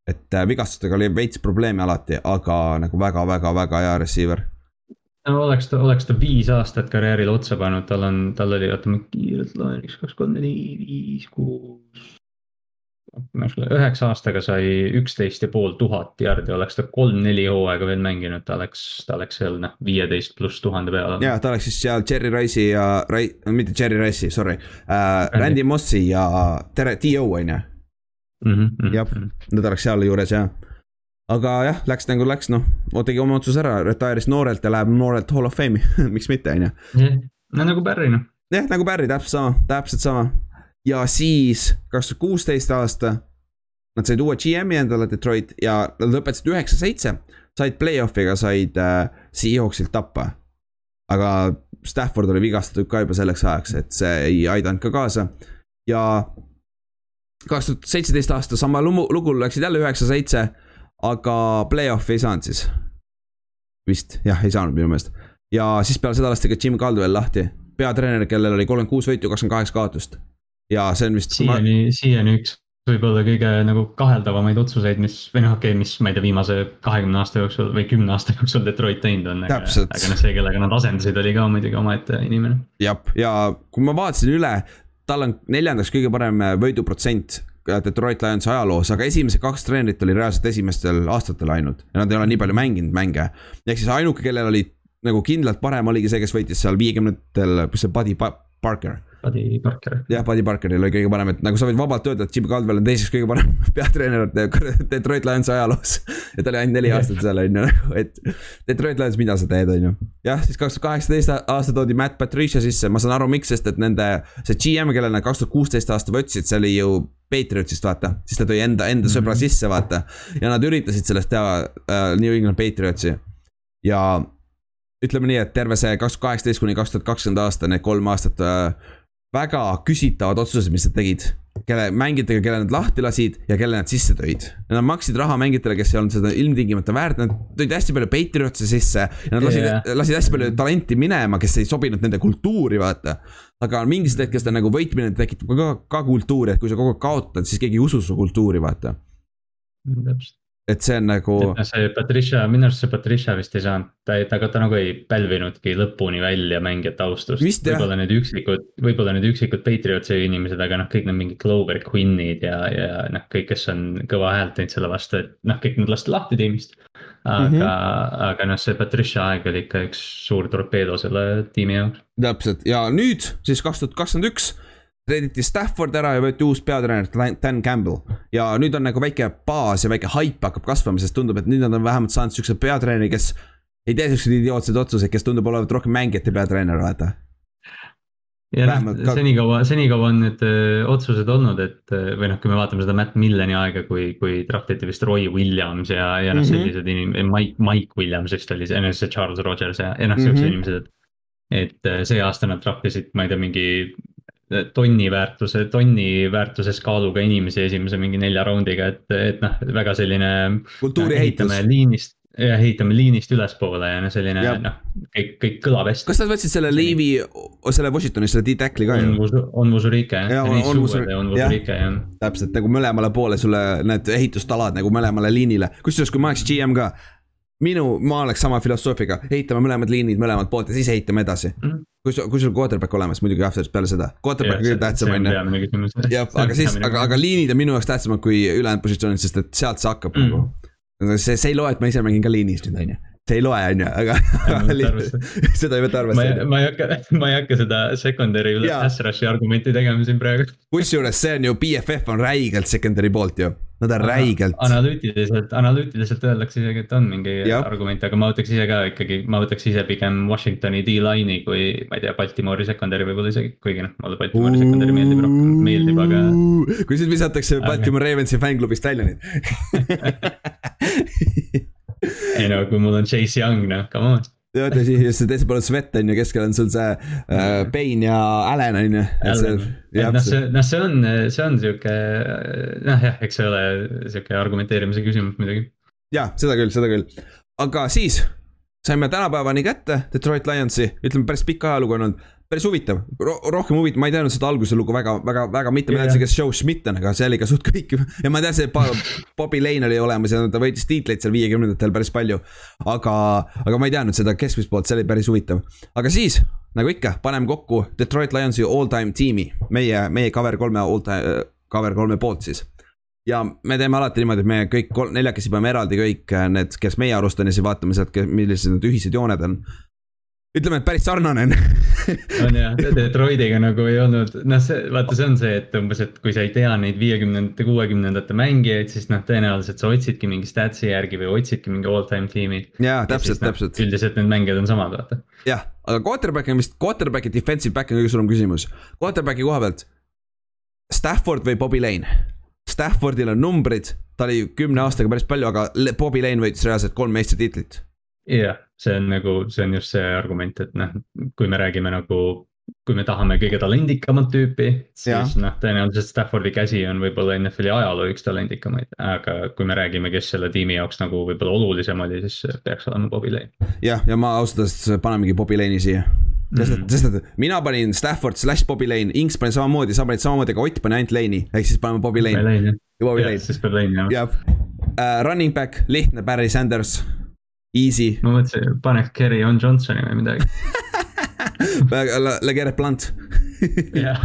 et äh, vigastustega oli veits probleeme alati, aga nagu väga-väga-väga hea receiver. No oleks ta, oleks ta viis aastat karjäärile otsa pannud, tal on, tal oli, oota ma kiirelt loen, üks, kaks, kolm, neli, viis, kuus üheksa aastaga sai üksteist ja pool tuhat jardi, oleks ta kolm-neli hooaega veel mänginud, ta oleks, ta oleks seal noh, viieteist pluss tuhande peal. ja ta oleks siis seal Cherry Rice'i ja mitte Cherry Rice'i, sorry äh,, Randy Mossi ja tere, T.O on ju. Mhm, mhm, jah, nad oleks sealjuures jah aga jah, läks nagu läks, noh, tegi oma otsuse ära, retire'is noorelt ja läheb noorelt Hall of Fame'i <laughs> miks mitte, on ju. no nagu Barry noh. jah, nagu Barry, täpselt sama, täpselt sama ja siis kaks tuhat kuusteist aasta. Nad said uue GM-i endale Detroit ja nad lõpetasid üheksa-seitse, said play-off'iga, said äh, Seahawksilt tappa. aga Stafford oli vigastatud ka juba selleks ajaks, et see ei aidanud ka kaasa ja kaks tuhat seitseteist aasta sama lugu, lugu läksid jälle üheksa-seitse, aga play-off'i ei saanud siis. vist jah, ei saanud minu meelest ja siis peale seda lasti ka Jim Caldwell lahti, peatreener, kellel oli kolmkümmend kuus võitu, kakskümmend kaheksa kaotust ja see on vist. siiani ma..., siiani üks võib-olla kõige nagu kaheldavamaid otsuseid, mis või noh, okei okay,, mis ma ei tea, viimase kahekümne aasta jooksul või kümne aasta jooksul Detroit teinud on. aga, aga noh, see, kellega nad asendasid, oli ka muidugi omaette inimene. jah, ja kui ma vaatasin üle, tal on neljandaks kõige parem võiduprotsent Detroit Lionsi ajaloos, aga esimesed kaks treenerit oli reaalselt esimestel aastatel ainult ja nad ei ole nii palju mänginud mänge. ehk siis ainuke, kellel oli nagu kindlalt parem, oligi see, kes võitis seal viiekümnendatel, see Buddy Parker Buddy Parker. jah, Buddy Parkeril oli kõige parem, et nagu sa võid vabalt öelda, et Jim Caldwell on teiseks kõige parem <laughs> peatreener <laughs> Detroit Lionsi ajaloos. ja ta oli ainult neli aastat seal on ju, nagu, et Detroit Lions, mida sa teed, on ju. jah, siis kaks tuhat kaheksateist aasta toodi Matt Patricia sisse, ma saan aru, miks, sest et nende, see GM, kelle nad kaks tuhat kuusteist aasta võtsid, see oli ju Patriotsist vaata, siis ta tõi enda, enda sõbra -hmm. sisse vaata. ja nad üritasid sellest teha äh, New England Patriotsi ja ütleme nii, et terve see kaks tuhat kaheksateist kuni kaks tuhat kakskümmend aasta, need kolm aastat äh, väga küsitavad otsused, mis nad tegid kelle, mängijatega, kelle nad lahti lasid ja kelle nad sisse tõid. Nad maksid raha mängijatele, kes ei olnud seda ilmtingimata väärt, nad tõid hästi palju Patriotsi sisse ja nad lasid yeah., lasid hästi palju talenti minema, kes ei sobinud nende kultuuri, vaata. aga mingis hetkes ta nagu võitmine tekitab ka, ka kultuuri, et kui sa kogu aeg kaotad, siis keegi ei usu su kultuuri, vaata. täpselt et see on nagu. see Patricia, minu arust see Patricia vist ei saanud, ta ei, ta, nagu ei pälvinudki lõpuni välja mängijate austust. võib-olla need üksikud, võib-olla need üksikud Patriotsi inimesed, aga noh, kõik need mingid Clover Quinnid ja, ja noh, kõik, kes on kõva häält teinud selle vastu, et noh, kõik nad lasti lahti tiimist. aga mm, -hmm. aga noh, see Patricia aeg oli ikka üks suur torpeedo selle tiimi jaoks. täpselt ja nüüd siis kaks tuhat kakskümmend üks Reediti Stafford ära ja võeti uus peatreener Dan Campbell. ja nüüd on nagu väike baas ja väike haip hakkab kasvama, sest tundub, et nüüd nad on vähemalt saanud siukse peatreeneri, kes ei tee siukseid idiootseid otsuseid, kes tundub olevat rohkem mängijate peatreener, vaata. ja noh, senikaua, senikaua on need öö, otsused olnud, et või noh, kui me vaatame seda Matt Milleni aega, kui, kui draftiti vist Roy Williams ja, ja noh mm -hmm., sellised inimesed, Mike, Mike Williams vist oli see, see Charles Rogers ja, ja noh, siuksed mm -hmm. inimesed. et see aasta nad draftisid, ma ei tea, mingi tonni väärtuse, tonni väärtuses kaaluga inimesi esimese mingi nelja raundiga, et, et noh, väga selline. kultuuri ehitus. liinist, jah, ehitame liinist ülespoole ja noh, selline noh, kõik, kõik kõlab hästi. kas nad võtsid selle Leavi, selle Washingtoni, selle D-tackli ka ju? on Vusurike jah. on, Vusurike jah. täpselt nagu mõlemale poole sulle need ehitustalad nagu mõlemale liinile, kusjuures kui ma oleks GM ka minu, ma oleks sama filosoofiaga, ehitame mõlemad liinid mõlemalt poolt ja siis ehitame edasi mm. -hmm kui sul, kui sul quarterback olemas, muidugi jah, peale seda, quarterback on kõige tähtsam on ju. jah, aga siis, aga, aga liinid on minu jaoks tähtsamad kui ülejäänud positsioonid, sest et sealt see hakkab mm. nagu. see, see ei loe, et ma ise mängin ka liinis nüüd on ju see ei loe, on ju, aga <laughs> seda ei võta arvesse. ma ei hakka, <laughs> ma ei hakka seda secondary üle pass rush'i argumenti tegema siin praegu. kusjuures see on ju, BFF on räigelt secondary poolt ju Nad on räigelt. analüütiliselt, analüütiliselt öeldakse isegi, et on mingi ja. argument, aga ma võtaks ise ka ikkagi, ma võtaks ise pigem Washingtoni D-line'i kui, ma ei tea, Baltimoori secondary võib-olla isegi, kuigi noh, mulle Baltimoori secondary meeldib rohkem, meeldib, aga. kui siis visatakse Baltimore Ravensi fännklubist välja nüüd <laughs> <laughs> ei no kui mul on Chase Young, noh, come on. Ja tõsi, just see teisel pool Svet on ju, keskel on sul see äh, Payne ja Allan on ju. noh, see, noh, see on, see on sihuke, noh jah, eks see ole sihuke argumenteerimise küsimus muidugi. ja seda küll, seda küll, aga siis saime tänapäevani kätte Detroit Lionsi, ütleme päris pikk ajalugu on olnud päris huvitav Ro, rohkem huvitav, ma ei teadnud seda alguse lugu väga, väga, väga mitte, ma teadsin, kes Joe Schmidt on, aga see oli ka suht kõik. ja ma teadsin, et Bobby Lane oli olemas ja ta võitis tiitleid seal viiekümnendatel päris palju. aga, aga ma ei teadnud seda keskmist poolt, see oli päris huvitav. aga siis, nagu ikka, paneme kokku Detroit Lionsi all time tiimi, meie, meie cover kolme all time, cover kolme poolt siis ja me teeme alati niimoodi, et me kõik kolm, neljakesi paneme eraldi kõik need, kes meie arust on ja siis vaatame sealt, millised need ühised jooned on ütleme, et päris sarnane on on jah, Detroitiga nagu ei olnud, noh, see, vaata, see on see, et umbes, et kui sa ei tea neid viiekümnendate, kuuekümnendate mängijaid, siis noh, tõenäoliselt sa otsidki mingi statsi järgi või otsidki mingi all time tiimi. jaa, täpselt, noh, täpselt. üldiselt need mängijad on samad, vaata. jah, aga quarterback on vist, quarterback ja defensive back on kõige suurem küsimus. Quarterbacki koha pealt, Stafford või Bobby Lane? Staffordil on numbrid, ta oli kümne aastaga päris palju, aga Bobby Lane võitis reaalselt kolm meistritiitlit jah, see on nagu, see on just see argument, et noh, kui me räägime nagu, kui me tahame kõige talendikamat tüüpi, siis noh, tõenäoliselt Staffordi käsi on võib-olla NFL-i ajaloo üks talendikamaid, aga kui me räägime, kes selle tiimi jaoks nagu võib-olla olulisem oli, siis peaks olema Bobby Lane. jah, ja ma ausalt öeldes panemegi Bobby Lane'i siia. Sest et, sest et mina panin Stafford slash Bobby Lane, Inks pani samamoodi, sa panid samamoodi, aga Ott pani ainult Lane'i, ehk siis paneme Bobby Lane. Bobby Lane, jah. jah. Uh,, running back, lihtne, Barry Sanders Easy. ma mõtlesin, paneks Kerry on Johnsoni või midagi <laughs> Legerett Blunt <laughs> jah,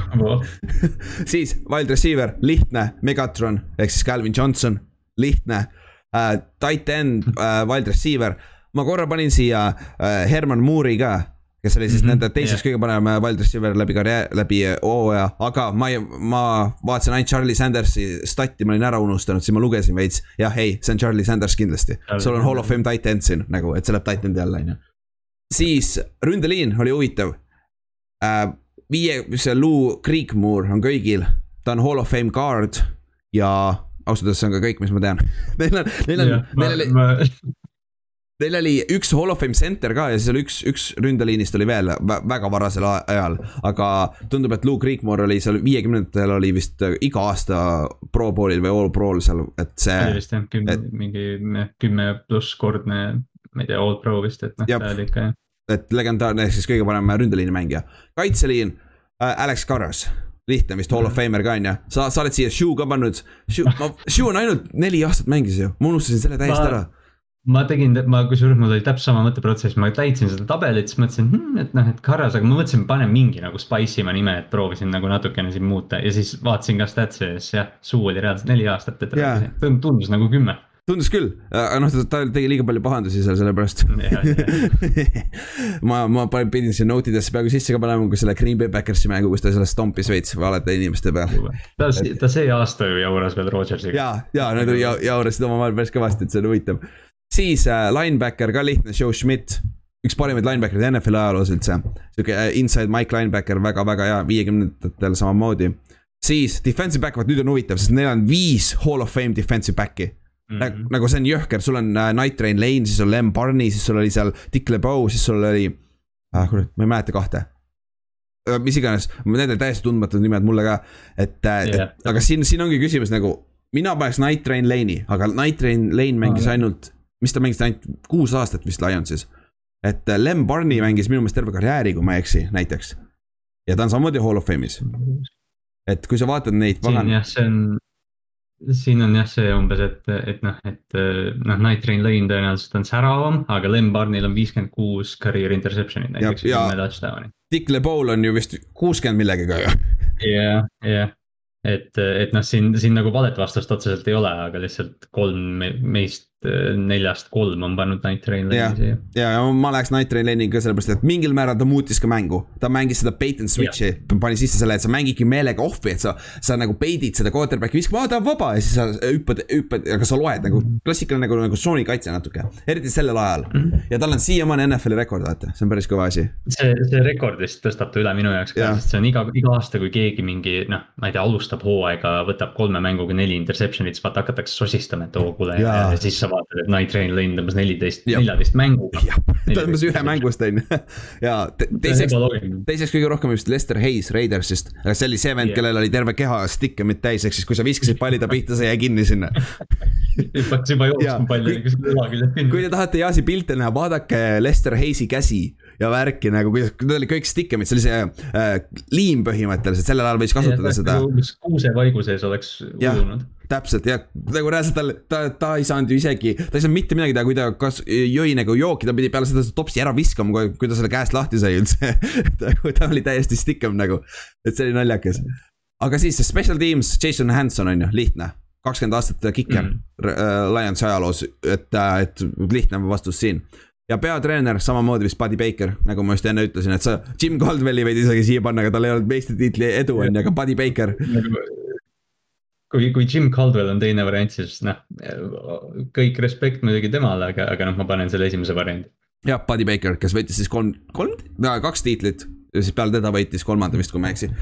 siis wild receiver, lihtne, Megatron ehk siis Calvin Johnson, lihtne uh,. Tight end uh,, wild receiver, ma korra panin siia uh, Herman Moore'i ka kes oli siis mm -hmm, nende teiseks yeah. kõige parem wide receiver läbi karjäär, läbi hooaja, aga ma ei, ma vaatasin ainult Charlie Sandersi stati, ma olin ära unustanud, siis ma lugesin veits. jah, ei, see on Charlie Sanders kindlasti, sul on hall of fame tight end siin nagu, et see läheb tight end'i alla, on ju. siis ründeliin oli huvitav äh,. viie, see Lou Creekmore on köigil ta on Hall of Fame guard ja ausalt öeldes see on ka kõik, mis ma tean <laughs> Neil on, neil on, neil oli ma... Neil oli üks Hall of Fame center ka ja siis oli üks, üks ründeliinist oli veel väga varasel ajal. aga tundub, et Luke Creekmore oli seal viiekümnendatel oli vist iga aasta pro bowl'il või all pro'l seal, et see. oli vist jah, kümne mingi kümme pluss kordne, ma ei tea, all pro vist, et noh, ta oli ikka jah. et legendaarne ehk siis kõige parem ründeliini mängija, kaitseliin äh, Alex Carras lihtne vist Hall of mhm. Famer ka on ju, sa, sa oled siia Shoe ka pannud, Shoe, Shoe on ainult neli aastat mängis ju, ma unustasin selle täiesti ma... ära ma tegin, ma kusjuures mul oli täpselt sama mõtteprotsess, ma täitsin seda tabelit, siis mõtlesin hmm,, et noh, et Karras, aga ma mõtlesin, panen mingi nagu spice ima nime, et proovisin nagu natukene siin muuta ja siis vaatasin ka stats'i ja siis jah, suu oli reaalselt neli aastat, et yeah. tundus nagu kümme tundus küll, aga noh, ta tegi liiga palju pahandusi seal sellepärast <laughs> ma, ma pidin siin note idesse peaaegu sisse ka panema, kui selle Green Bay Backersi mängu, kus ta sellest stompis veits valede inimeste peal. ta, ta see aasta ju jauras veel Rodgersiga. ja, ja nad ja, jaurasid omavahel päris kõvasti, et see on huvitav. Siis äh, linebacker ka lihtne, Joe Schmidt üks parimaid linebacker'id NFL ajaloos üldse. sihuke äh, inside Mike linebacker väga, väga hea, viiekümnendatel samamoodi. siis defensive back, vot nüüd on huvitav, sest neil on viis hall of fame defensive back'i Mm -hmm. nagu see on jõhker, sul on uh, Night Train Lane, siis on Lem Barney, siis sul oli seal Dick LeBeau, siis sul oli ah,, kurat, ma ei mäleta kahte uh,. mis iganes, need on täiesti tundmatud nimed mulle ka, et yeah., et aga siin, siin ongi küsimus nagu. mina paneks Night Train Lane'i, aga Night Train Lane mängis ainult, mis ta mängis ainult kuus aastat vist Lionsis. et uh, Lem Barney mängis minu meelest terve karjääri, kui ma ei eksi, näiteks. ja ta on samamoodi Hall of Fame'is. et kui sa vaatad neid. siin jah, see on siin on jah see umbes, et, et noh, et noh, Night Train Lane tõenäoliselt on säravam, aga Lem Barnil on viiskümmend kuus career interception'it näiteks ja, kümme touchdown'i. Dick LeBeau on ju vist kuuskümmend millegagi ju. jah, jah, et, et noh, siin, siin nagu valet vastust otseselt ei ole, aga lihtsalt kolm meist Äh, neljast kolm on pannud Night Train Lane'i siia. ja, ja ma läheks Night Train Lane'iga sellepärast, et mingil määral ta muutis ka mängu. ta mängis seda bait and switch'i, pani sisse selle, et sa mängidki meelega off'i, et sa, sa nagu peidid seda quarterback'i viskama, aa ta on vaba ja siis sa hüppad, hüppad, aga sa loed nagu mhm. klassikaline nagu, nagu tsoonikaitse natuke. eriti sellel ajal mm -hmm. ja tal on siiamaani NFL-i rekord, vaata, see on päris kõva asi. see, see rekord vist tõstab ta üle minu jaoks ka, sest see on iga, iga aasta, kui keegi mingi noh, ma ei tea, alustab hooaega, võtab kolme mänguga neli interception'it, siis vaata hakatakse sosistama, et oo kuule ja, ja siis sa vaatad, et Night Train tõmbas neliteist, neljateist mänguga. ta tõmbas ühe mängust on ju ja teiseks, teiseks kõige rohkem vist Lester Hayes Raidersist, aga see oli see vend, kellel oli terve keha stikkemit täis, ehk siis kui sa viskasid palli ta pihta, see jäi kinni sinna. <laughs> Hüppaks juba jooksma palli kuskil õla küljest kinni. kui te tahate Jaasi pilte näha, vaadake Lester Hayes'i käsi ja värki nagu, kuidas, need olid kõik stikkemid, see oli see äh, liim põhimõtteliselt, sellel ajal võis kasutada ja, seda. kuusevaigu sees oleks ujunud täpselt ja nagu reaalselt tal, ta, ta ei saanud ju isegi, ta ei saanud mitte midagi teha, kui ta kas jõi nagu jooki, ta pidi peale seda topsi ära viskama, kui ta selle käest lahti sai üldse <laughs> ta oli täiesti stikkem nagu, et see oli naljakas. aga siis special teams, Jason Hanson on ju, lihtne, kakskümmend aastat kiker mm. -hmm. Lionsi ajaloos, et, et lihtne vastus siin ja peatreener samamoodi vist Buddy Baker, nagu ma just enne ütlesin, et sa Jim Caldwelli võid isegi siia panna, aga tal ei olnud meistritiitli edu on ju, aga Buddy Baker nagu kui, kui Jim Caldwell on teine variant, siis noh, kõik respekt muidugi temale, aga, aga noh, ma panen selle esimese variandi. jah, Buddy Baker, kes võitis siis kolm, kolm, kaks tiitlit ja siis peale teda võitis kolmanda vist, kui ma ei eksi.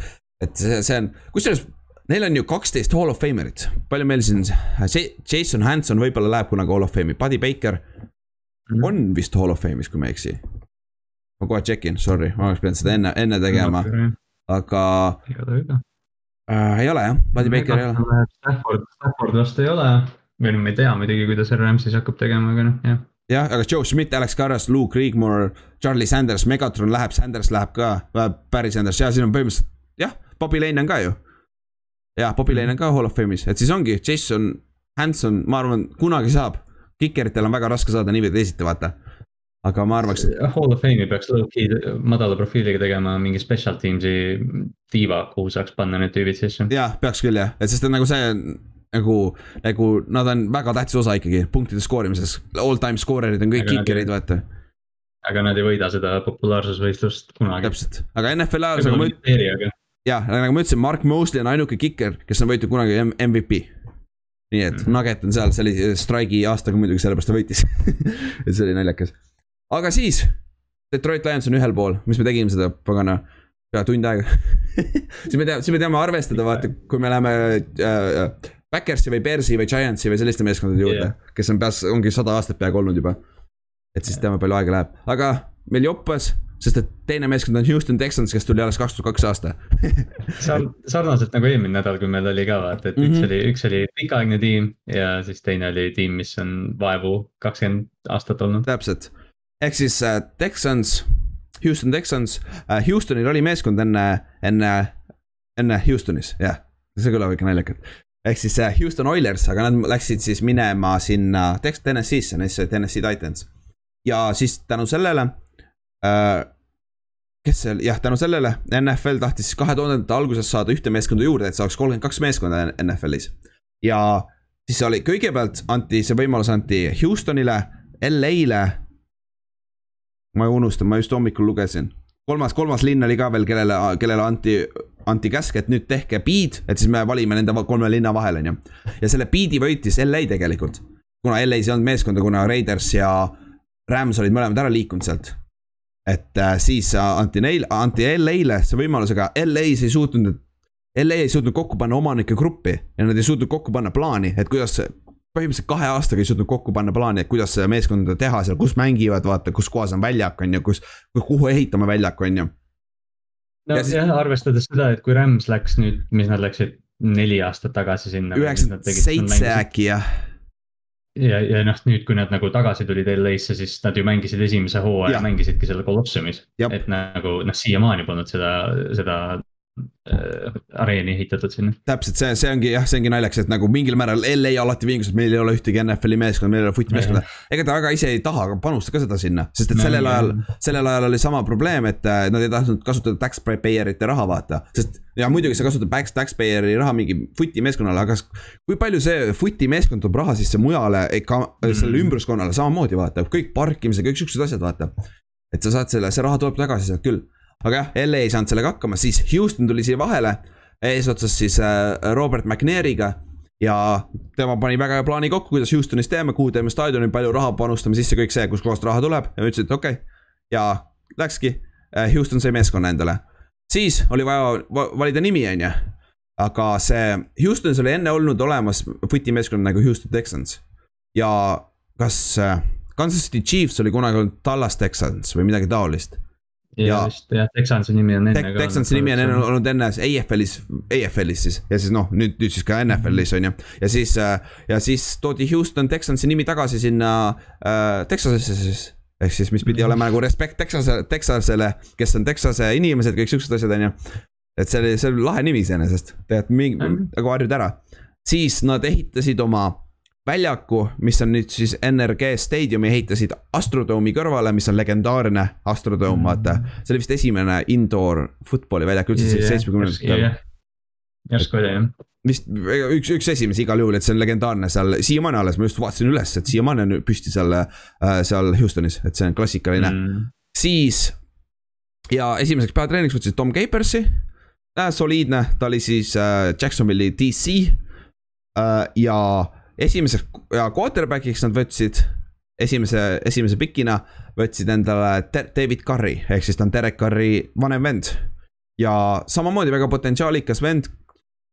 et see, see on, kusjuures neil on ju kaksteist Hall of Famerit, palju meil siin, Jason Hanson võib-olla läheb kunagi Hall of Fame'i, Buddy Baker mm. on vist Hall of Fame'is, kui ma ei eksi. ma kohe check in, sorry, ma oleks pidanud seda enne, enne tegema, aga äh,. ei ole jah, Buddy Baker ei ole. Stafford, Stafford vast ei ole või noh, me ei tea muidugi, kuidas Rams'is hakkab tegema, aga noh, jah. jah, aga Joe Schmidt, Alex Carras, Luke Creekmore, Charlie Sanders, Megatron läheb, Sanders läheb ka, Barry Sanders ja siin on põhimõtteliselt jah, Bobby Lane on ka ju. jah, Bobby Lane on ka Hall of Fame'is, et siis ongi Jason Hanson, ma arvan, kunagi saab. Kikeritel on väga raske saada nii või teisiti, vaata aga ma arvaks, et. Hall of Fame'i peaks low-key madala profiiliga tegema mingi special teams'i tiiva, kuhu saaks panna need tüübid sisse. jah, peaks küll jah, et sest nagu see nagu, nagu nad on väga tähtis osa ikkagi punktide skoorimises, all time scorerid on kõik kikerid, vaata. aga nad ei võida seda populaarsusvõistlust kunagi. täpselt, aga NFL ajal, nagu ma ütlesin. jah, nagu ma ütlesin, Mark Mosley on ainuke kiker, kes on võitnud kunagi MVP nii et mm. Nugget on seal, see oli Strike'i aastaga muidugi, sellepärast ta võitis <laughs> et see oli naljakas aga siis, Detroit Lions on ühel pool, mis me tegime seda pagana pea tund aega <laughs> siis me teame, siis me teame arvestada, vaata, kui me läheme äh, Backersi või Bearsi või Giantsi või selliste meeskondade juurde yeah., kes on peas, ongi sada aastat peaaegu olnud juba. et siis teame, palju aega läheb, aga meil joppas sest et teine meeskond on Houston Texans, kes tuli alles kaks tuhat kaks aasta <laughs> sarnaselt nagu eelmine nädal, kui meil oli ka vaata, et mm -hmm. üks mhm. oli, üks oli pikaaegne tiim ja siis teine oli tiim, mis on vaevu kakskümmend aastat olnud. täpselt, ehk siis äh, Texans, Houston Texans äh,, Houstonil oli meeskond enne, enne, enne Houstonis, jah, see kõlab ikka naljakalt ehk siis äh, Houston Oilers, aga nad läksid siis minema sinna Tennessee'sse, Tennessee Titans. ja siis tänu sellele Äh, kes seal, jah, tänu sellele NFL tahtis kahe tuhandete alguses saada ühte meeskonda juurde, et saaks kolmkümmend kaks meeskonda NFL-is. ja siis oli, kõigepealt anti see võimalus anti Houstonile, LA-le. ma unustan, ma just hommikul lugesin. kolmas, kolmas linn oli ka veel, kellele, kellele anti, anti käsk, et nüüd tehke beat, et siis me valime nende kolme linna vahel, on ju. ja selle beat'i võitis LA tegelikult. kuna LA-s ei olnud meeskonda, kuna Raiders ja Rams olid mõlemad ära liikunud sealt et äh, siis anti neil, anti LA-le see võimalus, aga LA-s ei suutnud, LA ei suutnud kokku panna omanike gruppi ja nad ei suutnud kokku panna plaani, et kuidas põhimõtteliselt kahe aastaga ei suutnud kokku panna plaani, et kuidas seda meeskonda teha seal, kus mängivad, vaata, kus kohas on väljak, on ju, kus, kuhu ehitame väljaku, on ju. no ja siis, arvestades seda, et kui Rams läks nüüd, mis nad läksid neli aastat tagasi sinna. üheksakümmend seitse äkki jah ja, ja noh, nüüd, kui nad nagu tagasi tulid LA-sse, siis nad ju mängisid esimese hooaja, mängisidki selle Colossumis. et nagu noh, siiamaani polnud seda, seda areeni ehitatud sinna. täpselt, see, see ongi jah, see ongi naljakas, et nagu mingil määral LA alati vingus, et meil ei ole ühtegi NFL-i meeskonda, meil ei ole footi meeskonda. ega ta väga ise ei taha panustada ka seda sinna, sest et sellel ajal, sellel ajal oli sama probleem, et äh, nad ei tahtnud kasutada taxpayer ite raha, vaata. sest ja muidugi sa kasutad back taxpayer'i raha mingi footi meeskonnale, aga kui palju see footi meeskond toob raha sisse mujale, ka mm. sellele ümbruskonnale samamoodi vaata, kõik parkimise, kõik siuksed asjad, vaata. et sa saad selle, see raha tuleb tagasi sealt küll aga jah, LA ei saanud sellega hakkama, siis Houston tuli siia vahele. eesotsas siis äh, Robert McNairiga ja tema pani väga hea plaani kokku, kuidas Houstonis teeme, kuhu teeme staadioni, palju raha panustame sisse, kõik see, kuskohast raha tuleb ja ütlesid, et okei okay.. ja läkski, äh, Houston sai meeskonna endale. siis oli vaja valida nimi, on ju. aga see, Houstonis oli enne olnud olemas futimeeskond nagu Houston Texans. ja kas äh, Kansas City Chiefs oli kunagi olnud Dallas Texans või midagi taolist ja vist jah, Texansi nimi on enne Te. Texansi nimi on enne olnud enne AFL-is, AFL-is siis ja siis noh, nüüd, nüüd siis ka NFL-is on ju. ja siis, äh, ja siis toodi Houston Texansi nimi tagasi sinna äh, Texasesse siis. ehk siis, mis pidi olema nagu respekt Texase, Texasele, kes on Texase inimesed, kõik siuksed asjad, on ju. et see oli, see oli lahe nimi iseenesest, tegelikult mingi, nagu harjud ära. siis nad ehitasid oma väljaku, mis on nüüd siis NRG Stadiumi ehitasid Astrodoomi kõrvale, mis on legendaarne Astrodoom, vaata. see oli vist esimene indoor football'i väljak üldse yeah, seitsmekümnendatel. yeah.. järsku oli jah. vist üks, üks esimesi igal juhul, et see on legendaarne seal, siiamaani alles, ma just vaatasin üles, et siiamaani on püsti seal äh,, seal Houstonis, et see on klassikaline. Mm.. siis ja esimeseks peatreeniks võtsid Tom Capersi äh,, soliidne, ta oli siis äh, Jacksonville'i DC äh, ja esimeseks ja quarterback'iks nad võtsid, esimese, esimese pikina võtsid endale David Curry, ehk siis ta on Derek Curry vanem vend. ja samamoodi väga potentsiaalikas vend,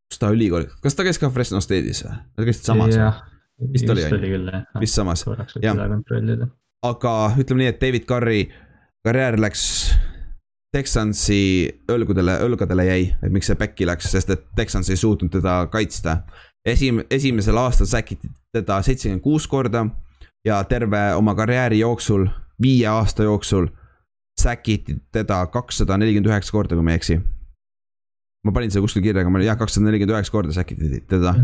kus ta ülikooli, kas ta käis ka Fresno State'is või? Nad käisid samas või? vist oli, on ju, vist samas, jah. aga ütleme nii, et David Curry karjäär läks Texansi õlgudele, õlgadele jäi, et miks see back'i läks, sest et Texans ei suutnud teda kaitsta esim-, esimesel aastal säkiti teda seitsekümmend kuus korda ja terve oma karjääri jooksul, viie aasta jooksul säkiti teda kakssada nelikümmend üheksa korda, kui ma ei eksi. ma panin selle kuskil kirja, aga ma jah, kakssada nelikümmend üheksa korda säkiti teda.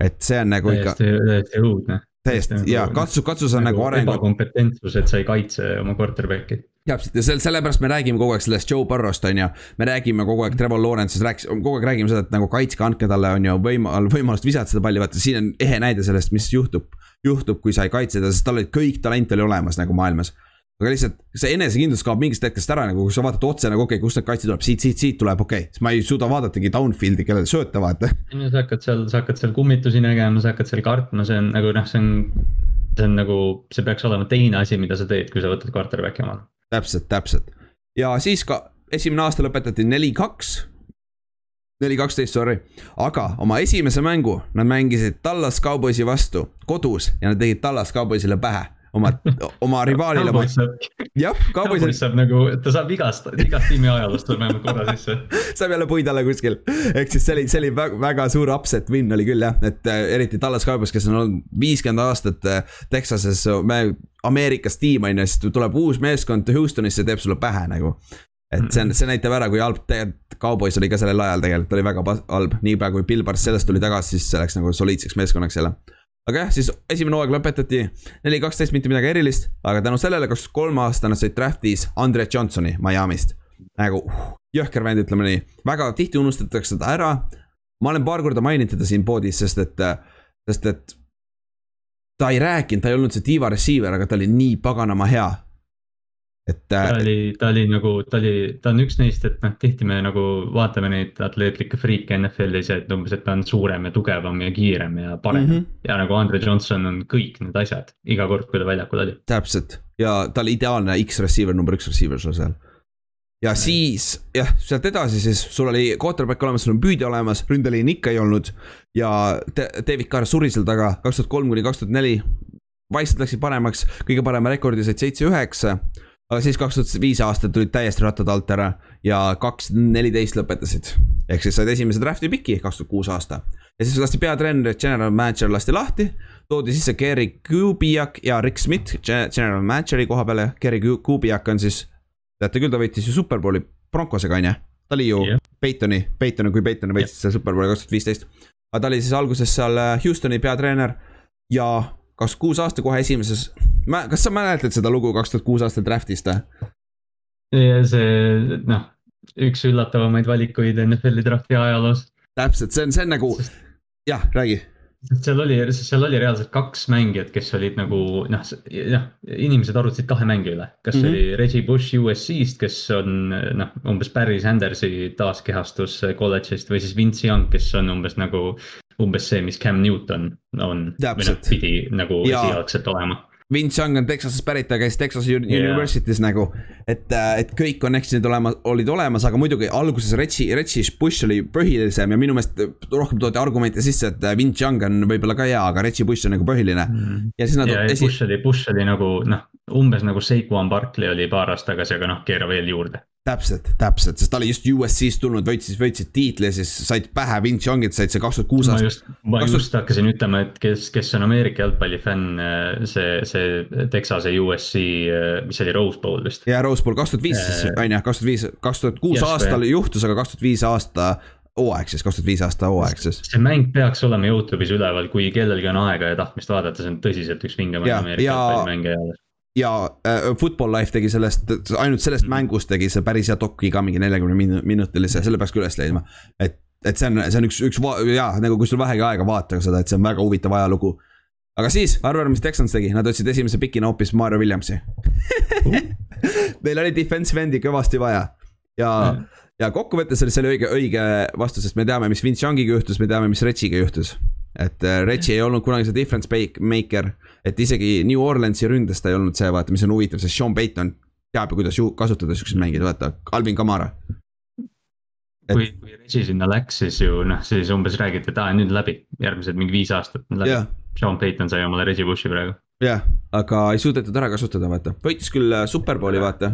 et see on nagu ikka. täiesti õudne. täiesti ja katsu, katsu sa nagu, nagu arengu. ebakompetentsus, et sa ei kaitse oma quarterback'i täpselt ja sel-, sellepärast me räägime kogu aeg sellest Joe Burrow'st, on ju. me räägime kogu aeg Trevor Lawrence'ist, rääkis, kogu aeg räägime seda, et nagu kaitske, andke talle, on ju, võimal-, võimalust visata seda palli, vaata siin on ehe näide sellest, mis juhtub. juhtub, kui sa ei kaitse teda, sest tal oli kõik talent oli olemas nagu maailmas. aga lihtsalt see enesekindlus kaob mingist hetkest ära nagu, kui sa vaatad otse nagu okei okay,, kust need kaitse tuleb, siit, siit, siit tuleb, okei okay., siis ma ei suuda vaadatagi downfield'i, kellele sööta vaata. sa hakkad seal, sa hakkad seal kummitusi nägema, sa hakkad seal kartma, see on nagu noh, see on see on nagu, see peaks olema teine asi, mida sa teed, kui sa võtad quarterback'i omale. Täpselt, täpselt. Ja siis ka esimene aasta lõpetati neli-kaks neli kaksteist, sorry, aga oma esimese mängu nad mängisid Tallas Cowboysi vastu kodus ja nad tegid Tallas Cowboysile pähe oma, oma rivaalile. jah, Cowboys saab nagu, ta saab igast, igast tiimi ajaloost tuleb vähemalt korra sisse. <laughs> saab jälle puid alla kuskil, ehk siis see oli, see oli väga, väga suur upset win oli küll jah, et äh, eriti Tallas Cowboys, kes on olnud viiskümmend aastat äh, Texases, me Ameerikas tiim on ju, siis tuleb uus meeskond Houstonisse, teeb sulle pähe nagu et see on, see näitab ära, kui halb tegelikult Cowboys oli ka sellel ajal tegelikult oli väga halb, niipea kui Bill Barr sellest tuli tagasi, siis see läks nagu soliidseks meeskonnaks jälle. Aga jah, siis esimene hooaeg lõpetati, neli kaksteist, mitte midagi erilist, aga tänu sellele, kakskümmend kolm aastane said draft'is Andre Johnsoni Miami'st. nagu uh, jõhker vend, ütleme nii, väga tihti unustatakse teda ära. ma olen paar korda maininud teda siin poodis, sest et, sest et ta ei rääkinud, ta ei olnud see diva receiver, aga ta oli nii paganama hea et. ta oli, ta oli nagu, ta oli, ta on üks neist, et noh, tihti me nagu vaatame neid atleetlikke friike NFL-is, et umbes, et ta on suurem ja tugevam ja kiirem ja parem mm. -hmm. ja nagu Andre Johnson on kõik need asjad, iga kord, kui ta väljakul oli. täpselt ja ta oli ideaalne X-receiver, number üks receiver sul seal ja siis jah, sealt edasi siis sul oli quarterback olemas, sul on püüdja olemas, ründeliin ikka ei olnud. ja David Carr suri seal taga kaks tuhat kolm kuni kaks tuhat neli. vaikselt läksid paremaks, kõige parema rekordi said seitse-üheksa aga siis kaks tuhat viis aastat tulid täiesti rattad alt ära ja kaks neliteist lõpetasid. ehk siis said esimese draft'i piki, kaks tuhat kuus aasta. ja siis lasti peatreener, general manager lasti lahti. toodi sisse Gary Kubiak ja Rick Smith general manager'i koha peale. Gary Kubiak on siis, teate küll, ta võitis ju superbowli Broncosega on ju. ta oli ju yeah. Peytoni, Peytoni, kui Peyton võitis yeah. selle superbowli kaks tuhat viisteist. aga ta oli siis alguses seal äh, Houstoni peatreener ja kakskümmend kuus aasta kohe esimeses, kas sa mäletad seda lugu kaks tuhat kuus aasta draft'ist või? see noh, üks üllatavamaid valikuid NFL-i draft'i ajaloos. täpselt, see on, see on nagu, jah, räägi seal oli, seal oli reaalselt kaks mängijat, kes olid nagu noh, noh, inimesed arutasid kahe mängi üle. kas mm -hmm. oli Reggie Bush USC-st, kes on noh, umbes Barry Sandersi taaskehastus kolledžist või siis Vince Young, kes on umbes nagu umbes see, mis Cam Newton on. või noh, pidi nagu ja. esialgselt olema. Vince Young on Texasest pärit, ta käis Texas yeah. University's nagu. et, äh, et kõik connection'id olema, olid olemas, aga muidugi alguses Reggie, Reggie Bush oli põhilisem ja minu meelest rohkem toodi argumente sisse, et äh, Vince Young on võib-olla ka hea, aga Reggie Bush on nagu põhiline mm.. ja siis nad yeah,. Esi... Bush oli, Bush oli nagu noh, umbes nagu Saquon Barkley oli paar aastat tagasi, aga noh, keera veel juurde täpselt, täpselt, sest ta oli just USC-st tulnud, võitsid, võitsid tiitli ja siis said pähe Vince Youngit, said see kaks tuhat kuus aastat. ma just, ma 20... just hakkasin ütlema, et kes, kes on Ameerika jalgpallifänn, see, see Texase USC, mis oli Rose Bowl vist. jaa, Rose Bowl kaks tuhat viis siis äh, on ju, kaks tuhat viis, kaks tuhat kuus aastal juhtus, aga kaks tuhat viis aasta hooaeg siis, kaks tuhat viis aasta hooaeg siis. see mäng peaks olema Youtube'is üleval, kui kellelgi on aega ja tahtmist vaadata, see on tõsiselt üks vingemaid Ameerika jalgpallimänge eales ja äh, Football Life tegi sellest, ainult sellest mm. mängust tegi see päris hea doki ka mingi neljakümne minutilise, selle peaks ka üles leidma. et, et see on, see on üks, üks jaa, nagu kui sul vähegi aega vaata seda, et see on väga huvitav ajalugu. aga siis, arvame, mis Texans tegi, nad võtsid esimese pikina hoopis Mario Williamsi <laughs> Neil oli defensive end'i kõvasti vaja ja mm., ja kokkuvõttes oli see õige, õige vastus, sest me teame, mis Vince Youngiga juhtus, me teame, mis Retsiga juhtus et äh, Reggie ei olnud kunagi see difference maker, et isegi New Orleansi ründes ta ei olnud see, vaata, mis on huvitav, sest Sean Payton teab ju, kuidas ju kasutada siukseid mängijaid, vaata, Alvin Kamara. Et... kui, kui Reggie sinna läks, siis ju noh, siis umbes räägiti, et aa nüüd läbi, järgmised mingi viis aastat on läbi yeah.. Sean Payton sai omale Reggie Bushi praegu. jah yeah,, aga ei suudetud ära kasutada, vaata, võitis küll äh, superbowli, vaata.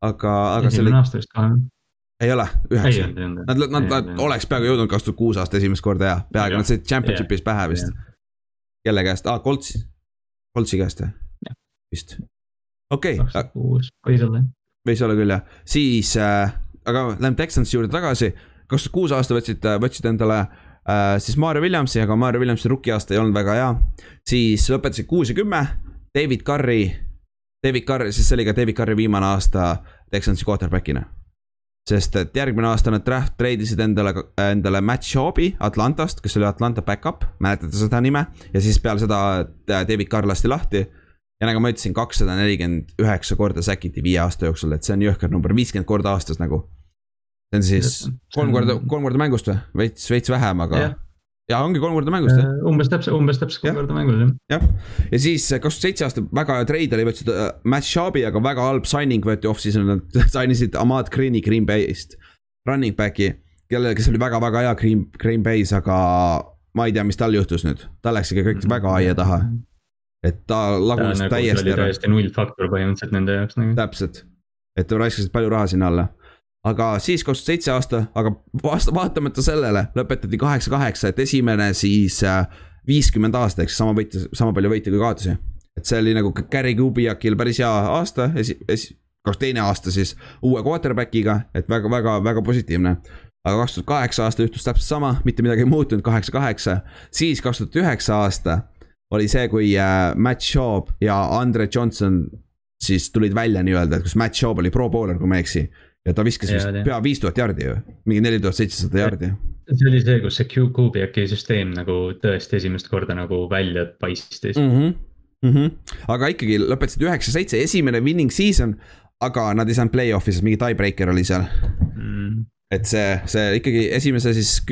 aga, aga. esimene aasta vist ka ei ole, üheksa. Nad, nad, nad, nad oleks peaaegu jõudnud kaks tuhat kuus aasta esimest korda ja peaaegu, nad said championship'is pähe vist. Kelle käest, ah, Colts, Coltsi käest või? vist, okei okay.. võis olla jah. võis olla küll jah, siis äh,, aga lähme Texansi juurde tagasi. kaks tuhat kuus aasta võtsid, võtsid endale äh, siis Mario Williamsi, aga Mario Williamsi rookie aasta ei olnud väga hea. siis lõpetasid kuus ja kümme, David Carri, David Carri, siis see oli ka David Carri viimane aasta Texansi quarterback'ina sest et järgmine aasta nad draft treidisid endale, endale Matt Shawbi Atlantast, kes oli Atlanta back-up, mäletate seda nime? ja siis peale seda David Carr lasti lahti. ja nagu ma ütlesin, kakssada nelikümmend üheksa korda säkiti viie aasta jooksul, et see on jõhker number, viiskümmend korda aastas nagu. see on siis kolm korda, kolm korda mängust või, veits, veits vähem, aga. Ja ongi kolm korda mängust jah. umbes täpselt, umbes täpselt kolm korda mängus jah. jah, ja siis kaks tuhat seitse aasta väga hea treid oli, võtsid Matt Schabi, aga väga halb signing võeti off-season, nad <laughs> sainisid Ahmad Greeni Green Bay'st. Running back'i, kelle, kes oli väga-väga hea Green, Green Bay's, aga ma ei tea, mis tal juhtus nüüd, ta läks ikka kõik väga aia taha. et ta lagunes nagu täiesti ära. täiesti null faktor põhimõtteliselt nende jaoks nagu. täpselt, et raiskasid palju raha sinna alla aga siis kaks tuhat seitse aasta, aga vaast-, vaatamata sellele lõpetati kaheksa, kaheksa, et esimene siis äh, viiskümmend aasta, ehk sama võite, sama palju võite kui kaotusi. et see oli nagu Gary Kubiakil päris hea aasta, esi-, esi-, kaks teine aasta siis uue quarterback'iga, et väga, väga, väga positiivne. aga kaks tuhat kaheksa aasta juhtus täpselt sama, mitte midagi ei muutunud, kaheksa, kaheksa. siis kaks tuhat üheksa aasta oli see, kui äh, Matt Schaub ja Andre Johnson siis tulid välja nii-öelda, et kus Matt Schaub oli pro bowler, kui ma ei eksi ja ta viskas vist pea viis tuhat jardi ju, mingi neli tuhat seitsesada jardi. see oli see, kus see Kubiaki süsteem nagu tõesti esimest korda nagu välja paistis mm. -hmm. Mm -hmm. aga ikkagi lõpetasid üheksa-seitse, esimene winning season, aga nad ei saanud play-off'i, sest mingi tiebreaker oli seal mm.. et see, see ikkagi esimese siis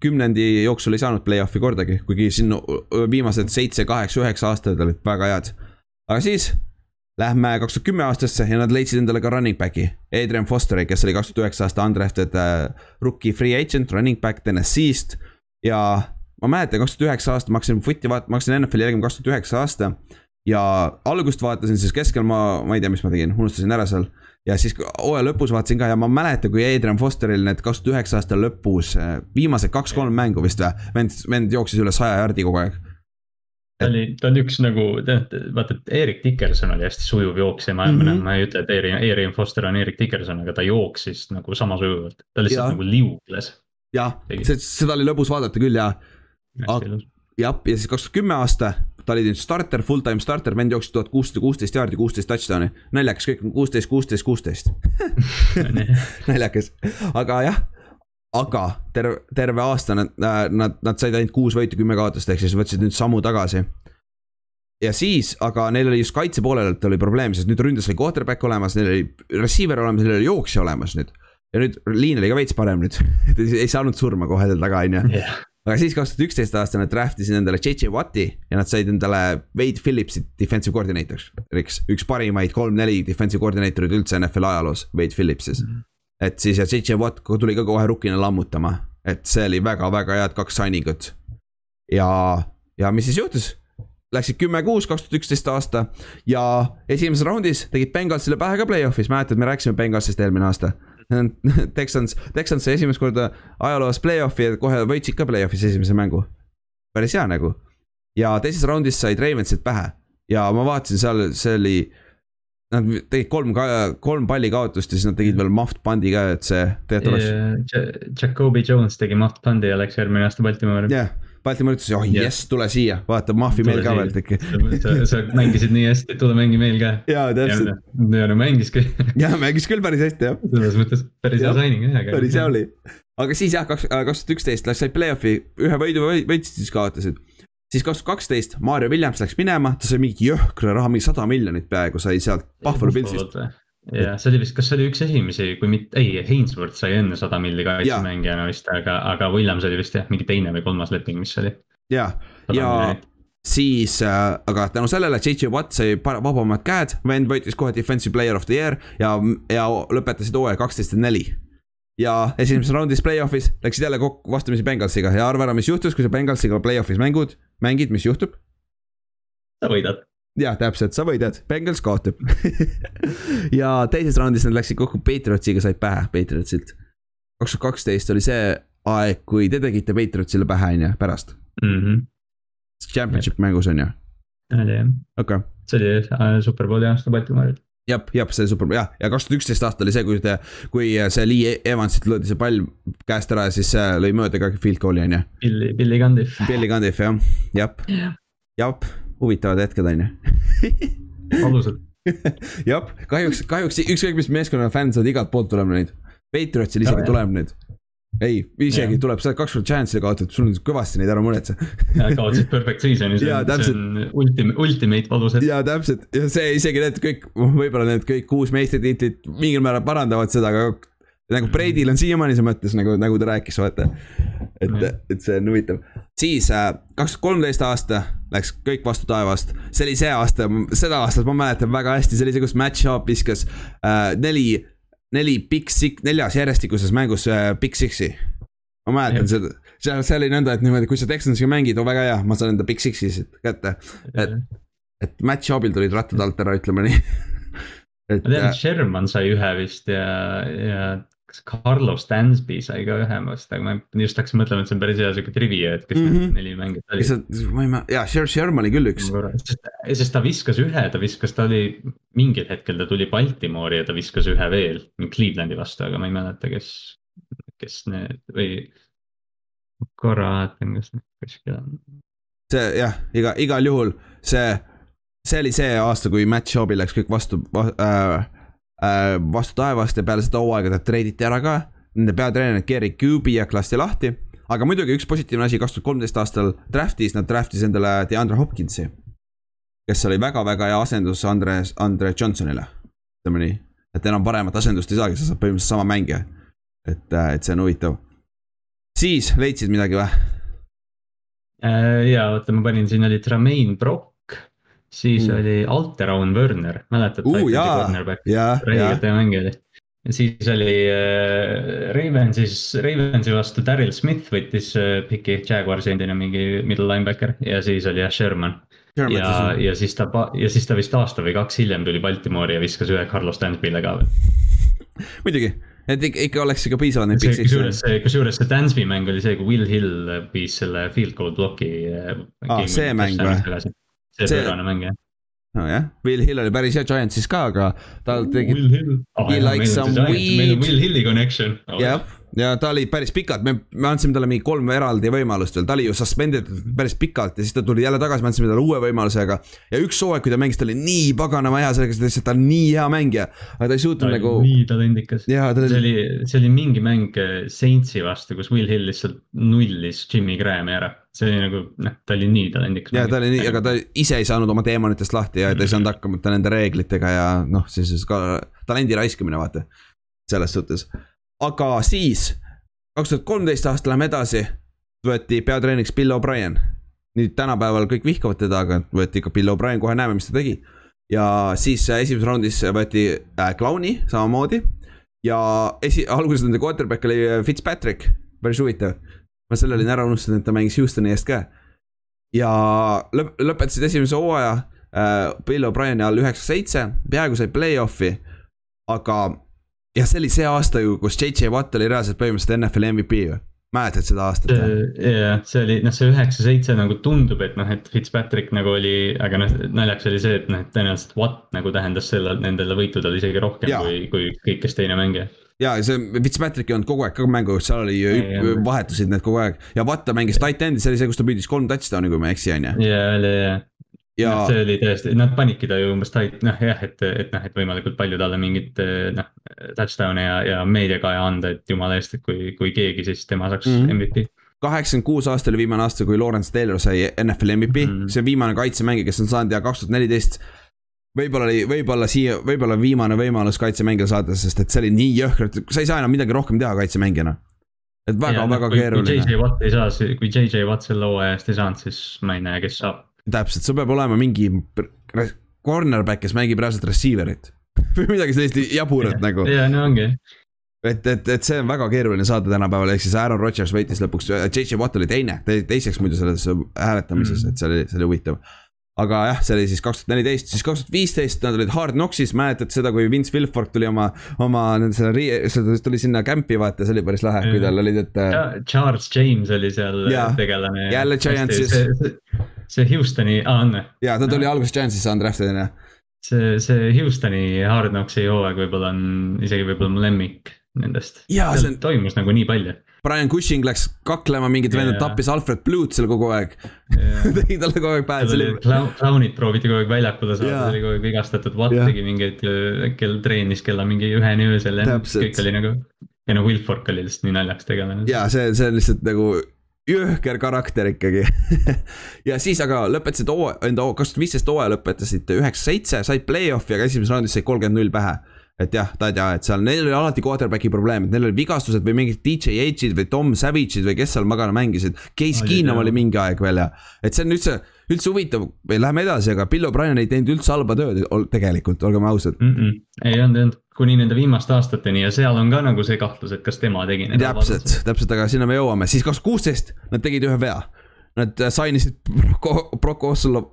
kümnendi jooksul ei saanud play-off'i kordagi, kuigi siin viimased seitse, kaheksa, üheksa aastat olid väga head. aga siis Lähme kaks tuhat kümme aastasse ja nad leidsid endale ka running back'i. Adrian Fosteri, kes oli kaks tuhat üheksa aasta undrafted uh, rookie free agent, running back TNS-ist. ja ma mäletan, kaks tuhat üheksa aasta ma hakkasin footi vaatama, ma hakkasin NFL-i jälgima kaks tuhat üheksa aasta. ja algust vaatasin, siis keskel ma, ma ei tea, mis ma tegin, unustasin ära seal. ja siis hooaja lõpus vaatasin ka ja ma mäletan, kui Adrian Fosteril need kaks tuhat üheksa aasta lõpus, äh, viimased kaks-kolm mängu vist või, vend, vend jooksis üle saja jardi kogu aeg ta oli, ta on üks nagu, vaata, et Erik Dickerson oli hästi sujuv jooksja, ma mm, -hmm. ma ei ütle, et Erin, Erin Foster on Erik Dickerson, aga ta jooksis nagu sama sujuvalt, ta lihtsalt ja. nagu liugles. jah, seda oli lõbus vaadata küll ja. jah, ja siis kaks tuhat kümme aasta, ta oli nüüd starter, full-time starter, vend jooksis tuhat kuussada kuusteist jaardi, kuusteist touchdown'i. naljakas, kõik kuusteist, kuusteist, kuusteist. <laughs> <laughs> naljakas, aga jah aga terve, terve aasta nad, nad, nad said ainult kuus võitu, kümme kaotust, ehk siis võtsid nüüd sammu tagasi. ja siis, aga neil oli just kaitse poolelt oli probleem, sest nüüd ründes oli quarterback olemas, neil oli receiver olemas, neil oli jooksja olemas nüüd. ja nüüd liin oli ka veits parem nüüd <laughs> et ei saanud surma kohe seal taga, on ju. aga siis kaks tuhat üksteist aasta nad draft isid endale JJ Watti ja nad said endale Wade Phillipsi defensive coordinator'iks. üks parimaid kolm-neli defensive coordinator'id üldse NFL ajaloos, Wade Phillips siis mm. -hmm et siis ja JJ Watt tuli ka kohe rukina lammutama, et see oli väga-väga head kaks signing ut. ja, ja mis siis juhtus? Läksid kümme-kuus, kaks tuhat üksteist aasta ja esimeses raundis tegid Bengalsile pähe ka play-off'is, mäletad, me rääkisime Bengalsist eelmine aasta. <laughs> Texans, Texans sai esimest korda ajaloos play-off'i ja kohe võitsid ka play-off'is esimese mängu. päris hea nagu. ja teises raundis said Ravensid pähe ja ma vaatasin seal, see oli Nad tegid kolm, kolm palli kaotust ja siis nad tegid veel muffed pundi ka, et see tegelikult oleks. Jacobi Jones tegi muffed pundi ja läks järgmine aasta Baltimoori. jah yeah., Baltimore ütles, oh yeah. jess, tule siia, vaata muff'i meil ka veel tegi. sa mängisid nii hästi, tule mängi meil ka. jaa, täpselt. ja no mängis küll. jaa, mängis küll päris hästi jah. selles mõttes päris hea signing jah. päris hea oli. aga siis jah, kaks, kaks tuhat üksteist läks, said play-off'i, ühe võidu võitsid, siis kaotasid siis kaks tuhat kaksteist Mario Williams läks minema, ta sai mingi jõhkra raha, mingi sada miljonit peaaegu sai sealt Buffalo Pillsist. ja see oli vist, kas see oli üks esimesi, kui mitte, ei, Hainsworth sai enne sada milli kaitsemängijana vist, aga, aga Williams oli vist jah, mingi teine või kolmas leping, mis oli. ja, ja siis äh,, aga tänu sellele JJ Watt sai vabamad käed, vend võitis kohe defensive player of the year ja, ja lõpetasid hooaja kaksteist ja neli. Ja esimeses raundis play-off'is läksid jälle kokku vastamisi Bengalsiga ja arva ära, mis juhtus, kui sa Bengalsiga play-off'is mängud, mängid, mis juhtub? sa võidad. jah, täpselt, sa võidad, Bengals kaotab <laughs> ja teises raundis nad läksid kokku Patriotsiga, said pähe Patriotsilt. kaks tuhat kaksteist oli see aeg, kui te tegite Patriotsile pähe, on ju, pärast mm. -hmm. Championship mängus on ju? oli jah. okei okay.. see oli äh, superbowli aasta Baltimoril jah, jah, see super, jah, ja kaks tuhat üksteist aasta oli see, kui te, kui see Lee Evansit löödi see pall käest ära ja siis lõi mööda ka field goal'i on ju. Billy, Billy Candiff. Billy Candiff jah, jep, jep, huvitavad hetked on ju. valusad. <laughs> jah, kahjuks, kahjuks ükskõik mis meeskonna fänn saad igalt poolt tulema neid. Patriotsil isegi tuleb nüüd ei, isegi ja. tuleb, sa oled kaks korda Giantsile kaotatud, sul on kõvasti neid, ära muretse kaotasid perfect season'i, see on, see on ultimate, ultimate valusad. ja täpselt ja see isegi need kõik, võib-olla need kõik kuus meistritiitlit mingil määral parandavad seda, aga nagu Brady'l on siiamaani see mõttes nagu, nagu ta rääkis, vaata. et, et see on huvitav. siis äh, kaks tuhat kolmteist aasta läks kõik vastu taevast, see oli see aasta, seda aastat ma mäletan väga hästi, see oli see, kus Match Up viskas äh, neli, neli Big Six, neljas järjestikuses mängus äh, Big Six'i. ma mäletan seda, seal, see oli nõnda, et niimoodi, kui sa Texansiga mängid, oo väga hea, ma saan enda Big Six'i siit kätte, et, et Match Up'il tulid rattad alt ära, ütleme nii <laughs> et. ma tean, et Sherman sai ühe vist ja, ja kas Carlos Stansby sai ka ühe vast, aga ma just hakkasin mõtlema, et see on päris hea sihuke trivia, et kes mm -hmm. need neli mängijat olid. ma ei mäleta, jaa, Sherman oli küll üks. sest ta viskas ühe, ta viskas, ta oli mingil hetkel ta tuli Baltimoori ja ta viskas ühe veel Clevelandi vastu, aga ma ei mäleta, kes, kes need või. korra vaatan, kas need kuskil on. see jah, iga, igal juhul see, see oli see aasta, kui Matt Shaw'il läks kõik vastu äh, Äh, vastu taevast ja peale seda hooaega ta treiditi ära ka. Nende peatreener Gary Kubiak lasti lahti. aga muidugi üks positiivne asi, kaks tuhat kolmteist aastal draft'is nad draft'is endale DeAndre Hopkinsi. kes oli väga-väga hea asendus Andre, Andre Johnsonile, ütleme nii. et enam paremat asendust ei saagi, sa saad põhimõtteliselt sama mängija. et, äh, et see on huvitav. siis leidsid midagi või? Äh, ja oota, ma panin, siin oli Tremaine Brock siis mm. oli Alteron Werner, mäletad uh,? räigete mängija oli. ja siis oli äh, Ravensis, Ravensi vastu Daryl Smith võttis äh, piki, Jaguarsi endine mingi middle linebacker ja siis oli jah Sherman. Sherman. ja, ja siis ta, ja siis ta vist aasta või kaks hiljem tuli Baltimoori ja viskas ühe Carlos Stansby'le ka veel muidugi, et ikka, oleks ikka piisavalt neid piksis. kusjuures see, kusjuures see Dansby mäng oli see, kui Will Hill viis selle field goal block'i. aa, see mäng või? See pöörane mäng jah nojah, Will Hill oli päris hea Giantsis ka, aga tal tegi. Will Hill oh,. He likes some weed. Will Hilli connection oh,. jah, ja ta oli päris pikalt, me, me andsime talle mingi kolm eraldi võimalust veel, ta oli ju suspended päris pikalt ja siis ta tuli jälle tagasi, me andsime talle uue võimaluse, aga. ja üks hooaeg, kui ta mängis, ta oli nii paganama hea, sellepärast et ta on nii hea mängija. aga ta ei suutnud nagu. nii talendikas. See oli, see oli mingi mäng eh, Saintsi vastu, kus Will Hill lihtsalt nullis Jimmy Graham'i ära see oli nagu noh, ta oli nii talendikas. ja ta oli nii, aga ta ise ei saanud oma teemonitest lahti ja ta ei saanud hakkama nende reeglitega ja noh, siis ka talendi raiskamine, vaata. selles suhtes aga siis, kaks tuhat kolmteist aasta läheme edasi, võeti peatreeniks Bill O'Brien. nüüd tänapäeval kõik vihkavad teda, aga võeti ikka Bill O'Brien, kohe näeme, mis ta tegi. ja siis esimeses raundis võeti äh, Clowni samamoodi. ja esi-, alguses nende quarterback oli äh, Fitzpatrick, päris huvitav. ma selle olin ära unustanud, et ta mängis Houstoni eest ka. ja lõp-, lõpetasid esimese hooaja äh, Bill O'Brieni all üheksa, seitse, peaaegu sai play-off'i. aga jah, see oli see aasta ju, kus JJ Watt oli reaalselt põhimõtteliselt NFL MVP ju mäletad seda aastat? jah, see oli noh, see üheksa-seitse nagu tundub, et noh, et Fitzpatrick nagu oli, aga noh, naljakas oli see, et noh, et tõenäoliselt Watt nagu tähendas selle, nendele võitudele isegi rohkem ja. kui, kui kõik, kes teine mängija. ja see Fitzpatrick ei olnud kogu aeg ka mängus, seal oli ju vahetusid need kogu aeg ja Watt mängis tight end'i, see oli see, kus ta püüdis kolm touchdown'i, kui ma ei eksi, on ju. ja, oli jah ja no, see oli täiesti, nad panidki ta ju umbes tait-, noh jah, et, et noh, et võimalikult palju talle mingit noh, touchdown'e ja, ja meediakaja anda, et jumala eest, et kui, kui keegi, siis tema saaks mm -hmm. MVP kaheksakümmend kuus aasta oli viimane aasta, kui Lawrence Taylor sai NFL MVP mm, -hmm. see on viimane kaitsemängija, kes on saanud ja kaks tuhat neliteist. võib-olla oli, võib-olla siia, võib-olla viimane võimalus kaitsemängija saada, sest et see oli nii jõhker, et sa ei saa enam midagi rohkem teha kaitsemängijana. et väga-väga keeruline. kui JJ Watt ei saa, kui JJ Watt selle hooaja eest ei saanud, siis ma ei näe, kes saab täpselt, sul peab olema mingi cornerback, kes mängib reaalselt receiver'it või midagi sellist <laughs> jaburat nagu. ja, no ongi et, et, et see on väga keeruline saada tänapäeval, ehk siis Aaron Rodgers võitis lõpuks, JJ Watt oli teine, teiseks muidu selles hääletamises mm., et see oli, see oli huvitav aga jah, see oli siis kaks tuhat neliteist, siis kaks tuhat viisteist nad olid Hard Knocksis, mäletad seda, kui Vince Wilfork tuli oma, oma selle, selle tuli sinna camp'i vaata, see oli päris lahe, kui tal olid, et. Charles James oli seal ja, tegelane. jälle Giantsis. See Houstoni, aa on või? ja ta tuli alguses Giantsisse undrafted on ju. see, see Houstoni Hard Knocksi hooaeg võib-olla on isegi võib-olla mu lemmik nendest. See... toimus nagu nii palju Brian Cushing läks kaklema, mingid yeah. vennad tappis Alfred Blue't seal kogu aeg yeah. <laughs> tegi talle kogu aeg pähe. Oli... Clownid prooviti kogu aeg väljakule saada yeah., oli kogu aeg vigastatud, Watt yeah. tegi mingeid, kell treenis kella mingi üheni öösel ja kõik oli nagu. ja no Will Fork oli lihtsalt nii naljakas tegelane. ja see, see on lihtsalt nagu jõhker karakter ikkagi <laughs> ja siis aga lõpetasid hooaja, enda kaks tuhat viisteist hooaja lõpetasid? Üheksa-seitse, said play-off'i, aga esimeses raundis said kolmkümmend null pähe et jah, ta ei tea, et seal neil oli alati quarterback'i probleem, et neil oli vigastused või mingid DJ H-id või Tom Savage'id või kes seal magana mängisid. Case Keenum oli mingi aeg veel ja, et see on üldse, üldse huvitav, lähme edasi, aga Bill O'Brien ei teinud üldse halba tööd tegelikult, olgem ausad mm. -mm. ei olnud, ei olnud kuni nende viimaste aastateni ja seal on ka nagu see kahtlus, et kas tema tegi. täpselt, täpselt, aga sinna me jõuame, siis kaks kuusteist nad tegid ühe vea Nad sign isid Brock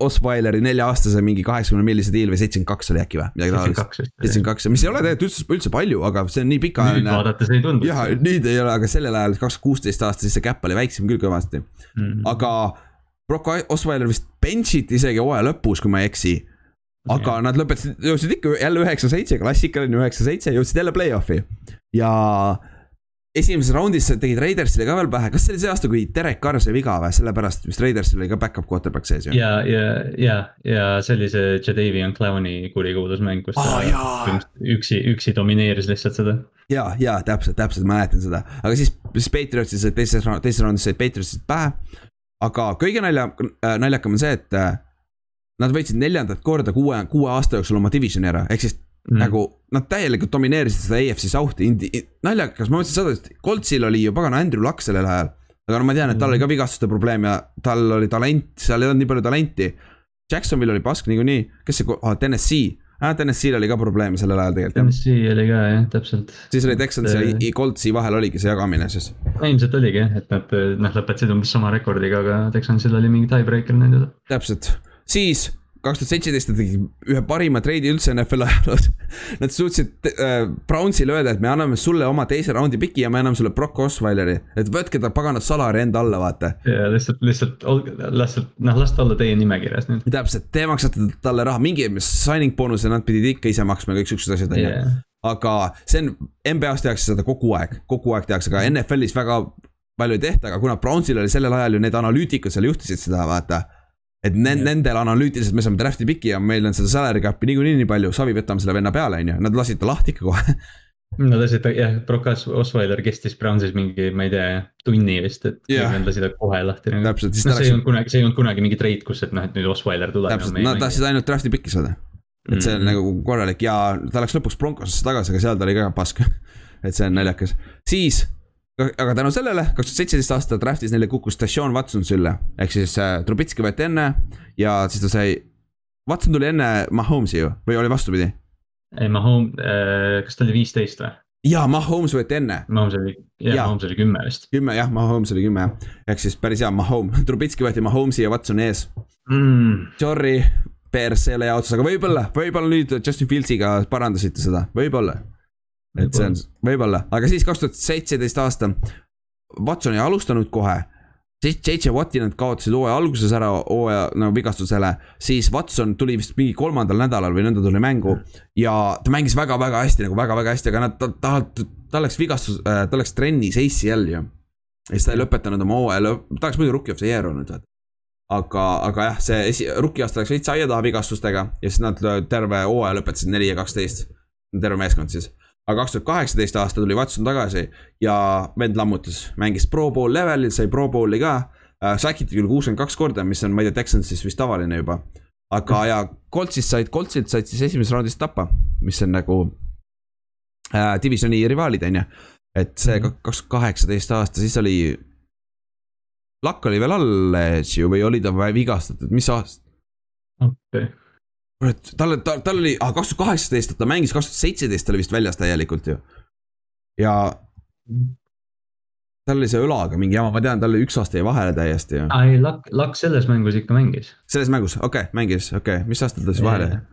Osweileri nelja-aastase mingi kaheksakümne millise diil või seitsekümmend kaks oli äkki või? seitsekümmend kaks, mis ei ole tegelikult üldse, üldse palju, aga see on nii pikaajaline. nüüd vaadates ei tundu. jah, nüüd ei ole, aga sellel ajal, kaks kuusteist aasta, siis see käpp oli väiksem küll kõvasti mm. -hmm. aga Brock Osweiler vist bench iti isegi hooaja lõpus, kui ma ei eksi. aga nad lõpetasid, jõudsid ikka jälle üheksa-seitse, klassikaline üheksa-seitse, jõudsid jälle play-off'i ja esimeses raundis tegid Raidersile ka veel pähe, kas see oli see aasta, kui Derek Carr sai viga või, sellepärast vist Raidersil oli ka back-up quarterback sees ju. ja, ja, ja, ja see oli see Jadavion Clowni kurikuulus mäng, kus oh, ta üksi, üksi domineeris lihtsalt seda. ja, ja täpselt, täpselt mäletan seda, aga siis, siis Patriotsid said teises, teises raundis said Patriotsid pähe. aga kõige nalja, äh, naljakam on see, et äh, nad võitsid neljandat korda kuue, kuue aasta jooksul oma divisioni ära, ehk siis mm. nagu nad täielikult domineerisid seda EFC South'i, naljakas, ma mõtlesin seda, et Coltsil oli ju pagana Andrew Luck sellel ajal. aga no ma tean, et tal oli ka vigastuste probleem ja tal oli talent, seal ei olnud nii palju talenti. Jacksonville oli pask niikuinii, kes see oh,, Tennessee ah,, Tennessee'l oli ka probleeme sellel ajal tegelikult. Tennessee oli ka jah, täpselt. siis oli Texans ja Coltsi vahel oligi see jagamine siis. ilmselt oligi jah, et nad noh lõpetasid umbes sama rekordiga, aga Texansil oli mingi tiebreaker nende. täpselt, siis kaks tuhat seitseteist nad tegid ühe parima treidi üldse NFL ajaloos. Nad suutsid äh, Brownsile öelda, et me anname sulle oma teise raundi piki ja me anname sulle Brock Osweileri. et võtke ta paganat salari enda alla, vaata. ja lihtsalt, lihtsalt, lihtsalt noh, las ta olla teie nimekirjas nüüd. täpselt, te maksate talle raha, mingi signing boonuse nad pidid ikka ise maksma ja kõik siuksed asjad, on ju. aga see on, NBA-s tehakse seda kogu aeg, kogu aeg tehakse, aga NFL-is väga palju ei tehta, aga kuna Brownsil oli sellel ajal ju need analüütikud seal juhtisid seda, vaata et ne, nendel analüütiliselt me saame draft'i piki ja meil on seda salary cap'i niikuinii nii palju, savi võtame selle venna peale, on ju, nad lasid ta lahti ikka kohe. <laughs> Nad lasid ta jah, Brock Osweiler kestis Brownsis mingi, ma ei tea, tunni vist, et yeah. nad lasid ta kohe lahti. Nagu.. täpselt, siis no, see ei olnud kunagi, see ei olnud kunagi mingi trade, kus, et noh, et nüüd Osweiler tuleb. täpselt, nad tahtsid ainult draft'i piki saada. et see on mm. nagu korralik ja ta läks lõpuks Broncosesse tagasi, aga seal ta oli ka pask. <laughs> Et see on naljakas, siis aga tänu sellele, kaks tuhat seitseteist aasta draft'is neile kukkus Deshaun Watson sülle, ehk siis äh, Trubitski võeti enne ja siis ta sai. Watson tuli enne Mahomes'i ju, või oli vastupidi? ei, Mahomes äh,, kas ta oli viisteist või? jaa, Mahomes võeti enne. Mahomes oli, jah, Mahomes oli kümme vist. kümme jah, Mahomes oli kümme jah, ehk siis päris hea, Mahomes, <laughs> Trubitski võeti Mahomes'i ja Watsoni ees mm.. Sorry, Bears ei ole hea otsus, aga võib-olla, võib-olla nüüd Justin Fields'iga parandasite seda, võib-olla et see on, võib-olla, aga siis kaks tuhat seitseteist aasta. Watson ei alustanud kohe. siis JJ Watti nad kaotasid hooaja alguses ära hooaja nagu vigastusele, siis Watson tuli vist mingi kolmandal nädalal või nõnda tuli mängu. ja ta mängis väga-väga hästi nagu väga-väga hästi, aga nad, ta, ta, ta, ta läks vigastus äh,, ta läks trennis ACL ju. ja siis ta ei lõpetanud oma hooaja, ta oleks muidu rookie of the year olnud, vaata aga, aga jah, see esi-, rookie aasta läks veits aia taha vigastustega ja siis nad terve hooaja lõpetasid neli ja kaksteist. terve meeskond siis aga kaks tuhat kaheksateist aasta tuli Watson tagasi ja vend lammutas, mängis pro bowl levelil, sai pro bowl'i ka äh,. säkiti küll kuuskümmend kaks korda, mis on, ma ei tea, Texansis vist tavaline juba. aga ja Coltsist said, Coltsilt said siis esimeses raundis tappa, mis on nagu äh, divisioni rivaalid, on ju. et see mhm. kaks tuhat kaheksateist aasta, siis oli. lakk oli veel alles ju või oli ta vigastatud, mis aasta? okei okay kurat, tal, tal, tal oli, kaks tuhat kaheksateist, ta mängis kaks tuhat seitseteist, ta oli vist väljas täielikult ju. ja tal oli see õlaga mingi jama, ma tean, tal oli üks aasta jäi vahele täiesti ju. ei, Lakk, Lakk selles mängus ikka mängis. selles mängus, okei okay,, mängis, okei okay., mis aastal ta siis vahele jäi?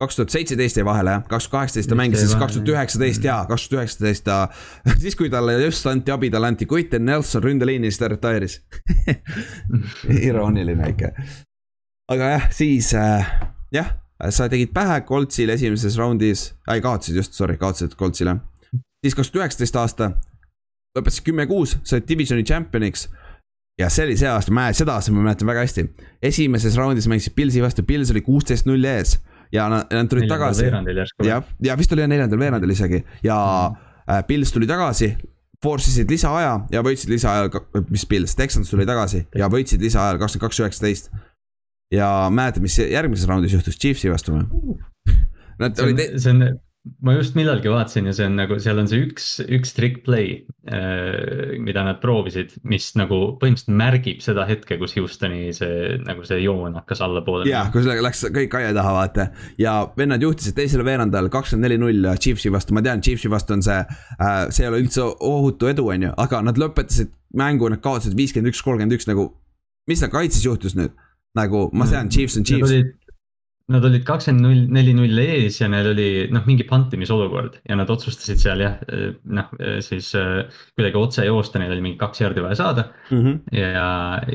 kaks tuhat seitseteist jäi vahele jah, kaks tuhat kaheksateist ta mängis, siis kaks tuhat üheksateist jaa, kaks tuhat üheksateist ta. <laughs> siis, kui talle just anti abi, talle anti Quentin Nelson ründeliini, siis ta retire'is <laughs> irooniline ikka. aga jah, siis äh, jah sa tegid pähe Coltsile esimeses raundis, ei kaotasid just, sorry, kaotasid Coltsile. siis kaks tuhat üheksateist aasta lõpetasid kümme-kuus, said divisioni championiks. ja see oli see aasta, ma seda aasta ma mäletan väga hästi. esimeses raundis mängisid Pilsi vastu, Pils oli kuusteist null ees ja nad, nad tulid tagasi. jah, ja vist oli neljandal veerandil isegi ja mm. Pils tuli tagasi. Force isid lisaaja ja võitsid lisaajal, mis Pils, Texans tuli tagasi ja võitsid lisaajal kakskümmend kaks, üheksateist ja mäletad, mis järgmises raundis juhtus Chiefsi vastu või? Nad olid. see on, ma just millalgi vaatasin ja see on nagu, seal on see üks, üks trick play äh,. mida nad proovisid, mis nagu põhimõtteliselt märgib seda hetke, kus Houstoni see nagu see joon hakkas allapoole. ja, kus läks kõik aia taha, vaata. ja vennad juhtisid teisele veerandajal kakskümmend neli null Chiefsi vastu, ma tean, Chiefsi vastu on see äh,, see ei ole üldse ohutu edu, on ju, aga nad lõpetasid mängu, nad kaotasid viiskümmend üks, kolmkümmend üks nagu. mis seal kaitses juhtus nüüd? Nagu ma tean, Chiefs on Chiefs. Nad olid kakskümmend null, neli null ees ja neil oli noh, mingi pantimisolukord ja nad otsustasid seal jah, noh siis kuidagi otse joosta, neil oli mingi kaks jardi vaja saada mm. -hmm. ja,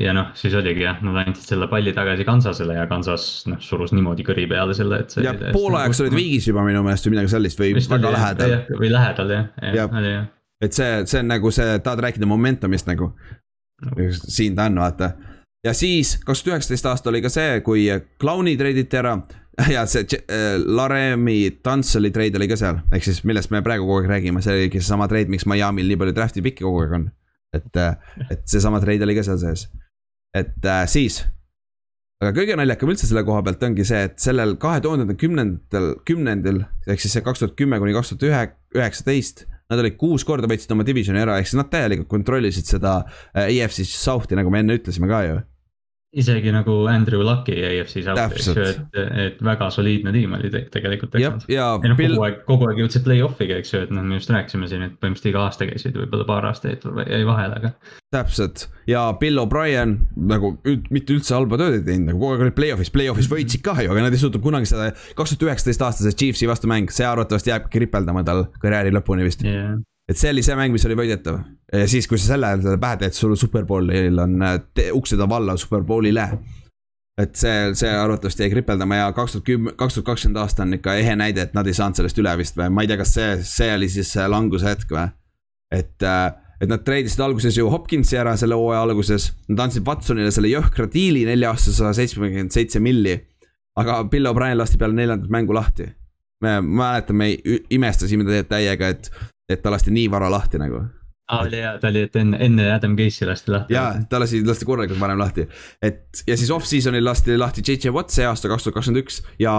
ja noh, siis oligi jah, nad andsid selle palli tagasi Kansasele ja Kansas noh, surus niimoodi kõri peale selle, et. ja poolajaks olid viigis juba minu meelest või midagi sellist või Vist väga oli, lähedal. või lähedal jah, jah, oli jah. et see, see on nagu see, tahad rääkida momentumist nagu no.. siin ta on, vaata ja siis kaks tuhat üheksateist aasta oli ka see, kui Clowni treiditi ära <laughs> ja see äh, Laremi Tanseli treid oli ka seal, ehk siis millest me praegu kogu aeg räägime, see oligi seesama treid, miks Miami'l nii palju draft'i pikki kogu aeg on. et, äh, et seesama treid oli ka seal sees, et äh, siis. aga kõige naljakam üldse selle koha pealt ongi see, et sellel kahe tuhande kümnendatel, kümnendil, ehk siis see kaks tuhat kümme kuni kaks tuhat ühe, üheksateist Nad olid kuus korda võitsid oma divisioni ära, ehk siis nad täielikult kontrollisid seda EFC South'i, nagu me enne ütlesime ka ju isegi nagu Andrew Lucky AFC South, eks ju, et, et väga soliidne tiim oli tegelikult. ja, ja no, Bill... kogu aeg, kogu aeg jõudsid play-off'iga, eks ju, et noh, me just rääkisime siin, et põhimõtteliselt iga aasta käisid, võib-olla paar aastat jäi vahele, aga. täpselt ja Bill O'Brien nagu mitte üldse halba tööd ei teinud, nagu kogu aeg olid play-off'is, play-off'is võitsid ka ju, aga nad ei suutnud kunagi seda. kaks tuhat üheksateist aastase Chiefsi vastu mäng, see arvatavasti jääb kripeldama tal karjääri lõpuni vist yeah et see oli see mäng, mis oli võidetav ja siis, kui sa selle ajal pähe teed, sul superbowlil on uksed on valla superbowlile. et see, see arvatavasti jäi kripeldama ja kaks tuhat kümme, kaks tuhat kakskümmend aasta on ikka ehe näide, et nad ei saanud sellest üle vist või ma ei tea, kas see, see oli siis see languse hetk või. et, et nad treidisid alguses ju Hopkinsi ära selle hooaja alguses, nad andsid Watsonile selle jõhkra diili nelja aastase sada seitsmekümmend seitse milli. aga Bill O'Brien lasti peale neljandat mängu lahti me mäletan, me imestasime täiega, et et ta lasti nii vara lahti nagu aa oli hea, ta oli, et enne, enne Adam Case'i lasti lahti. jaa, ta lasti, lasti korralikult varem lahti. et ja siis off-season'il lasti lahti JJ Watt see aasta, kaks tuhat kakskümmend üks ja.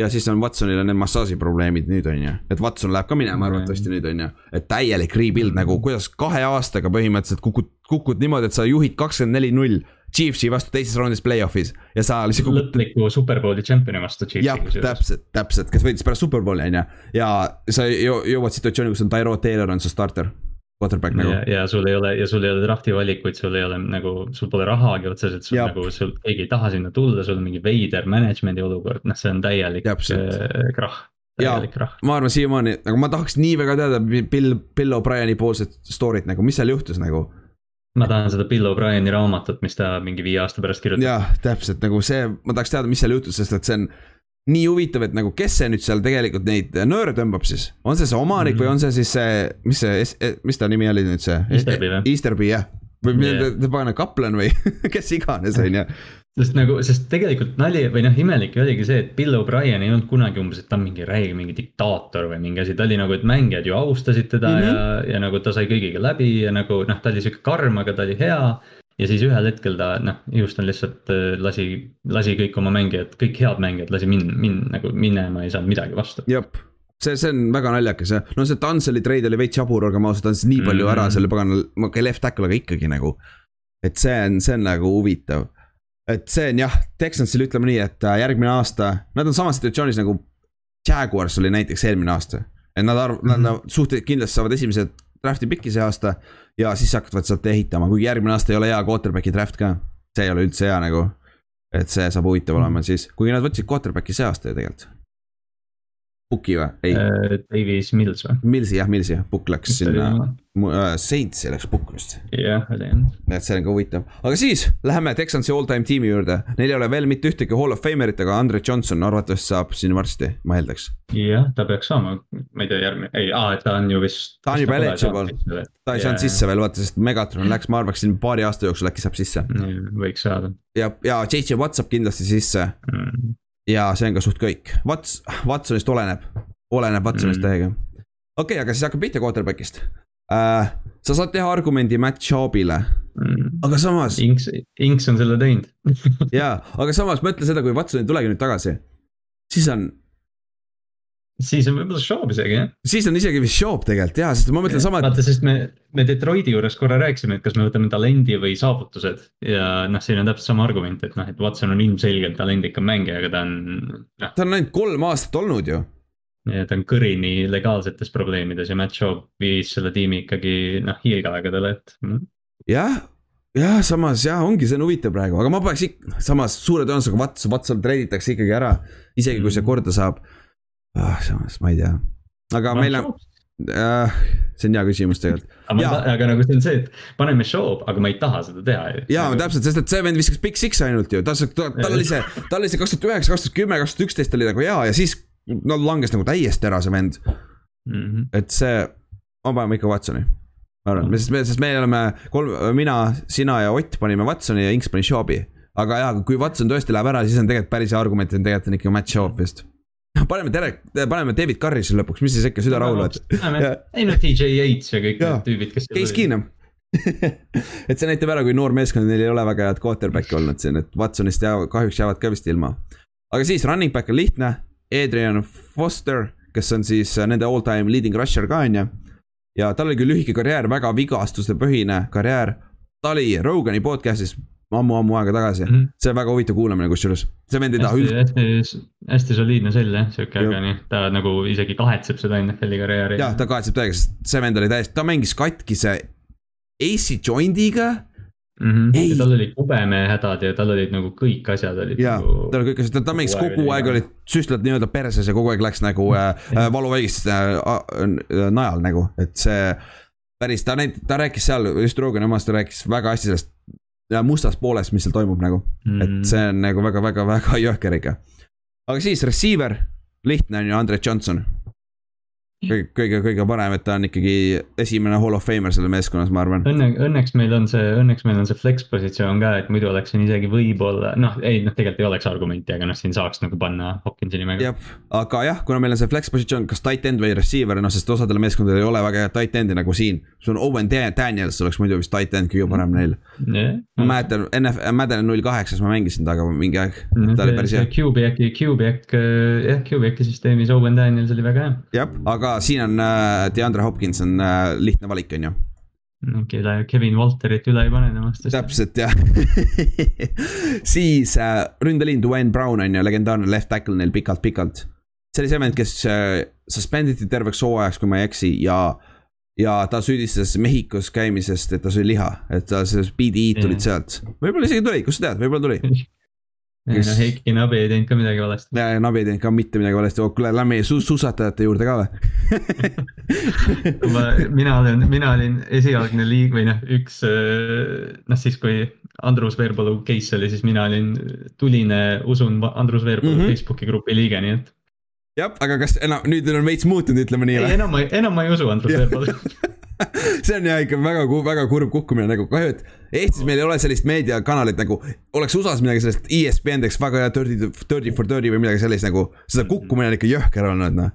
ja siis on Watsonil on need massaaži probleemid nüüd on ju, et Watson läheb ka minema arvatavasti nüüd on ju. et täielik rebuild nagu, kuidas kahe aastaga põhimõtteliselt kukud, kukud niimoodi, et sa juhid kakskümmend neli null Chiefsi vastu teises raundis play-off'is ja sa lihtsalt kukut.... lõpliku superbowli tšempioni vastu Chiefsi. jah, täpselt, täpselt, kes võitis pärast superbowli on ju. ja sa jõuad situatsiooni, kus on Tyro Taylor on su starter. Quarterback nagu. ja sul ei ole ja sul ei ole draft'i valikuid, sul ei ole nagu, sul pole rahagi otseselt, sul ja. nagu, sul keegi ei taha sinna tulla, sul on mingi veider management'i olukord, noh, see on täielik äh, krahh ja ma arvan siiamaani, nagu ma tahaks nii väga teada Bill, Bill O'Brieni poolset story't nagu, mis seal juhtus nagu ma tahan seda Bill O'Brieni raamatut, mis ta mingi viie aasta pärast kirjutab. jah, täpselt nagu see, ma tahaks teada, mis seal juhtus, sest et see on nii huvitav, et nagu kes see nüüd seal tegelikult neid nööre tõmbab siis, on see see omanik mm -hmm. või on see siis see, mis see, mis ta nimi oli nüüd see? Easterby või? Easterby jah, või yeah. ta pagana kaplan või <laughs> kes iganes on ju sest nagu, sest tegelikult nali või noh, imelik oligi see, et Bill O'Brien ei olnud kunagi umbes, et ta on mingi räige, mingi diktaator või mingi asi, ta oli nagu, et mängijad ju austasid teda mm -hmm. ja, ja nagu ta sai kõigiga läbi ja nagu noh, ta oli sihuke karm, aga ta oli hea. ja siis ühel hetkel ta noh, Houston lihtsalt äh, lasi, lasi kõik oma mängijad, kõik head mängijad lasi min-, min- nagu minema, ei saanud midagi vastu. jep see, see on väga naljakas jah, no see Tanseli treid oli veits jabur, olgem ausad, ta andis nii palju mm -hmm. ära selle pagana, left tackle, aga ikkagi nagu. et see on, see on nagu huvitav et see on jah, Texansil ütleme nii, et äh, järgmine aasta, nad on samas situatsioonis nagu Jaguars oli näiteks eelmine aasta. et nad arv- mm, -hmm. nad suhteliselt kindlasti saavad esimese draft'i piki see aasta. ja siis hakkavad sealt ehitama, kuigi järgmine aasta ei ole hea quarterback'i draft ka. see ei ole üldse hea nagu. et see saab huvitav olema siis, kuigi nad võtsid quarterback'i see aasta ju tegelikult Puki või? ei uh,. Davis Mills või? Millsi jah, Millsi jah, Pukk läks sinna uh,, Saintsi läks Pukk vist. jah, oli jah. et see on ka huvitav, aga siis läheme Texansi all-time tiimi juurde. Neil ei ole veel mitte ühtegi hall of famer'it, aga Andre Johnson arvatavasti saab siin varsti, ma eeldaks. jah, ta peaks saama, ma ei tea, järgmine, ei, aa, ta on ju vist. ta on juba eligible, ta ei saanud sisse veel, vaata, sest Megatron läks, ma arvaksin paari aasta jooksul äkki saab sisse. võiks saada. ja, ja JJ Watt saab kindlasti sisse mm ja see on ka suht kõik, Wats-, Watsonist oleneb, oleneb Watsonist mm. täiega. okei okay,, aga siis hakkab pihta quarterback'ist uh,. sa saad teha argumendi Matt Schaubile mm., aga samas. Inks, Inks on selle teinud <laughs> jaa, aga samas mõtle seda, kui Watson ei tulegi nüüd tagasi, siis on. Siis on võib-olla Shaw isegi jah. siis on isegi vist Shaw tegelikult jaa, sest ma mõtlen sama. vaata, sest me, me Detroiti juures korra rääkisime, et kas me võtame talendi või saavutused ja noh, siin on täpselt sama argument, et noh, et Watson on ilmselgelt talendikam mängija, aga ta on noh. ta on ainult kolm aastat olnud ju. ja ta on kõrini legaalsetes probleemides ja Matt Shaw viis selle tiimi ikkagi noh, hiilgeaegadele, et. Mm. jah, jah, samas jah, ongi, see on huvitav praegu, aga ma paneks ikka, samas suure tõenäosusega Watson, Watson treiditakse ikkagi ära, isegi kui see mm. korda saab ah,. samas ma ei tea, aga no, meil on äh,, see on hea küsimus tegelikult. <laughs> aga, aga nagu see on see, et paneme show, aga ma ei taha seda teha ju. jaa nagu..., täpselt, sest et see vend viskas Big Six ainult ju, ta, ta, tal oli see, tal oli see kaks tuhat üheksa, kaks tuhat kümme, kaks tuhat üksteist oli nagu hea ja siis no langes nagu täiesti ära see vend mm. -hmm. et see, ma panen ikka Watsoni ma arvan, sest me, sest me oleme kolm, mina, sina ja Ott panime Watsoni ja Inks pani Shawbi. aga jaa, kui Watson tõesti läheb ära, siis on tegelikult päris hea argument, et tegelikult on ikka Matt Shaw vist <laughs> paneme Derek, paneme David Carri siis lõpuks, mis siis ikka süda rahule, et. ei no DJ Yates ja kõik need tüübid, kes. Case Keenum <laughs> et see näitab ära, kui noor meeskond, neil ei ole väga head quarterback'i olnud siin, et Watsonist jääb, kahjuks jäävad ka vist ilma. aga siis running back on lihtne, Adrian Foster, kes on siis nende all time leading rusher ka on ju. ja tal oli küll lühike karjäär, väga vigastuste põhine karjäär. ta oli Rogani podcast'is ammu-ammu aega tagasi mm, -hmm. see on väga huvitav kuulamine kusjuures, see vend ei taha üldse. hästi, hästi soliidne sell jah, sihuke, aga nii, ta nagu isegi kahetseb seda NFL-i karjääri. jah, ta kahetseb täiega, sest see vend oli täiesti, ta mängis katkise AC joint'iga mm. -hmm. Tal olid kubemehädad ja tal olid nagu kõik asjad olid. jaa nagu..., tal oli kõik asjad, ta mängis kogu aeg olid süstlad nii-öelda perses ja kogu aeg läks nagu äh, äh valuvaigist äh, äh, najal nagu, et see päris, ta näit-, ta rääkis seal, just Rogani omast, ta rääkis väga hästi sellest mustast poolest, mis seal toimub nagu mm. -hmm. et see on nagu väga-väga-väga jõhker ikka. aga siis receiver, lihtne on ju, Andre Johnson kõige, kõige, kõige parem, et ta on ikkagi esimene hall of famer selle meeskonnas, ma arvan. Õnne, õnneks meil on see, õnneks meil on see flex positsioon ka, et muidu oleks siin isegi võib-olla noh, ei noh, tegelikult ei oleks argumenti, aga noh, siin saaks nagu panna Hopkinsoni mängu. jah, aga jah, kuna meil on see flex positsioon, kas tight end või receiver, noh, sest osadel meeskondadel ei ole väga head tight end'i nagu siin. sul on Owen Daniels oleks muidu vist tight end kõige parem neil yeah.. ma mäletan, NF, Madden null kaheksas ma mängisin temaga mingi aeg ta oli päris hea. Q-back'i, Q-back, jah, Q-back'i süsteemis Owen Daniels oli väga hea. jah, aga siin on äh, DeAndre Hopkins on äh, lihtne valik, on ju kelle Kevin Walterit üle ei pane temast. täpselt jah <laughs> siis äh, ründeliin Dwayne Brown on ju, legendaarne left tackle neil pikalt-pikalt. see oli see vend, kes äh, suspenditi terveks hooajaks, kui ma ei eksi ja, ja ta süüdistas Mehhikos käimisest, et ta sõi liha, et ta, see BDI-d tulid sealt. võib-olla isegi tuli, kust sa tead, võib-olla tuli <laughs> Kes... no Heiki Nabi ei teinud ka midagi valesti. ja, ja Nabi ei teinud ka mitte midagi valesti, oh kuule, lähme su suusatajate juurde ka või ma, mina olen, mina olin esialgne liig- või noh, üks noh, siis kui Andrus Veerpalu case oli, siis mina olin tuline, usun Andrus Veerpalu mm -hmm. Facebooki grupi liige, nii et. jah, aga kas enam, nüüd on veits muutunud, ütleme nii või? enam ma, enam ma ei usu Andrus Veerpalu <laughs> <laughs> see on jah ikka väga, väga kurb kukkumine nagu kahju, et Eestis meil ei ole sellist meediakanalit nagu, oleks USA-s midagi sellist ESPN teeks väga hea thirty, thirty for thirty või midagi sellist nagu, seda kukkumine on ikka jõhker olnud noh.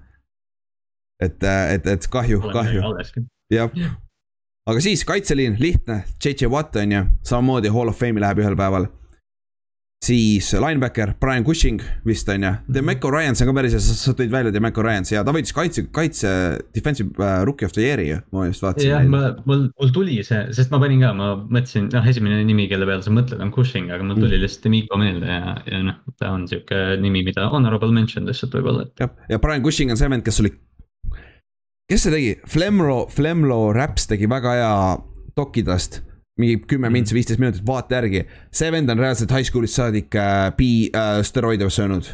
et, et, et kahju, kahju, jah. aga siis kaitseliin, lihtne, JJ Watt on ju, samamoodi Hall of Fame'i läheb ühel päeval siis linebacker Brian Cushing vist on ju, Demeco Ryans on ka päris hea, sa tõid välja Demeco Ryans ja ta võitis kaitse, kaitse defensive uh, rookie of the year'i ju, ma just vaatasin. jah, ma, mul, mul tuli see, sest ma panin ka, ma mõtlesin, noh, esimene nimi, kelle peale sa mõtled, on Cushing, aga mul tuli mm. lihtsalt Demeco meelde ja, ja noh, ta on sihuke nimi, mida honorable mention lihtsalt võib-olla. jah, ja Brian Cushing on see vend, kes oli, kes see tegi, Flemro, Flemlo Raps tegi väga hea dokidest mingi kümme mintsi, mhm. viisteist minutit, vaata järgi. see vend on reaalselt high school'ist saadik äh, bi- äh,, steroide söönud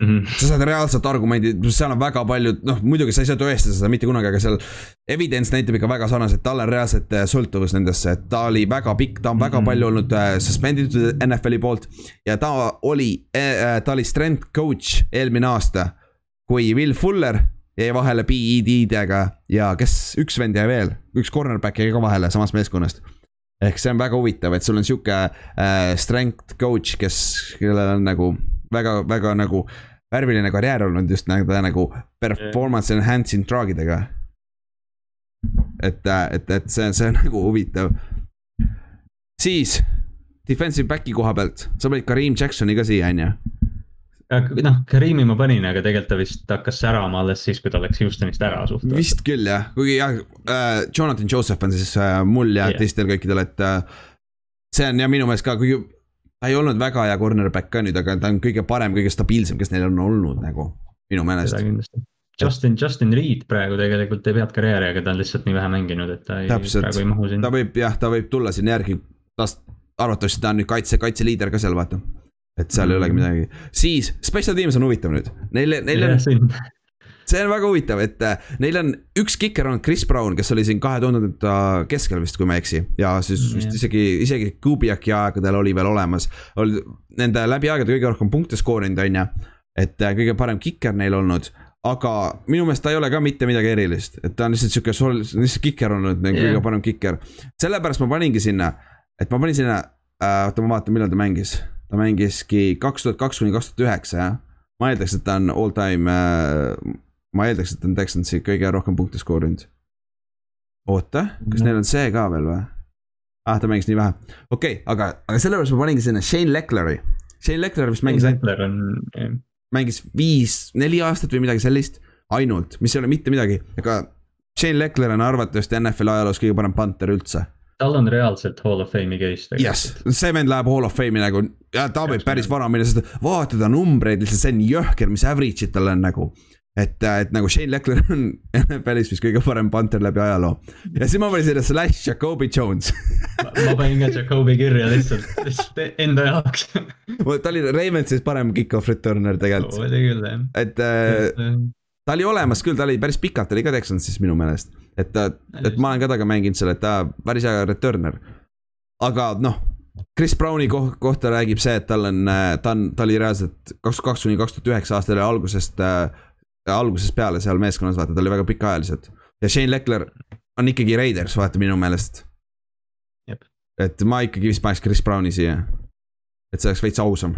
mm. -hmm. sa saad reaalselt argumendi, seal on väga palju, noh muidugi sa ei saa tõestada seda mitte kunagi, aga seal. Evidence näitab ikka väga sarnaselt, tal on reaalselt äh, sõltuvus nendesse, et ta oli väga pikk, ta on väga mm -hmm. palju olnud äh, suspenditud NFL-i poolt. ja ta oli äh,, ta oli strength coach eelmine aasta, kui Will Fuller jäi vahele PED-dega ja kes, üks vend jäi veel, üks cornerback jäi ka vahele samast meeskonnast ehk see on väga huvitav, et sul on sihuke äh, strength coach, kes, kellel on nagu väga, väga nagu värviline karjäär olnud just nagu, nagu performance enhancing drug'idega. et, äh, et, et see, see on <laughs> nagu huvitav. siis defensive back'i koha pealt, sa panid Kareem Jacksoni ka siia, on ju. Noh, Karimi ma panin, aga tegelikult ta vist hakkas särama alles siis, kui ta läks Houstonist ära suht-. vist küll jah, kuigi jah äh,, Jonathan Joseph on siis äh, mul ja yeah. teistel kõikidel, et äh, see on ja minu meelest ka, kuigi ta ei olnud väga hea cornerback ka nüüd, aga ta on kõige parem, kõige stabiilsem, kes neil on olnud nagu, minu meelest. Justin, Justin Reed praegu tegelikult ei pead karjääri, aga ta on lihtsalt nii vähe mänginud, et ta ei, praegu ei mahu sinna. ta võib jah, ta võib tulla sinna järgi, tast arvatavasti ta on nüüd kaitse, kaitseliider ka seal, vaata et seal mm -hmm. ei olegi mhm. midagi, siis special teams on huvitav nüüd, neil, neil on see on väga huvitav, et äh, neil on üks kiker on Chris Brown, kes oli siin kahe tuhandenda keskel vist, kui ma ei eksi. ja siis mm, vist isegi, isegi Kubiaki aegadel oli veel olemas. oli nende läbi aegade kõige rohkem punkte skoorinud, on ju. et äh, kõige parem kiker neil olnud. aga minu meelest ta ei ole ka mitte midagi erilist, et ta on lihtsalt sihuke, lihtsalt kiker olnud yeah., kõige parem kiker. sellepärast ma paningi sinna, et ma panin sinna äh,, oota ma vaatan, millal ta mängis ta mängiski kaks tuhat kaks kuni kaks tuhat üheksa, jah. ma eeldaks, et ta on all time äh,, ma eeldaks, et ta on Texansi kõige rohkem punkte skoorinud. oota, kas no. neil on see ka veel või? ah, ta mängis nii vähe, okei okay,, aga, aga sellepärast ma paningi sinna Shane Leclerc'i. Shane Leclerc vist mängis. On... mängis viis, neli aastat või midagi sellist, ainult, mis ei ole mitte midagi, aga Shane Leclerc on arvatavasti NFL ajaloos kõige parem panter üldse tal on reaalselt Hall of Fame'i case. jah, see vend läheb Hall of Fame'i nagu, ta võib päris vara minna, sest vaata ta numbreid, lihtsalt see on jõhker, mis average'id tal on nagu. et, et nagu Shane Leclerc on <laughs> NFL-is vist kõige parem punter läbi ajaloo. ja siis ma panin sinna slash Jacoby Jones ma panin ka Jacoby kirja lihtsalt, lihtsalt enda jaoks <laughs> ta oli Ravensis parem kick-off returner tegelikult. oli küll jah. et äh, ta oli olemas küll, ta oli päris pikalt oli ka Texansis minu meelest. et ta, et ma olen ka temaga mänginud seal, et ta päris hea returner. aga noh, Chris Browni kohta räägib see, et tal on, ta on, ta oli reaalselt kaks kaks kuni kaks tuhat üheksa aasta oli algusest äh,, algusest peale seal meeskonnas, vaata, ta oli väga pikaajaliselt. ja Shane Leckler on ikkagi Raiders, vaata minu meelest. et ma ikkagi vist paneks Chris Browni siia. et see oleks veits ausam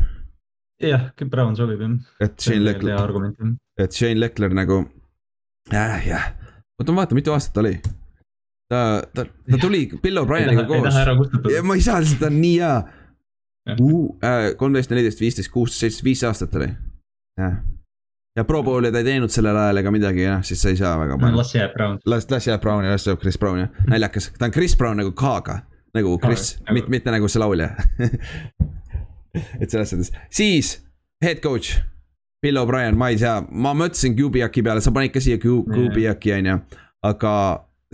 jah, Brown sobib jah. et Shane Leckler, et Shane Leckler nagu äh,, jah, oota ma vaatan, mitu aastat ta oli. ta, ta, ta tuli Bill O'Brieniga koos. ma ei saa ta on nii hea. Äh, kolmteist, neliteist, viisteist, kuusteist, seitseteist, viis aastat oli, jah ja Pro Bowli ta ei teinud sellel ajal ega midagi, jah, siis sa ei saa väga palju. las jääb Brown. las, las jääb Brown ja las jääb Chris Brown jah, naljakas, ta on Chris Brown nagu K-ga, nagu Chris, mitte, mitte nagu see laulja <laughs> et selles suhtes, siis head coach. Bill O'Brien, ma ei tea, ma mõtlesin Kubiaki peale, sa panid ka siia Kubiaki on ju, aga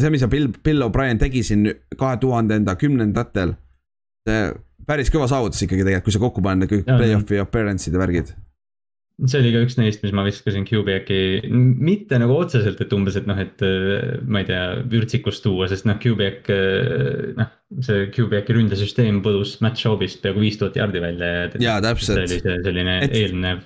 see, mis Bill, Bill O'Brien tegi siin kahe tuhandenda kümnendatel. päris kõva saavutus ikkagi tegelikult, kui sa kokku paned kõik play-off'i appearance'id ja värgid see oli ka üks neist, mis ma viskasin QBAC-i, mitte nagu otseselt, et umbes, et noh, et äh, ma ei tea, vürtsikust tuua, sest noh, QBAC, äh, noh. See QBAC-i ründesüsteem põlus Matt Schaubist peaaegu viis tuhat jaardi välja ja. jaa, täpselt. see oli see selline et... eelnev,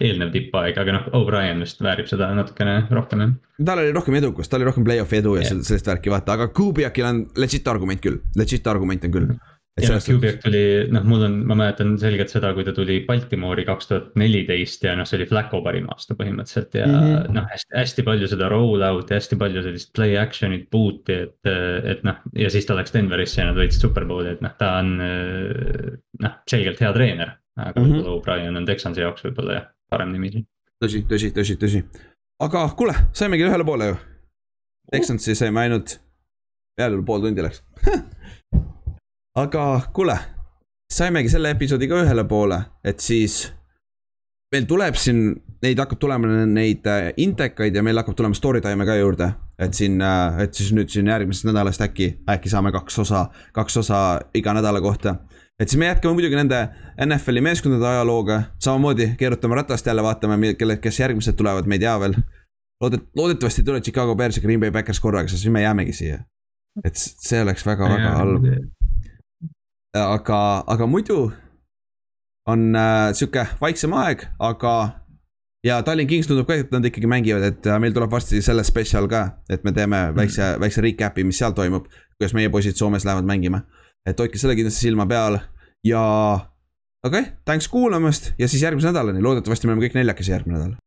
eelnev tippaeg, aga noh, O'Brien vist väärib seda natukene rohkem jah. tal oli rohkem edukust, tal oli rohkem play-off'i edu ja yeah. sellist värki vaata, aga QBAC-il on legit argument küll, legit argument on küll mm. -hmm ja noh, Kubiak tuli, noh, mul on, ma mäletan selgelt seda, kui ta tuli Baltimoori kaks tuhat neliteist ja noh, see oli Flacco parim aasta põhimõtteliselt ja mm -hmm. noh, hästi, hästi palju seda roll out'i, hästi palju sellist play action'it, boot'i, et, et noh. ja siis ta läks Denverisse ja nad võitsid superbowli, et noh, ta on noh, selgelt hea treener. aga mm -hmm. võib-olla O'Brien on Texansi jaoks võib-olla jah, parem nimi tõsi, tõsi, tõsi, tõsi. aga kuule, saimegi ühele poole ju. Texansi saime ainult, peaaegu pool tundi läks <laughs> aga kuule, saimegi selle episoodiga ühele poole, et siis meil tuleb siin, neid hakkab tulema neid äh, intekaid ja meil hakkab tulema story time'e ka juurde. et siin, äh, et siis nüüd siin järgmisest nädalast äkki, äkki saame kaks osa, kaks osa iga nädala kohta. et siis me jätkame muidugi nende NFL-i meeskondade ajalooga, samamoodi keerutame ratast jälle, vaatame, kelle, kes järgmised tulevad, me ei tea veel. loodet-, loodetavasti ei tule Chicago Bears ja Green Bay Packers korraga, sest siis me jäämegi siia. et see oleks väga-väga halb aga, aga muidu on äh, sihuke vaiksem aeg, aga. ja Tallinn Kings tundub ka, et nad ikkagi mängivad, et äh, meil tuleb varsti selle spetsial ka, et me teeme mm. väikse mm., väikse recap'i, mis seal toimub. kuidas meie poisid Soomes lähevad mängima, et hoidke selle kindlasti silma peal ja. okei okay,, thanks kuulamast ja siis järgmise nädalani, loodetavasti me oleme kõik neljakesi järgmine nädal